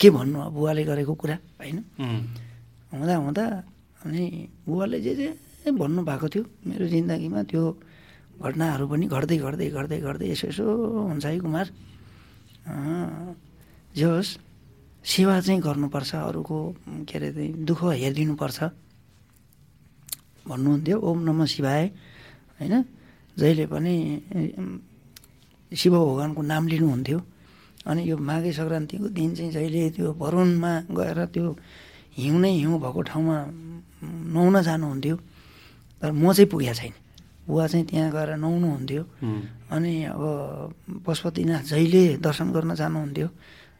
B: के भन्नु अब बुवाले गरेको कुरा होइन? हुँदा हुँदा अनि बुवाले जे जे भन्नुभएको थियो मेरो जिन्दगीमा त्यो घटनाहरू पनि घट्दै घट्दै घट्दै घट्दै यसो यसो हुन्छ है कुमार। जे होस् सेवा चाहिँ गर्नुपर्छ अरूको के अरे दुःख हेरिदिनुपर्छ। भन्नुहुन्थ्यो ओम नम शिवाय। होइन? जहिले पनि शिव भगवान्को नाम लिनुहुन्थ्यो। अनि यो माघे सङ्क्रान्तिको दिन चाहिँ जहिले त्यो भरुनमा गएर त्यो हिउँ नै हिउँ भएको ठाउँमा नुहाउन जानुहुन्थ्यो। तर म चाहिँ पुगेको छैन। बुवा चाहिँ त्यहाँ गएर नुहाउनुहुन्थ्यो। अनि अब पशुपतिनाथ जहिले दर्शन गर्न जानुहुन्थ्यो।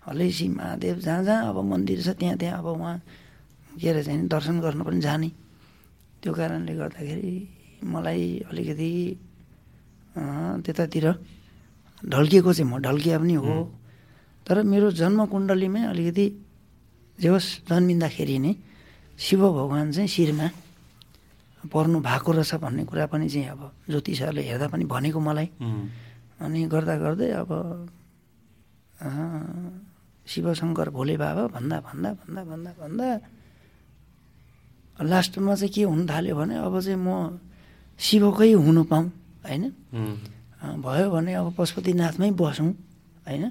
B: हलेसी महादेव जहाँ जहाँ अब मन्दिर छ त्यहाँ त्यहाँ अब उहाँ के अरे चाहिँ दर्शन गर्न पनि जाने। त्यो कारणले गर्दाखेरि मलाई अलिकति त्यतातिर ढल्किएको चाहिँ म ढल्किया पनि हो। तर मेरो जन्मकुण्डलीमै अलिकति जे होस् जन्मिँदाखेरि नै शिव भगवान् चाहिँ शिरमा पर्नु भएको रहेछ भन्ने कुरा पनि चाहिँ अब ज्योतिषहरूले हेर्दा पनि भनेको मलाई। अनि गर्दा गर्दै अब शिवशङ्कर भोले बाबा भन्दा भन्दा भन्दा भन्दा भन्दा लास्टमा चाहिँ के हुन थाल्यो भने अब चाहिँ म शिवकै हुनु पाऊँ होइन? भयो भने अब पशुपतिनाथमै बसौँ होइन?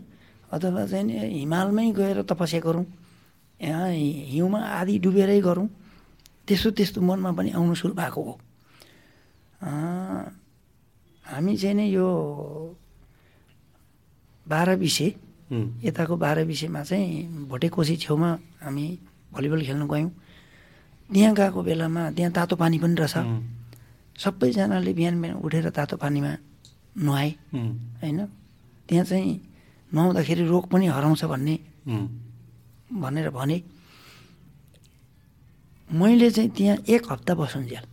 B: अथवा चाहिँ नि हिमालमै गएर तपस्या गरौँ यहाँ हिउँमा आधी डुबेरै गरौँ त्यस्तो त्यस्तो मनमा पनि आउनु सुरु भएको हो। हामी चाहिँ नि यो बाह्र विषय यताको बाह्र विषयमा चाहिँ भोटेकोसी छेउमा हामी भलिबल खेल्न गयौँ। त्यहाँ गएको बेलामा त्यहाँ तातो पानी पनि रहेछ। सबैजनाले बिहान बिहान उठेर तातो पानीमा नुहाए होइन? त्यहाँ चाहिँ नुहाउँदाखेरि रोग पनि हराउँछ भन्ने। भनेर भने मैले चाहिँ त्यहाँ एक हप्ता बसुन्जेल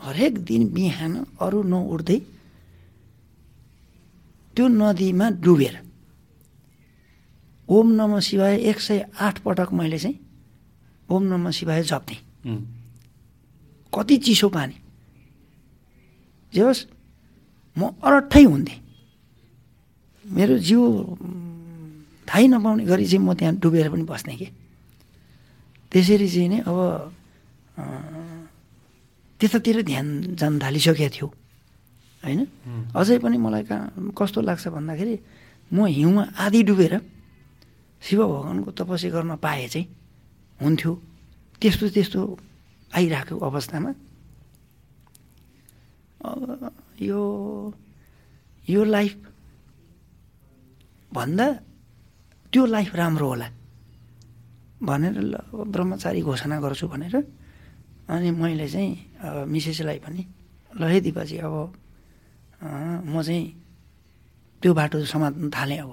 B: हरेक दिन बिहान अरू नउठ्दै त्यो नदीमा डुबेर ओम नम शिवाय एक सय आठ पटक मैले चाहिँ ओम नम शिवाय जप्थेँ। कति चिसो पानी। जे होस् म अरट्ठै हुन्थेँ। मेरो जिउ थाहै नपाउने गरी चाहिँ म त्यहाँ डुबेर पनि बस्ने कि। त्यसरी चाहिँ नै अब त्यतातिर ध्यान जान थालिसकेको थियो। होइन? अझै पनि मलाई कहाँ कस्तो लाग्छ भन्दाखेरि म हिउँमा आधी डुबेर शिव भगवान्को तपस्या गर्न पाएँ चाहिँ हुन्थ्यो। त्यस्तो त्यस्तो आइरहेको अवस्थामा। यो यो लाइफ भन्दा त्यो लाइफ राम्रो होला भनेर ल ब्रह्मचारी घोषणा गर्छु भनेर। अनि मैले चाहिँ मिसेसलाई पनि ल है दिपाजी अब म चाहिँ त्यो बाटो समात्न थालेँ अब।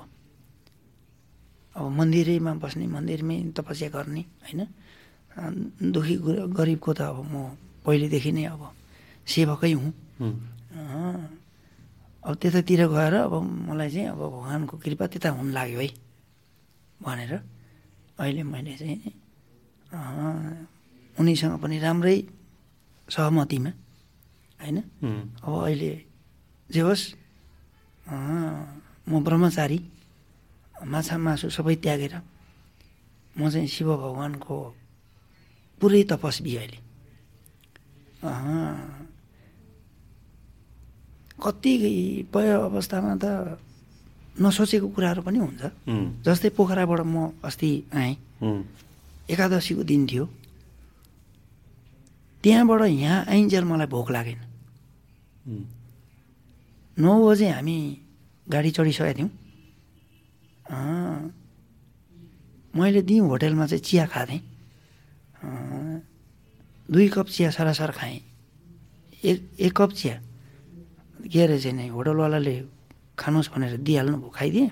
B: अब मन्दिरैमा बस्ने मन्दिरमै तपस्या गर्ने होइन? दुखी गरिबको त अब म पहिलेदेखि नै अब सेवकै हुँ। अब त्यतातिर गएर अब मलाई चाहिँ अब भगवान्को कृपा त्यता हुन लाग्यो है भनेर अहिले मैले चाहिँ उनीसँग पनि राम्रै सहमतिमा होइन? अब अहिले जे होस् म ब्रह्मचारी माछा मासु सबै त्यागेर म चाहिँ शिव भगवान्को पुरै तपस्वी अहिले। कतिपय अवस्थामा त नसोचेको कुराहरू पनि हुन्छ। जस्तै पोखराबाट म अस्ति आएँ। एकादशीको दिन थियो। त्यहाँबाट यहाँ आइन्जेल मलाई भोक लागेन। नौ बजे हामी गाडी चढिसकेका थियौँ। मैले दिउँ होटेलमा चाहिँ चिया खाँथेँ दुई कप चिया सरासर खाएँ। एक एक कप चिया। के अरे चाहिँ नि होटलवालाले खानुहोस् भनेर दिइहाल्नु भयो खाइदिएँ।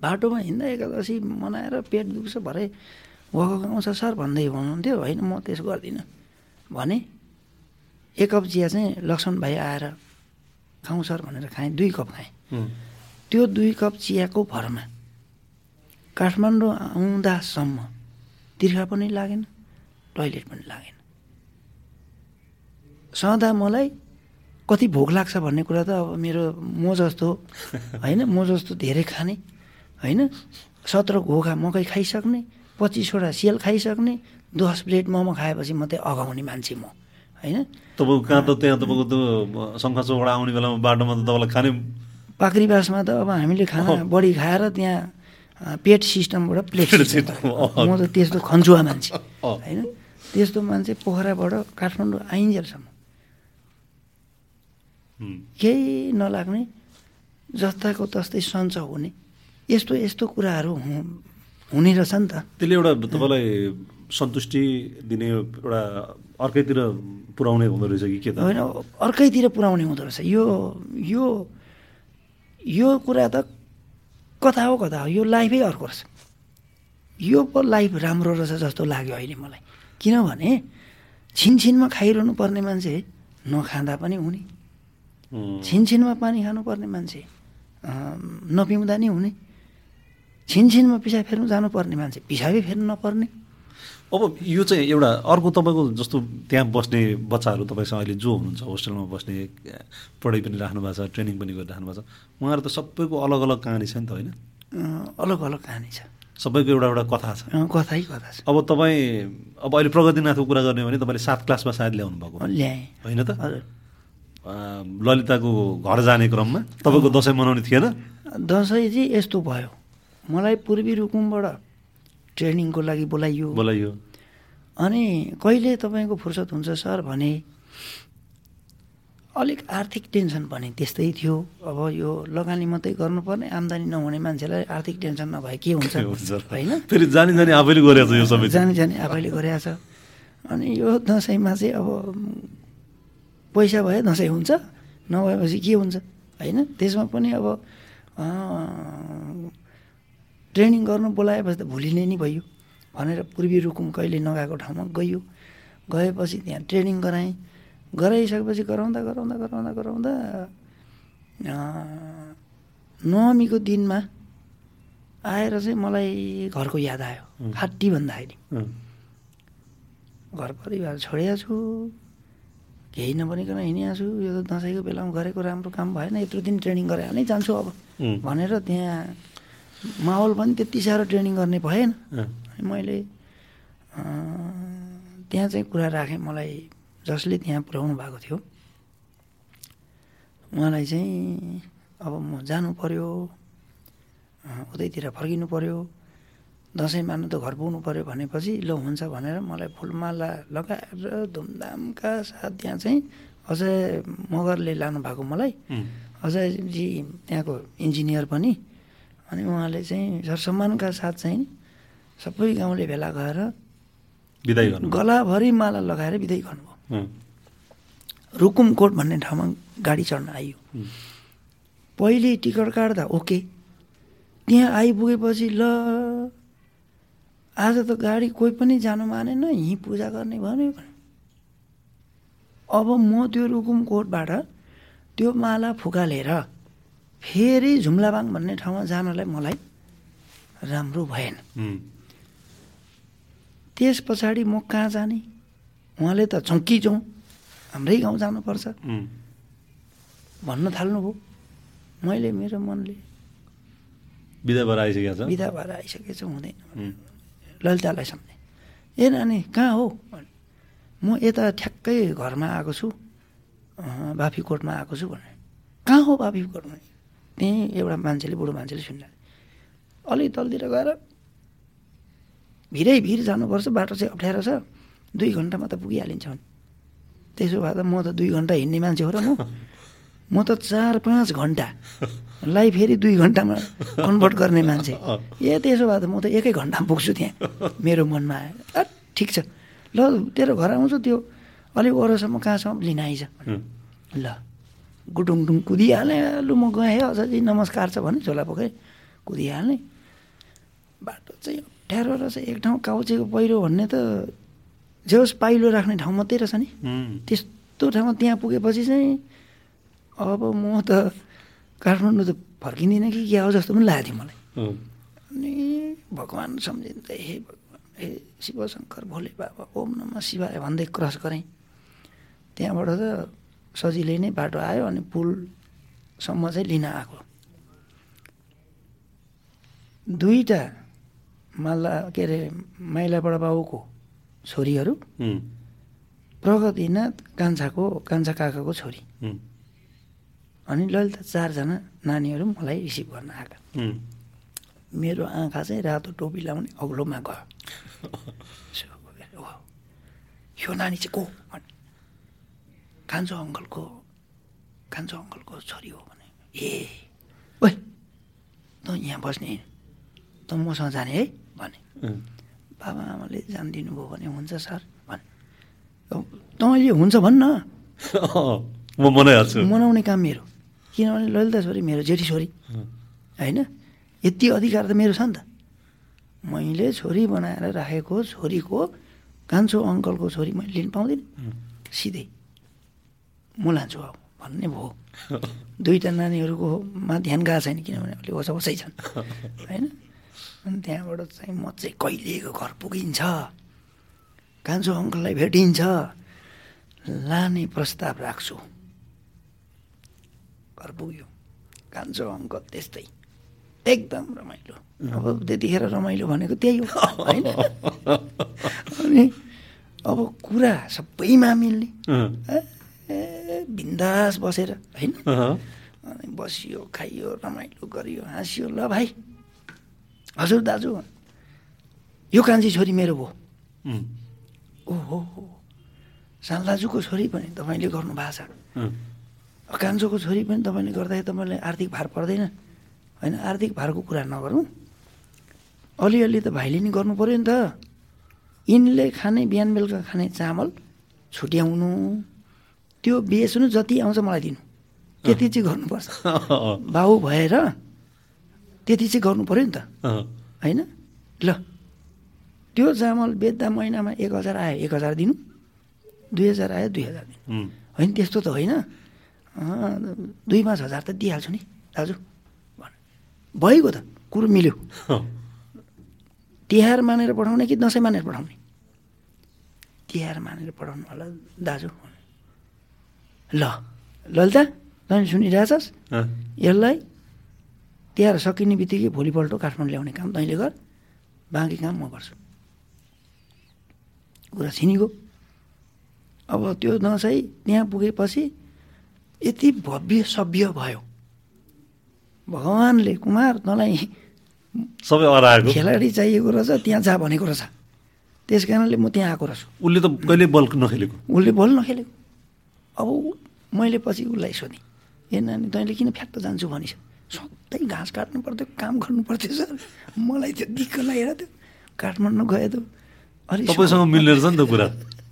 B: बाटोमा हिँड्दा एकादशी मनाएर पेट दुख्छ भरे वक आउँछ सर भन्दै हुनुहुन्थ्यो। होइन म त्यसो गर्दिनँ। भने एक कप चिया चाहिँ लक्ष्मण भाइ आएर खाउँ सर भनेर खाएँ दुई कप खाएँ। त्यो दुई कप चियाको भरमा काठमाडौँ आउँदासम्म तिर्खा पनि लागेन। टोइलेट पनि लागेन। सदा मलाई कति भोक लाग्छ भन्ने कुरा त अब मेरो म जस्तो होइन म जस्तो धेरै खाने होइन सत्र घोगा मकै खाइसक्ने पच्चिसवटा सियल खाइसक्ने दस प्लेट मोमो खाएपछि मात्रै अगाउने मान्छे म होइन।
A: तपाईँको कहाँ त त्यहाँ तपाईँको त शङ्खा आउने बेलामा बाटोमा त तपाईँलाई खाने
B: पाक्रीबासमा त अब हामीले खाना बढी खाएर त्यहाँ पेट सिस्टमबाट प्लेट म त त्यस्तो खन्चुवा मान्छे होइन। त्यस्तो मान्छे पोखराबाट काठमाडौँ आइन्जेलसम्म। केही नलाग्ने जस्ताको तस्तै सन्च हुने। यस्तो यस्तो कुराहरू हुने रहेछ नि त।
A: त्यसले एउटा तपाईँलाई सन्तुष्टि दिने एउटा अर्कैतिर पुऱ्याउने हुँदो रहेछ कि के त?
B: होइन अर्कैतिर पुऱ्याउने हुँदो रहेछ। यो यो यो कुरा त कता हो कता हो। यो लाइफै अर्को रहेछ। यो पो लाइफ राम्रो रहेछ जस्तो लाग्यो अहिले मलाई। किनभने छिनछिनमा खाइरहनु पर्ने मान्छे नखाँदा पनि हुने। छिनछिनमा पानी खानुपर्ने मान्छे नपिउँदा नि हुने। छिनछिनमा पिसाब फेर्नु जानुपर्ने मान्छे पिसाबै फेर्नु नपर्ने।
A: अब यो चाहिँ एउटा अर्को तपाईँको जस्तो त्यहाँ बस्ने बच्चाहरू तपाईँसँग अहिले जो हुनुहुन्छ होस्टेलमा बस्ने पढाइ पनि राख्नु भएको छ ट्रेनिङ पनि गरिराख्नु भएको छ उहाँहरू त सबैको अलग अलग कहानी छ नि त होइन?
B: अलग अलग कहानी छ।
A: सबैको एउटा एउटा कथा छ।
B: कथै कथा छ।
A: अब तपाईँ अब अहिले प्रगतिनाथको कुरा गर्ने भने तपाईँले सात क्लासमा सायद ल्याउनु भएको
B: ल्याएँ।
A: होइन त? ललिताको घर जाने क्रममा तपाईँको दसैँ मनाउने थिएन?
B: दसैँ चाहिँ यस्तो भयो। मलाई पूर्वी रुकुमबाट ट्रेनिङको लागि बोलाइयो।
A: बोलाइयो।
B: अनि कहिले तपाईँको फुर्सद हुन्छ सर भने अलिक आर्थिक टेन्सन पनि त्यस्तै थियो। अब यो लगानी मात्रै गर्नुपर्ने आम्दानी नहुने मान्छेलाई आर्थिक टेन्सन नभए के हुन्छ? होइन?
A: फेरि जानी जानी आफैले गरेको छ यो सबै।
B: जानी जानी आफैले गरेको छ। अनि यो दसैँमा चाहिँ अब पैसा भए दसैँ हुन्छ नभएपछि के हुन्छ? होइन? त्यसमा पनि अब ट्रेनिङ गर्नु बोलाएपछि त भुलिने नि भयो। भनेर पूर्वी रुकुम कहिले नगएको ठाउँमा गयो। गएपछि त्यहाँ ट्रेनिङ गराएँ। गराइसकेपछि गराउँदा गराउँदा गराउँदा गराउँदा नवमीको दिनमा आएर चाहिँ मलाई घरको याद आयो। फाटी भन्दाखेरि। घर परिवार छोडेको छु। केही नबनिकन हिँडिरहेको छु। यो त दसैँको बेलामा गरेको राम्रो काम भएन। यत्रो दिन ट्रेनिङ गरेर नै जान्छु अब। भनेर त्यहाँ माहौल पनि त्यति साह्रो ट्रेनिङ गर्ने भएन। मैले त्यहाँ चाहिँ कुरा राखेँ। मलाई जसले त्यहाँ पुर्याउनु भएको थियो उहाँलाई चाहिँ अब म जानु पऱ्यो उतैतिर फर्किनु पऱ्यो दसैँ मान्नु त घर पुग्नु पऱ्यो भनेपछि ल हुन्छ भनेर मलाई फुलमाला लगाएर धुमधामका साथ त्यहाँ चाहिँ अजय मगरले लानु भएको मलाई। अजयजी त्यहाँको इन्जिनियर पनि अनि उहाँले चाहिँ सरसम्मानका साथ चाहिँ सबै गाउँले भेला गएर गलाभरि माला लगाएर बिदाई गर्नुभयो। रुकुमकोट भन्ने ठाउँमा गाडी चढ्न आइयो। पहिले टिकट काट्दा ओके। त्यहाँ आइपुगेपछि ल आज त गाडी कोही पनि जानु मानेन यहीँ पूजा गर्ने भन्यो। अब म त्यो रुकुम कोटबाट त्यो माला फुकालेर फेरि झुम्लाबाङ भन्ने ठाउँमा जानलाई मलाई राम्रो भएन। त्यस पछाडि म कहाँ जाने? उहाँले त चौकी जाउँ हाम्रै गाउँ जानुपर्छ। भन्न थाल्नुभयो। मैले मेरो मनले
A: बिदा भएर आइसकेको छ?
B: बिदा भएर आइसकेको हुँदैन। ललितालाई सम्झे। ए नानी कहाँ हो? म यता ठ्याक्कै घरमा आएको छु। बाफीकोटमा आएको छु भने कहाँ हो बाफीकोटमा त्यहीँ एउटा मान्छेले बुढो मान्छेले सुन्दा अलिक तलतिर गएर भिरै भिर जानुपर्छ बाटो चाहिँ अप्ठ्यारो छ। दुई घन्टामा त पुगिहालिन्छ त्यसो भए त म त दुई घन्टा हिँड्ने मान्छे हो र म। म त चार पाँच घन्टालाई फेरि दुई घन्टामा कन्भर्ट गर्ने मान्छे। ए त्यसो भए त म त एकै घन्टामा पुग्छु त्यहाँ मेरो मनमा आयो। ठिक छ। ल तेरो घर आउँछु त्यो अलिक वरसम्म कहाँसम्म लिन आइज। ल गुडुङडुङ कुदिहालेँ। लु म गएँ अझै नमस्कार छ भने झोला पोखेँ कुदिहालेँ। बाटो चाहिँ अप्ठ्यारो रहेछ। एक ठाउँ काउचेको पहिरो भन्ने त जे होस् पाइलो राख्ने ठाउँ मात्रै रहेछ नि। त्यस्तो ठाउँमा त्यहाँ पुगेपछि चाहिँ अब म त काठमाडौँ त फर्किँदिनँ कि क्या हो जस्तो पनि लागेको थियो मलाई अनि भगवान् सम्झिँदै हे भगवान् ए शिवशङ्कर भोले बाबा ओम नम शिवाय भन्दै क्रस गरेँ। त्यहाँबाट त सजिलै नै बाटो आयो अनि पुलसम्म चाहिँ लिन आएको दुईवटा माल्ला के अरे माइलाबाट बाबुको छोरीहरू। प्रगतिनाथ कान्छाको कान्छा काकाको छोरी। अनि ललिता चारजना नानीहरू मलाई रिसिभ गर्न आएका। मेरो आँखा चाहिँ रातो टोपी लाउने अग्लोमा गयो। यो नानी चाहिँ को भने कान्छो अङ्कलको कान्छो अङ्कलको छोरी हो भने ए ओ त यहाँ बस्ने त मसँग जाने है भने। बाबा आमाले जानिदिनु भयो भने हुन्छ सर भने। तँले हुन्छ भन्न।
A: म मनाइहाल्छु।
B: मनाउने काम मेरो। किनभने ललिता छोरी मेरो जेठी छोरी होइन? यति अधिकार त मेरो छ नि त। मैले छोरी बनाएर राखेको छोरीको कान्छो अङ्कलको छोरी मैले लिनु पाउँदिनँ। सिधै। म लान्छु अब भन्ने भयो। दुईवटा नानीहरूकोमा ध्यान गएको छैन किनभने ओसा ओसै छन्। होइन? अनि त्यहाँबाट चाहिँ म चाहिँ कहिलेको घर पुगिन्छ? कान्छो अङ्कललाई भेटिन्छ? लाने प्रस्ताव राख्छु। घर पुग्यो। कान्छो अङ्क त्यस्तै। एकदम रमाइलो। अब त्यतिखेर रमाइलो भनेको त्यही हो होइन? अनि अब कुरा सबैमा मिल्ने बिन्दास बसेर होइन? अनि बसियो खाइयो रमाइलो गरियो हाँसियो ल भाइ। हजुर दाजु। यो कान्छी छोरी मेरो भयो ओहो। साल दाजुको छोरी पनि तपाईँले गर्नु भएको छ कान्छोको छोरी पनि तपाईँले गर्दाखेरि तपाईँलाई आर्थिक भार पर्दैन। होइन आर्थिक भारको कुरा नगरौँ। अलिअलि त भाइले नि गर्नु पऱ्यो नि त। यिनले खाने बिहान बेलुका खाने चामल छुट्याउनु। त्यो बेच्नु जति आउँछ मलाई दिनु। त्यति चाहिँ गर्नुपर्छ। बाउ भएर त्यति चाहिँ गर्नु पऱ्यो नि त। होइन? ल। त्यो चामल बेच्दा महिनामा एक हजार आयो एक हजार दिनु। दुई हजार आयो दुई हजार दिनु। होइन त्यस्तो त होइन। दुई पाँच हजार त दिइहाल्छु नि दाजु। भइगयो त कुरो मिल्यो। तिहार मानेर पठाउने कि दसैँ मानेर पठाउने? तिहार मानेर पठाउनु होला दाजु। ल। ललिता तैँले सुनिरहेछस्? यसलाई तिहार सकिने बित्तिकै भोलिपल्ट काठमाडौँ ल्याउने काम तैँले गर बाँकी काम म गर्छु। कुरा छिनिगयो अब त्यो दसैँ त्यहाँ पुगेपछि यति भव्य सभ्य भयो। भगवान्ले कुमार तँलाई
A: सबै
B: खेलाडी चाहिएको रहेछ त्यहाँ जा भनेको रहेछ। त्यस कारणले म त्यहाँ आएको रहेछु।
A: उसले त कहिले बल नखेलेको?
B: उसले बल नखेलेको। अब मैले पछि उसलाई सोधेँ ए नानी तैँले किन फ्याक्ट जान्छु भनिस। सधैँ घाँस काट्नु पर्थ्यो काम गर्नु पर्थ्यो सर। मलाई त्यो दिक्क लागेर थियो। काठमाडौँ गयो त।
A: अलिक तपाईँसँग मिल्ने रहेछ नि त कुरा।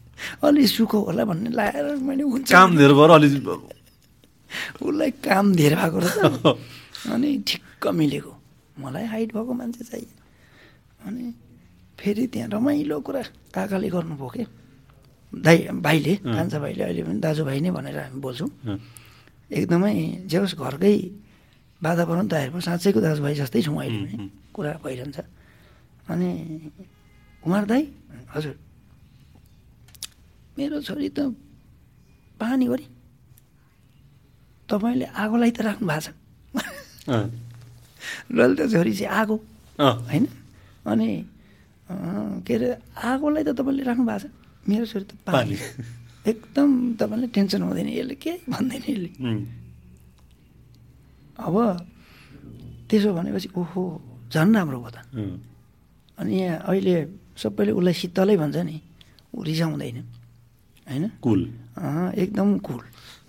B: अलि सुख होला भन्ने लागेर मैले हुन्छ
A: काम धेर भएर अलि
B: उसलाई काम धेर भएको रहेछ। अनि ठिक्क मिलेको। मलाई हाइट भएको मान्छे चाहियो। अनि फेरि त्यहाँ रमाइलो कुरा काकाले गर्नुभयो के? दाइ भाइले कान्छा भाइले अहिले पनि दाजुभाइ नै भनेर हामी बोल्छौँ। एकदमै जे होस् घरकै वातावरण तयार भयो साँच्चैको दाजुभाइ जस्तै छौँ अहिले पनि कुरा भइरहन्छ। अनि कुमार दाई हजुर। मेरो छोरी त पानी गरी तपाईँले आगोलाई त राख्नु भएको छ। ललिता छोरी चाहिँ आगो होइन? अनि के अरे आगोलाई त तपाईँले राख्नु भएको छ। मेरो छोरी त पानी। एकदम तपाईँले टेन्सन हुँदैन यसले के भन्दैन यसले। अब त्यसो भनेपछि ओहो झन् राम्रो भयो त। अनि यहाँ अहिले सबैले उसलाई शीतलै भन्छ नि ऊ रिसाउँदैन होइन?
A: कुल।
B: एकदम कुल।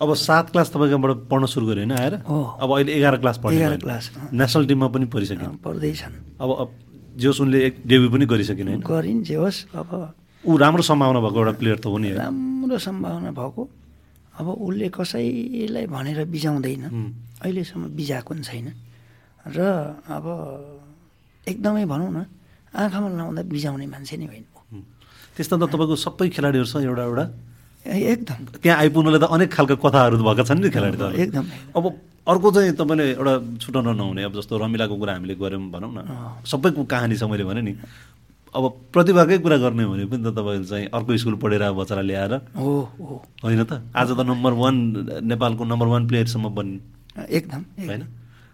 A: अब सात क्लास तपाईँकोबाट पढ्न सुरु गऱ्यो होइन आएर? अब अहिले एघार क्लास पढ्यो
B: एघार क्लास
A: नेसनल टिममा पनि परिसक्यो
B: पढ्दैछन्
A: अब जोस् उनले एक डेब्यू पनि गरिसकिन होइन?
B: गरिन् जे होस् अब
A: ऊ राम्रो सम्भावना भएको एउटा प्लेयर त हो नि
B: राम्रो सम्भावना भएको। अब उसले कसैलाई भनेर बिजाउँदैन अहिलेसम्म बिजाएको पनि छैन। र अब एकदमै भनौँ न आँखामा लाउँदा बिजाउने मान्छे नै होइन।
A: त्यस्तो त तपाईँको सबै खेलाडीहरू छ एउटा एउटा।
B: एकदम।
A: त्यहाँ आइपुग्नुलाई त अनेक खालका कथाहरू भएका छन् नि खेलाडी त।
B: एकदम
A: अब अर्को चाहिँ तपाईँले एउटा छुटाउन नहुने अब जस्तो रमिलाको कुरा हामीले गऱ्यौँ भनौँ न। सबैको कहानी छ मैले भने नि अब प्रतिभाकै कुरा गर्ने हो भने पनि त तपाईँले चाहिँ अर्को स्कुल पढेर बच्चालाई ल्याएर
B: हो हो।
A: होइन त? आज त नम्बर वान नेपालको नम्बर वान प्लेयरसम्म बन्
B: एकदम।
A: होइन?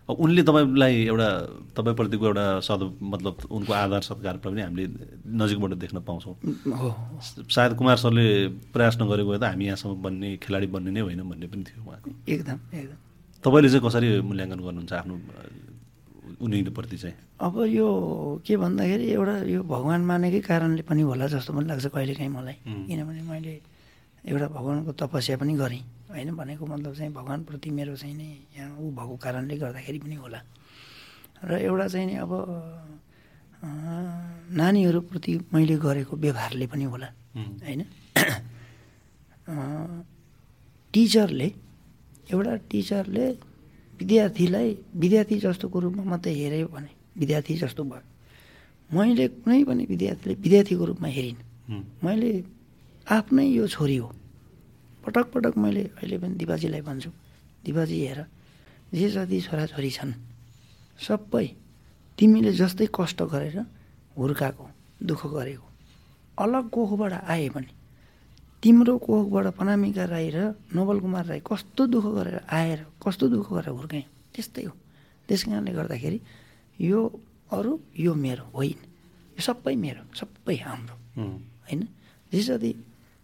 A: उनले तपाईँलाई एउटा तपाईँप्रतिको एउटा सद मतलब उनको आधार सत्कार पनि हामीले नजिकबाट देख्न पाउँछौँ। सायद कुमार सरले प्रयास नगरेको त हामी यहाँसम्म बन्ने खेलाडी बन्ने नै होइन भन्ने पनि थियो उहाँको।
B: एकदम एकदम।
A: तपाईँले चाहिँ कसरी मूल्याङ्कन गर्नुहुन्छ आफ्नो उनीप्रति चाहिँ?
B: अब यो के भन्दाखेरि एउटा यो भगवान् मानेकै कारणले पनि होला जस्तो पनि लाग्छ कहिलेकाहीँ मलाई। किनभने मैले एउटा भगवान्को तपस्या पनि गरेँ। होइन भनेको मतलब चाहिँ भगवान्प्रति मेरो चाहिँ नि यहाँ ऊ भएको कारणले गर्दाखेरि पनि होला। र एउटा चाहिँ नि अब नानीहरूप्रति मैले गरेको व्यवहारले पनि होला। होइन? टिचरले एउटा टिचरले विद्यार्थीलाई विद्यार्थी जस्तोको रूपमा मात्रै हेऱ्यो भने विद्यार्थी जस्तो भयो। मैले कुनै पनि विद्यार्थीले विद्यार्थीको रूपमा हेरिनँ। मैले आफ्नै यो छोरी हो। पटक पटक मैले अहिले पनि दिपाजीलाई भन्छु। दिपाजी हेर जे जति छोराछोरी छन् सबै तिमीले जस्तै कष्ट गरेर हुर्काएको दुःख गरेको अलग कोखबाट आए भने तिम्रो कोखबाट पनामिका राई र नवल कुमार राई कस्तो दुःख गरेर आएर कस्तो दुःख गरेर हुर्काएँ त्यस्तै हो। त्यस कारणले गर्दाखेरि यो अरू यो मेरो होइन। यो सबै मेरो सबै हाम्रो होइन? जे जति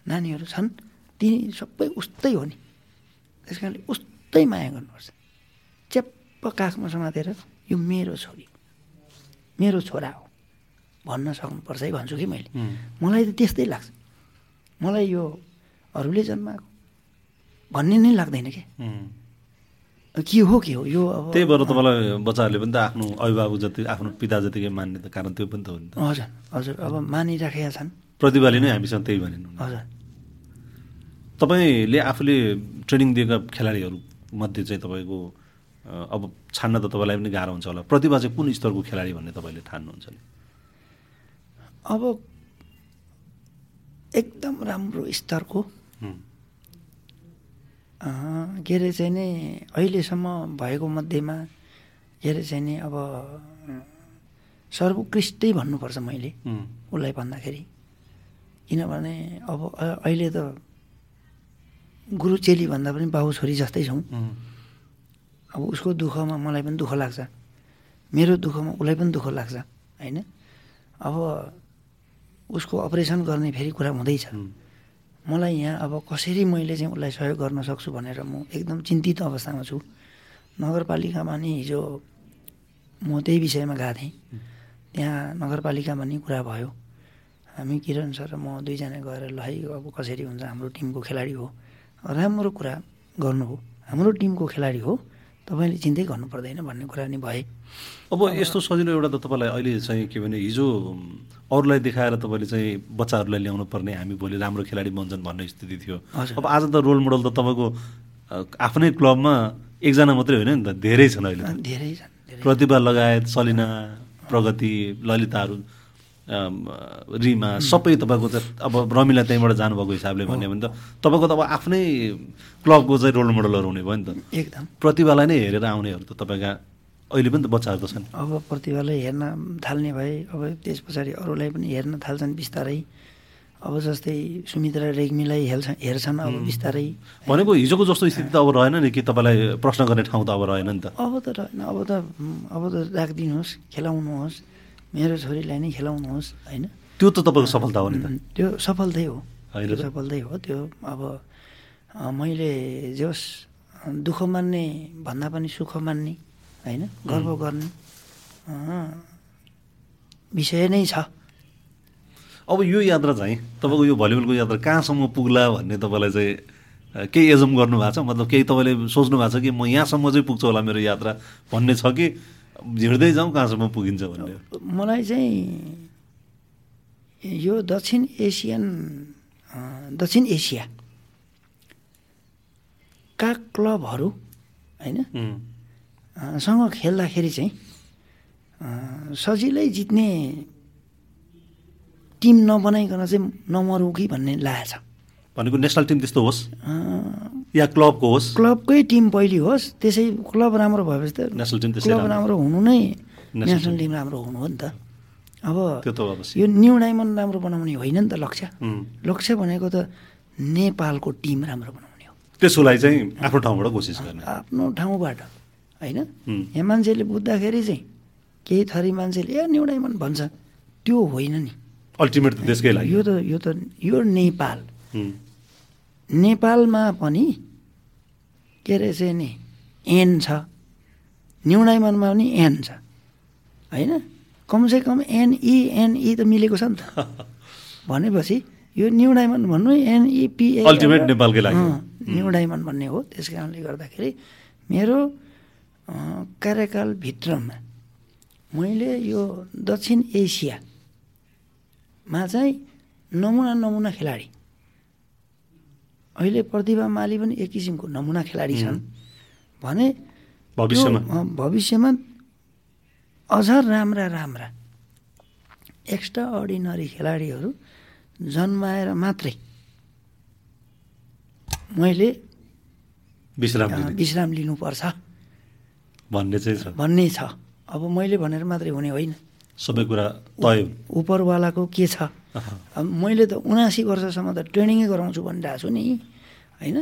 B: नानीहरू छन् तिनी सबै उस्तै हो नि। त्यस कारणले उस्तै माया गर्नुपर्छ। च्याप्प काखमा समातेर यो मेरो छोरी मेरो छोरा हो भन्न सक्नुपर्छ है भन्छु कि मैले। मलाई त त्यस्तै लाग्छ। मलाई यो अरूले जन्माएको भन्ने नै लाग्दैन क्या के हो के हो? यो अब
A: त्यही भएर तपाईँलाई बच्चाहरूले पनि त आफ्नो अभिभावक जति आफ्नो पिता जतिकै मान्ने त कारण त्यो पनि त हो नि त।
B: हजुर हजुर। अब मानिराखेका छन्।
A: प्रतिभाले नै हामीसँग त्यही भने
B: हजुर।
A: तपाईँले आफूले ट्रेनिङ दिएका खेलाडीहरू मध्ये चाहिँ तपाईँको अब छान्न त तपाईँलाई पनि गाह्रो हुन्छ होला। प्रतिभा चाहिँ कुन स्तरको खेलाडी भन्ने तपाईँले ठान्नुहुन्छ नि?
B: अब एकदम राम्रो स्तरको के अरे चाहिँ नि अहिलेसम्म भएको मध्येमा के अरे चाहिँ नि अब सर्वोत्कृष्टै भन्नुपर्छ मैले उसलाई भन्दाखेरि। किनभने अब अहिले त गुरु चेली भन्दा पनि बाबु छोरी जस्तै छौँ। अब उसको दुःखमा मलाई पनि दुःख लाग्छ। मेरो दुःखमा उसलाई पनि दुःख लाग्छ होइन? अब उसको अपरेसन गर्ने फेरि कुरा हुँदैछ। मलाई यहाँ अब कसरी मैले चाहिँ उसलाई सहयोग गर्न सक्छु भनेर म एकदम चिन्तित अवस्थामा छु। नगरपालिकामा नि हिजो म त्यही विषयमा गएको थिएँ। त्यहाँ नगरपालिकामा नि कुरा भयो। हामी किरण सर र म दुईजना गएर ल है अब कसरी हुन्छ हाम्रो टिमको खेलाडी हो। राम्रो कुरा गर्नु हो। हाम्रो टिमको खेलाडी हो। तपाईँले चिन्तै गर्नु पर्दैन भन्ने कुरा नि भए।
A: अब यस्तो सजिलो एउटा त तपाईँलाई अहिले चाहिँ के भने हिजो अरूलाई देखाएर तपाईँले चाहिँ बच्चाहरूलाई ल्याउनु पर्ने हामी भोलि राम्रो खेलाडी बन्छन् भन्ने स्थिति थियो। अब आज त रोल मोडल त तपाईँको आफ्नै क्लबमा एकजना मात्रै होइन नि त धेरै छन् अहिले
B: धेरै
A: छन्। प्रतिभा लगायत सलिना प्रगति ललिताहरू। रिमा सबै तपाईँको चाहिँ अब रमिला त्यहीँबाट जानुभएको हिसाबले भन्यो भने त तपाईँको त अब आफ्नै क्लबको चाहिँ रोल मोडलहरू हुने भयो नि त।
B: एकदम।
A: प्रतिभालाई नै हेरेर आउनेहरू त तपाईँका अहिले पनि त बच्चाहरू त छन्।
B: अब प्रतिभालाई हेर्न थाल्ने भए अब त्यस पछाडि अरूलाई पनि हेर्न थाल्छन् बिस्तारै। अब जस्तै सुमित्रा रेग्मीलाई हेर्छ हेर्छन् अब बिस्तारै।
A: भनेको हिजोको जस्तो स्थिति त अब रहेन नि कि तपाईँलाई प्रश्न गर्ने ठाउँ त अब रहेन नि त।
B: अब त रहेन। अब त अब त राखिदिनुहोस् खेलाउनुहोस्। मेरो छोरीलाई नै खेलाउनुहोस् होइन?
A: त्यो त तपाईँको सफलता हो नि त।
B: त्यो सफलतै हो। सफलतै हो। त्यो अब मैले जस दुःख मान्ने भन्दा पनि सुख मान्ने होइन? गर्व गर्ने विषय नै छ।
A: अब यो यात्रा चाहिँ तपाईँको यो भलिबलको यात्रा कहाँसम्म पुग्ला भन्ने तपाईँलाई चाहिँ केही एजम गर्नु भएको छ? मतलब केही तपाईँले सोच्नु भएको छ कि म यहाँसम्म चाहिँ पुग्छु होला मेरो यात्रा भन्ने छ कि हिँड्दै जाउँ कहाँसम्म पुगिन्छ भन्ने
B: मलाई चाहिँ यो दक्षिण एसियन दक्षिण एसियाका क्लबहरू होइन? सँग खेल्दाखेरि चाहिँ सजिलै जित्ने टिम नबनाइकन चाहिँ नमरौँ कि भन्ने लागेको छ।
A: भनेको नेसनल टिम त्यस्तो होस्। या क्लबको होस्।
B: क्लबकै टिम पहिली होस् त्यसै क्लब राम्रो भएपछि त
A: नेसनल टिम
B: क्लब राम्रो। हुनु नै। National team. राम्रो हुनु हो नि त। अब
A: त्यो त अवश्य।
B: यो न्यु डायमन्ड राम्रो बनाउने होइन नि त लक्ष्य। लक्ष्य भनेको त नेपालको टिम राम्रो बनाउने हो।
A: त्यसको लागि चाहिँ आफ्नो ठाउँबाट कोसिस गर्ने।
B: आफ्नो ठाउँबाट होइन? यहाँ मान्छेले बुझ्दाखेरि चाहिँ केही थरी मान्छेले ए न्यु डायमन्ड भन्छ। त्यो होइन नि।
A: अल्टिमेट त त्यसकै लागि
B: यो त यो त यो नेपाल। नेपालमा पनि के चाहिँ नि? एन छ। न्यु डायमन्डमा पनि एन छ। होइन? कमसेकम एनई एनई त मिलेको छ नि त। भनेपछि यो न्यु डायमन्ड भन्नु एनइपिए
A: Ultimate नेपालकै लागि। हो।
B: न्यु डायमन्ड भन्ने हो। त्यस कारणले गर्दाखेरि मेरो कार्यकालभित्रमा मैले यो दक्षिण एसियामा चाहिँ नमुना नमुना खेलाडी अहिले प्रतिभा माली पनि एक किसिमको नमुना खेलाडी छन्। भने
A: भविष्यमा।
B: भविष्यमा अझ राम्रा राम्रा एक्स्ट्रा अर्डिनरी खेलाडीहरू जन्माएर मात्रै मैले
A: विश्राम
B: विश्राम लिनुपर्छ।
A: भन्ने चाहिँ छ।
B: भन्ने छ। अब मैले भनेर मात्रै हुने होइन।
A: सबै कुरा तय।
B: उपरवालाको के छ? मैले त उनासी वर्षसम्म त ट्रेनिङै गराउँछु भनिरहेको छु नि होइन?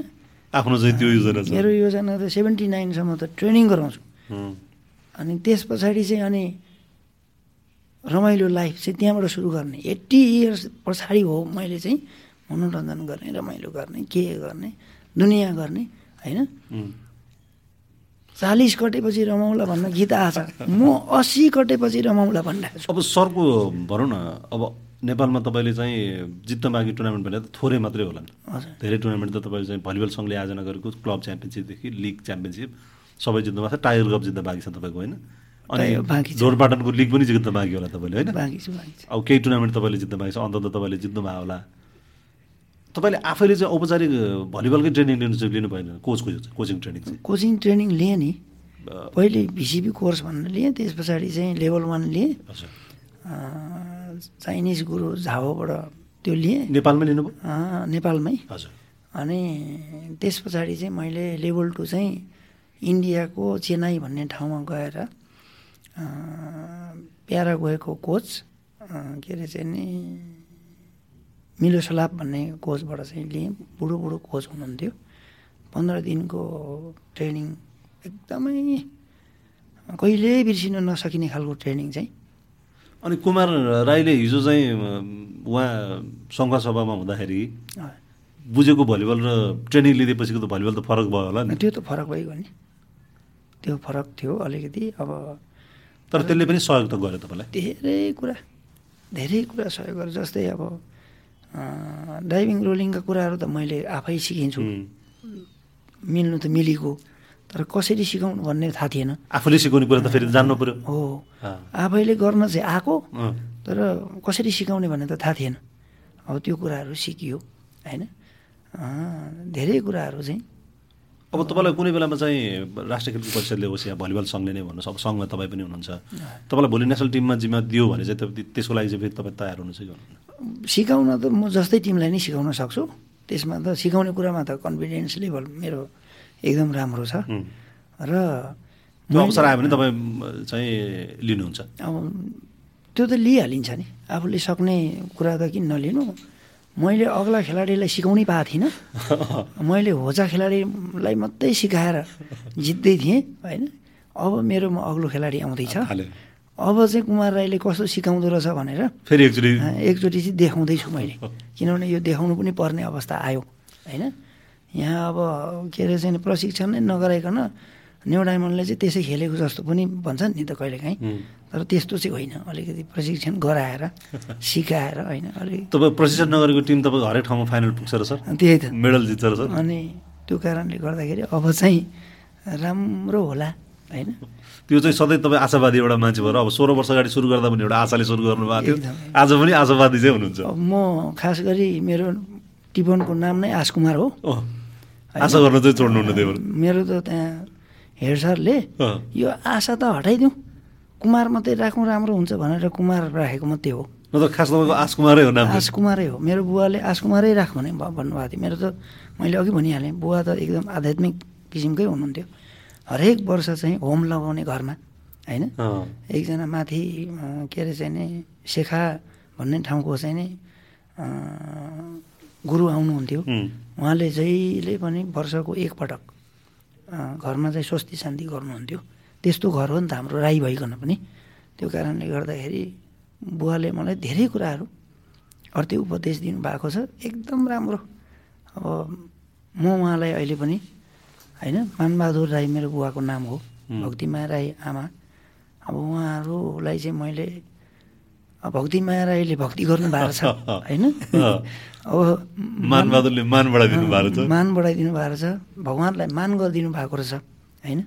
A: आफ्नो चाहिँ त्यो योजना
B: मेरो योजना त सेभेन्टी नाइनसम्म त ट्रेनिङ गराउँछु। अनि त्यस पछाडि चाहिँ अनि रमाइलो लाइफ चाहिँ त्यहाँबाट सुरु गर्ने। एट्टी इयर्स पछाडि हो मैले चाहिँ मनोरञ्जन गर्ने रमाइलो गर्ने के गर्ने दुनियाँ गर्ने होइन? चालिस कटेपछि रमाउला भन्न गीत आछ। म अस्सी कटेपछि रमाउला भनिरहेको छु।
A: अब सरको भनौँ न अब नेपालमा तपाईँले चाहिँ जित्न बाँकी टुर्नामेन्ट भने त थोरै मात्रै होलान्।
B: हजुर।
A: धेरै टुर्नामेन्ट त तपाईँले चाहिँ भलिबल सङ्घले आयोजना गरेको क्लब च्याम्पियनसिपदेखि लिग च्याम्पियनसिप सबै जित्नु भएको छ टाइगर कप जित्न बाँकी छ तपाईँको होइन? अनि
B: बाँकी।
A: जोरपाटनको लिग पनि जित्न बाँकी होला तपाईँले होइन? अब केही टुर्नामेन्ट तपाईँले जित्न बाँकी छ अन्त त तपाईँले जित्नु भयो होला। तपाईँले आफैले चाहिँ औपचारिक भलिबलकै ट्रेनिङ लिनु चाहिँ लिनु भएन कोचको कोचिङ ट्रेनिङ चाहिँ?
B: कोचिङ ट्रेनिङ लिएँ नि। पहिले भिसिपी कोर्स भनेर लिएँ त्यस पछाडि चाहिँ लेभल वान लिएँ। चाइनिज गुरु झाओबाट त्यो लिएँ।
A: नेपालमै
B: अँ, नेपालमै।
A: हजुर।
B: अनि त्यस पछाडि चाहिँ मैले लेभल टू चाहिँ इन्डियाको चेन्नाई भन्ने ठाउँमा गएर प्यारागोएको कोच के अरे चाहिँ नि मिलोसलाप भन्ने कोचबाट चाहिँ लिएँ। बुढो बुढो कोच हुनुहुन्थ्यो। पन्ध्र दिनको ट्रेनिङ एकदमै कहिल्यै बिर्सिन नसकिने खालको ट्रेनिङ चाहिँ
A: अनि कुमार राईले हिजो चाहिँ उहाँ सङ्घ सभामा हुँदाखेरि बुझेको भलिबल र ट्रेनिङ लिँदैपछिको त भलिबल त फरक भयो होला नि।
B: त्यो त फरक भइगयो नि। त्यो फरक थियो अलिकति अब
A: तर त्यसले पनि सहयोग त गर्यो तपाईँलाई?
B: धेरै कुरा धेरै कुरा सहयोग गरेँ जस्तै अब अँ, डाइभिङ रोलिङका कुराहरू त मैले आफै सिकिन्छु। मिल्नु त मिलेको। तर कसरी सिकाउनु भन्ने थाहा थिएन।
A: आफूले सिकाउने कुरा त फेरि जान्नु पर्यो।
B: हो। आफैले गर्न चाहिँ आएको तर कसरी सिकाउने भन्ने त थाहा थिएन। अब त्यो कुराहरू सिकियो होइन? धेरै कुराहरू चाहिँ।
A: अब तपाईँलाई कुनै बेलामा चाहिँ राष्ट्रिय खेलकुद परिषदले होस् या भलिबल सङ्घले नै भन्नुहोस् अब सङ्घमा तपाईँ पनि हुनुहुन्छ। तपाईँलाई भोलि नेसनल टिममा जिम्मा दियो भने चाहिँ त्यसको लागि चाहिँ फेरि तपाईँ तयार हुनुहुन्छ कि?
B: सिकाउन त म जस्तै टिमलाई नै सिकाउन सक्छु। त्यसमा त सिकाउने कुरामा त कन्फिडेन्स लेभल मेरो एकदम राम्रो छ। र
A: त्यो अवसर आयो भने तपाईँ चाहिँ लिनुहुन्छ।
B: अब त्यो त लिइहालिन्छ नि। आफूले सक्ने कुरा त किन नलिनु? मैले अग्ला खेलाडीलाई सिकाउनै पाएको थिइनँ। मैले होजा खेलाडीलाई मात्रै सिकाएर जित्दै थिएँ होइन? अब मेरोमा अग्लो खेलाडी आउँदैछ। अब चाहिँ कुमार राईले कस्तो सिकाउँदो रहेछ भनेर
A: फेरि एकचोटि?
B: एकचोटि चाहिँ देखाउँदैछु मैले। किनभने यो देखाउनु पनि पर्ने अवस्था आयो होइन? यहाँ अब के अरे चाहिँ प्रशिक्षण नै नगराइकन न्यु डायमन्डले चाहिँ त्यसै खेलेको जस्तो पनि भन्छन् नि त कहिलेकाहीँ। तर त्यस्तो चाहिँ होइन अलिकति प्रशिक्षण गराएर सिकाएर होइन अलिक
A: तपाईँ प्रशिक्षण नगरेको टिम तपाईँको हरेक ठाउँमा फाइनल पुग्छ र सर?
B: त्यही त।
A: मेडल जित्छ र सर?
B: अनि त्यो कारणले गर्दाखेरि अब चाहिँ राम्रो होला होइन?
A: त्यो चाहिँ सधैँ तपाईँ आशावादी एउटा मान्छे भएर अब सोह्र वर्ष अगाडि सुरु गर्दा पनि एउटा आशाले सुरु गर्नुभएको थियो। आज पनि आशावादी चाहिँ हुनुहुन्छ।
B: म खास गरी मेरो टिपनको नाम नै आशकुमार हो।
A: ओह, आशा गर्न चाहिँ छोड्नुहुन्न त्यो।
B: मेरो त त्यहाँ हेड सरले यो आशा त हटाइदिउँ कुमार मात्रै राखौँ राम्रो हुन्छ भनेर कुमार राखेको मात्रै हो।
A: नत्र खास तपाईँको आश कुमारै हो नाम।
B: आश कुमारै हो। मेरो बुवाले आश कुमारै राख भने भन्नुभएको थियो। मेरो त मैले अघि भनिहालेँ बुवा त एकदम आध्यात्मिक किसिमकै हुनुहुन्थ्यो। हरेक वर्ष चाहिँ होम लगाउने घरमा होइन? एकजना माथि के अरे चाहिँ नि शेखा भन्ने ठाउँको चाहिँ नि गुरु आउनुहुन्थ्यो। उहाँले जहिले पनि वर्षको एकपटक घरमा चाहिँ स्वस्ति शान्ति गर्नुहुन्थ्यो। त्यस्तो घर हो नि त हाम्रो राई भइकन पनि। त्यो कारणले गर्दाखेरि बुवाले मलाई धेरै कुराहरू अर्थी उपदेश दिनुभएको छ। एकदम राम्रो। अब म उहाँलाई अहिले पनि होइन मानबहादुर राई मेरो बुवाको नाम हो। भक्तिमाया राई आमा। अब उहाँहरूलाई चाहिँ मैले भक्तिमाया राईले भक्ति गर्नु भएको छ होइन?
A: अब मानबहादुरले मान बढाइदिनु भएको छ।
B: मान बढाइदिनु भएको छ भगवान्लाई मान गरिदिनु भएको रहेछ होइन?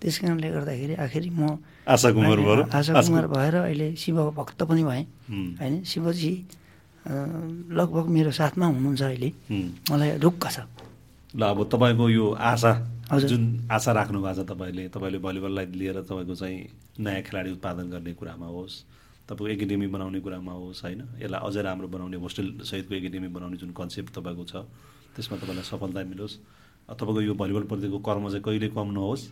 B: त्यस कारणले गर्दाखेरि आखिर म
A: आशा कुमार भएर
B: आशा कुमार भएर अहिले शिव भक्त पनि भएँ होइन? शिवजी लगभग मेरो साथमा हुनुहुन्छ अहिले। मलाई ढुक्क छ।
A: ल अब तपाईँको यो आशा जुन आशा राख्नु भएको छ तपाईँले तपाईँले भलिबललाई लिएर तपाईँको चाहिँ नयाँ खेलाडी उत्पादन गर्ने कुरामा होस्। तपाईँको एकाडेमी बनाउने कुरामा होस् होइन यसलाई अझै राम्रो बनाउने होस्टेल सहितको एकाडेमी बनाउने जुन कन्सेप्ट तपाईँको छ त्यसमा तपाईँलाई सफलता मिलोस्। तपाईँको यो भलिबलप्रतिको कर्म चाहिँ कहिले कम नहोस्।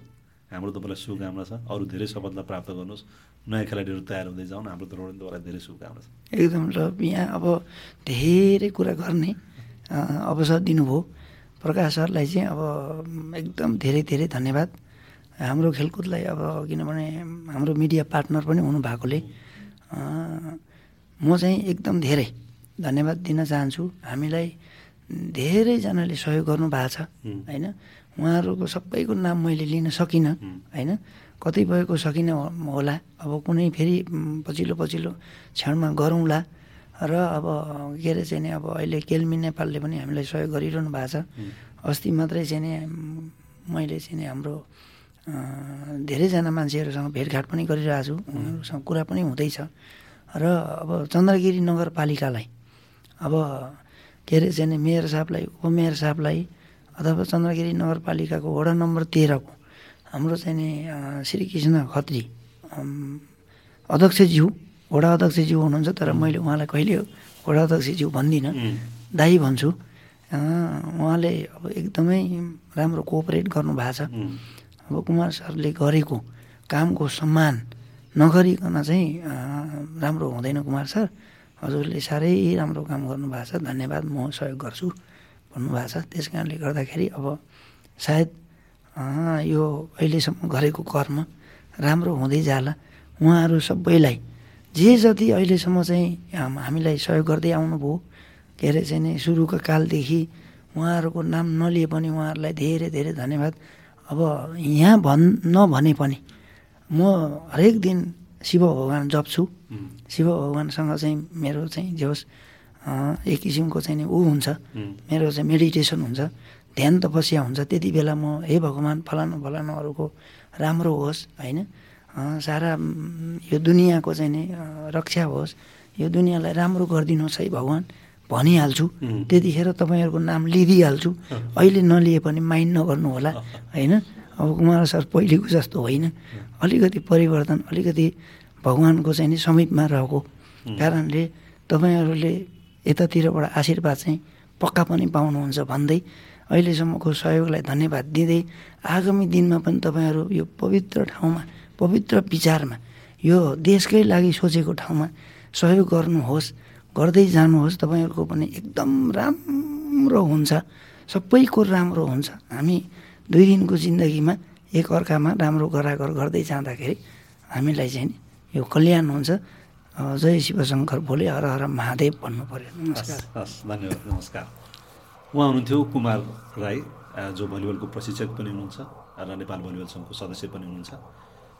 A: हाम्रो तपाईँलाई शुभकामना छ। अरू धेरै सफलता प्राप्त गर्नुहोस्। नयाँ खेलाडीहरू तयार हुँदै जाउँ हाम्रो तर्फबाट तपाईँलाई धेरै शुभकामना छ।
B: एकदम ल यहाँ अब धेरै कुरा गर्ने अवसर दिनुभयो। प्रकाश सरलाई चाहिँ अब एकदम धेरै धेरै धन्यवाद। हाम्रो खेलकुदलाई अब किनभने हाम्रो मिडिया पार्टनर पनि हुनुभएकोले म चाहिँ एकदम धेरै धन्यवाद दिन चाहन्छु। हामीलाई धेरैजनाले सहयोग गर्नु भएको छ होइन? उहाँहरूको सबैको नाम मैले लिन सकिनँ होइन? कतिपयको सकिनँ होला। अब कुनै फेरि पछिल्लो पछिल्लो क्षणमा गरौँला। र अब के अरे चाहिँ नि अब अहिले केल्मी नेपालले पनि हामीलाई सहयोग गरिरहनु भएको छ। अस्ति मात्रै चाहिँ नि मैले चाहिँ नि हाम्रो धेरैजना मान्छेहरूसँग भेटघाट पनि गरिरहेको छु उनीहरूसँग कुरा पनि हुँदैछ। र अब चन्द्रगिरी नगरपालिकालाई अब के अरे चाहिँ मेयर साहबलाई उपमेयर साहबलाई अथवा चन्द्रगिरी नगरपालिकाको वडा नम्बर तेह्रको हाम्रो चाहिँ नि श्रीकृष्ण खत्री अध्यक्षज्यू वडा अध्यक्षज्यू हुनुहुन्छ तर मैले उहाँलाई कहिले वडा अध्यक्षज्यू भन्दिनँ। दाई भन्छु। उहाँले अब एकदमै राम्रो कोअपरेट गर्नुभएको छ। अब कुमार सरले गरेको कामको सम्मान नगरिकन चाहिँ राम्रो हुँदैन कुमार सर। हजुरले साह्रै राम्रो काम गर्नुभएको छ। धन्यवाद म सहयोग गर्छु भन्नुभएको छ। त्यस कारणले गर्दाखेरि अब सायद यो अहिलेसम्म गरेको कर्म राम्रो हुँदै जाला। उहाँहरू सबैलाई जे जति अहिलेसम्म चाहिँ हामीलाई सहयोग गर्दै आउनुभयो के अरे चाहिँ सुरुको कालदेखि उहाँहरूको नाम नलिए पनि उहाँहरूलाई धेरै धेरै धन्यवाद। अब यहाँ भन् नभने पनि म हरेक दिन शिव भगवान् जप्छु। शिव भगवान्सँग चाहिँ मेरो चाहिँ जे होस् एक किसिमको चाहिँ नि ऊ हुन्छ। मेरो चाहिँ मेडिटेसन हुन्छ। ध्यान तपस्या हुन्छ। त्यति बेला म हे भगवान् फलानु फलानुहरूको राम्रो होस् होइन? सारा यो दुनियाँको चाहिँ नि रक्षा होस्। यो दुनियाँलाई राम्रो गरिदिनुहोस् है भगवान्। भनिहाल्छु। त्यतिखेर तपाईँहरूको नाम लिइदिइहाल्छु अहिले नलिए पनि माइन्ड नगर्नु होला होइन? अब कुमार सर पहिलेको जस्तो होइन। अलिकति परिवर्तन अलिकति भगवान्को चाहिँ नि समीपमा रहेको कारणले तपाईँहरूले यतातिरबाट आशीर्वाद चाहिँ पक्का पनि पाउनुहुन्छ भन्दै अहिलेसम्मको सहयोगलाई धन्यवाद दिँदै आगामी दिनमा पनि तपाईँहरू यो पवित्र ठाउँमा पवित्र विचारमा यो देशकै लागि सोचेको ठाउँमा सहयोग गर्नुहोस्। गर्दै जानुहोस् तपाईँहरूको पनि एकदम राम्रो हुन्छ। सबैको राम्रो हुन्छ। हामी दुई दिनको जिन्दगीमा एक अर्कामा राम्रो गरागर गर्दै जाँदाखेरि हामीलाई चाहिँ यो कल्याण हुन्छ। जय शिवशङ्कर भोले हर हर महादेव भन्नु पऱ्यो
A: नमस्कार। हस् धन्यवाद नमस्कार। उहाँ हुनुहुन्थ्यो कुमार राई जो भलिबलको प्रशिक्षक पनि हुनुहुन्छ र नेपाल भलिबल सङ्घको सदस्य पनि हुनुहुन्छ।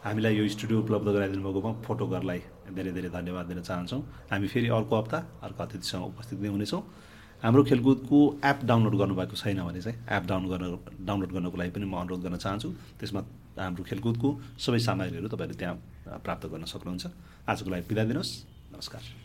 A: हामीलाई यो स्टुडियो उपलब्ध गराइदिनु भएकोमा फोटोघरलाई धेरै धेरै धन्यवाद दिन चाहन्छौँ। हामी फेरि अर्को हप्ता अर्को अतिथिसँग उपस्थित नै हुनेछौँ। हाम्रो खेलकुदको एप डाउनलोड गर्नुभएको छैन भने चाहिँ एप डाउन गर्न डाउनलोड गर्नको लागि पनि म अनुरोध गर्न चाहन्छु। त्यसमा हाम्रो खेलकुदको सबै सामग्रीहरू तपाईँले त्यहाँ प्राप्त गर्न सक्नुहुन्छ। आजको लागि बिदा दिनुहोस्। नमस्कार।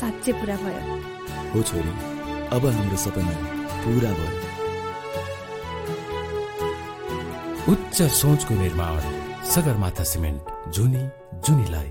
C: साँच्चै पुरा भयो।
D: हो छोरी अब हाम्रो सपना पुरा भयो।
E: उच्च सोचको निर्माण सगरमाथा सिमेन्ट जुनी जुनीलाई